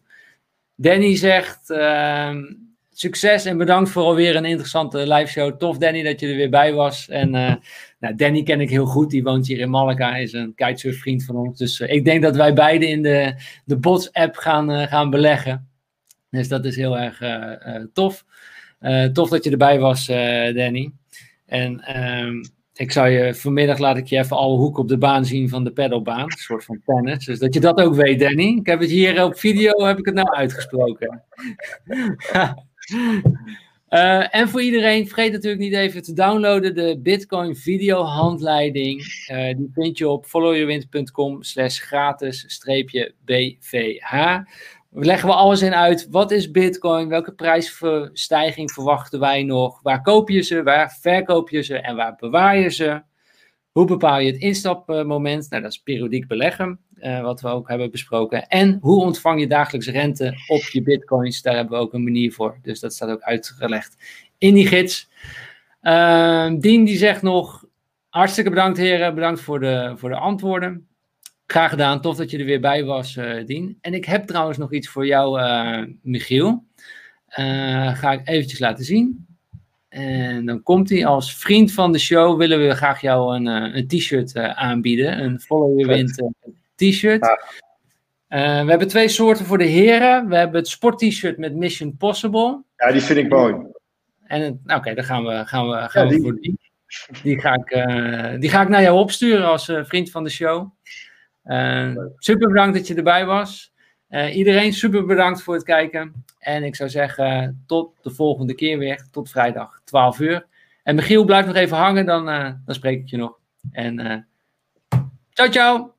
Danny zegt ehm, succes en bedankt voor alweer een interessante live show. Tof Danny dat je er weer bij was. En uh, nou, Danny ken ik heel goed, die woont hier in Malaga, is een kitesurf vriend van ons. Dus uh, ik denk dat wij beide in de, de bots app gaan, uh, gaan beleggen. Dus dat is heel erg tof. tof dat je erbij was, Danny. En um, ik zou je vanmiddag laat ik je even alle hoeken op de baan zien van de pedalbaan. Een soort van tennis. Dus dat je dat ook weet, Danny. Ik heb het hier op video, heb ik het nou uitgesproken. <laughs> en voor iedereen, vergeet natuurlijk niet even te downloaden de Bitcoin video handleiding. Die vind je op followyourwind.com slash gratis BVH leggen we alles in uit. Wat is Bitcoin? Welke prijsstijging verwachten wij nog? Waar koop je ze? Waar verkoop je ze? En waar bewaar je ze? Hoe bepaal je het instapmoment? Nou, dat is periodiek beleggen, uh, wat we ook hebben besproken. En hoe ontvang je dagelijks rente op je bitcoins? Daar hebben we ook een manier voor. Dus dat staat ook uitgelegd in die gids. Uh, Dien die zegt nog, hartstikke bedankt heren, bedankt voor de, voor de antwoorden. Graag gedaan, tof dat je er weer bij was, uh, Dien. En ik heb trouwens nog iets voor jou, uh, Michiel. Uh, ga ik eventjes laten zien. En dan komt hij als vriend van de show. Willen we graag jou een, een t-shirt aanbieden. Een Follow Your Wind t-shirt. we hebben twee soorten voor de heren. We hebben het sport-t-shirt met Mission Possible. Ja, die vind ik mooi. En nou, oké, dan gaan we, gaan we, gaan ja, we voor die. Die ga, ik, die ga ik naar jou opsturen als vriend van de show. Uh, super bedankt dat je erbij was. Uh, iedereen super bedankt voor het kijken. En ik zou zeggen, tot de volgende keer weer. Tot vrijdag, 12 uur. En Michiel, blijf nog even hangen, dan, uh, dan spreek ik je nog. En ciao, ciao!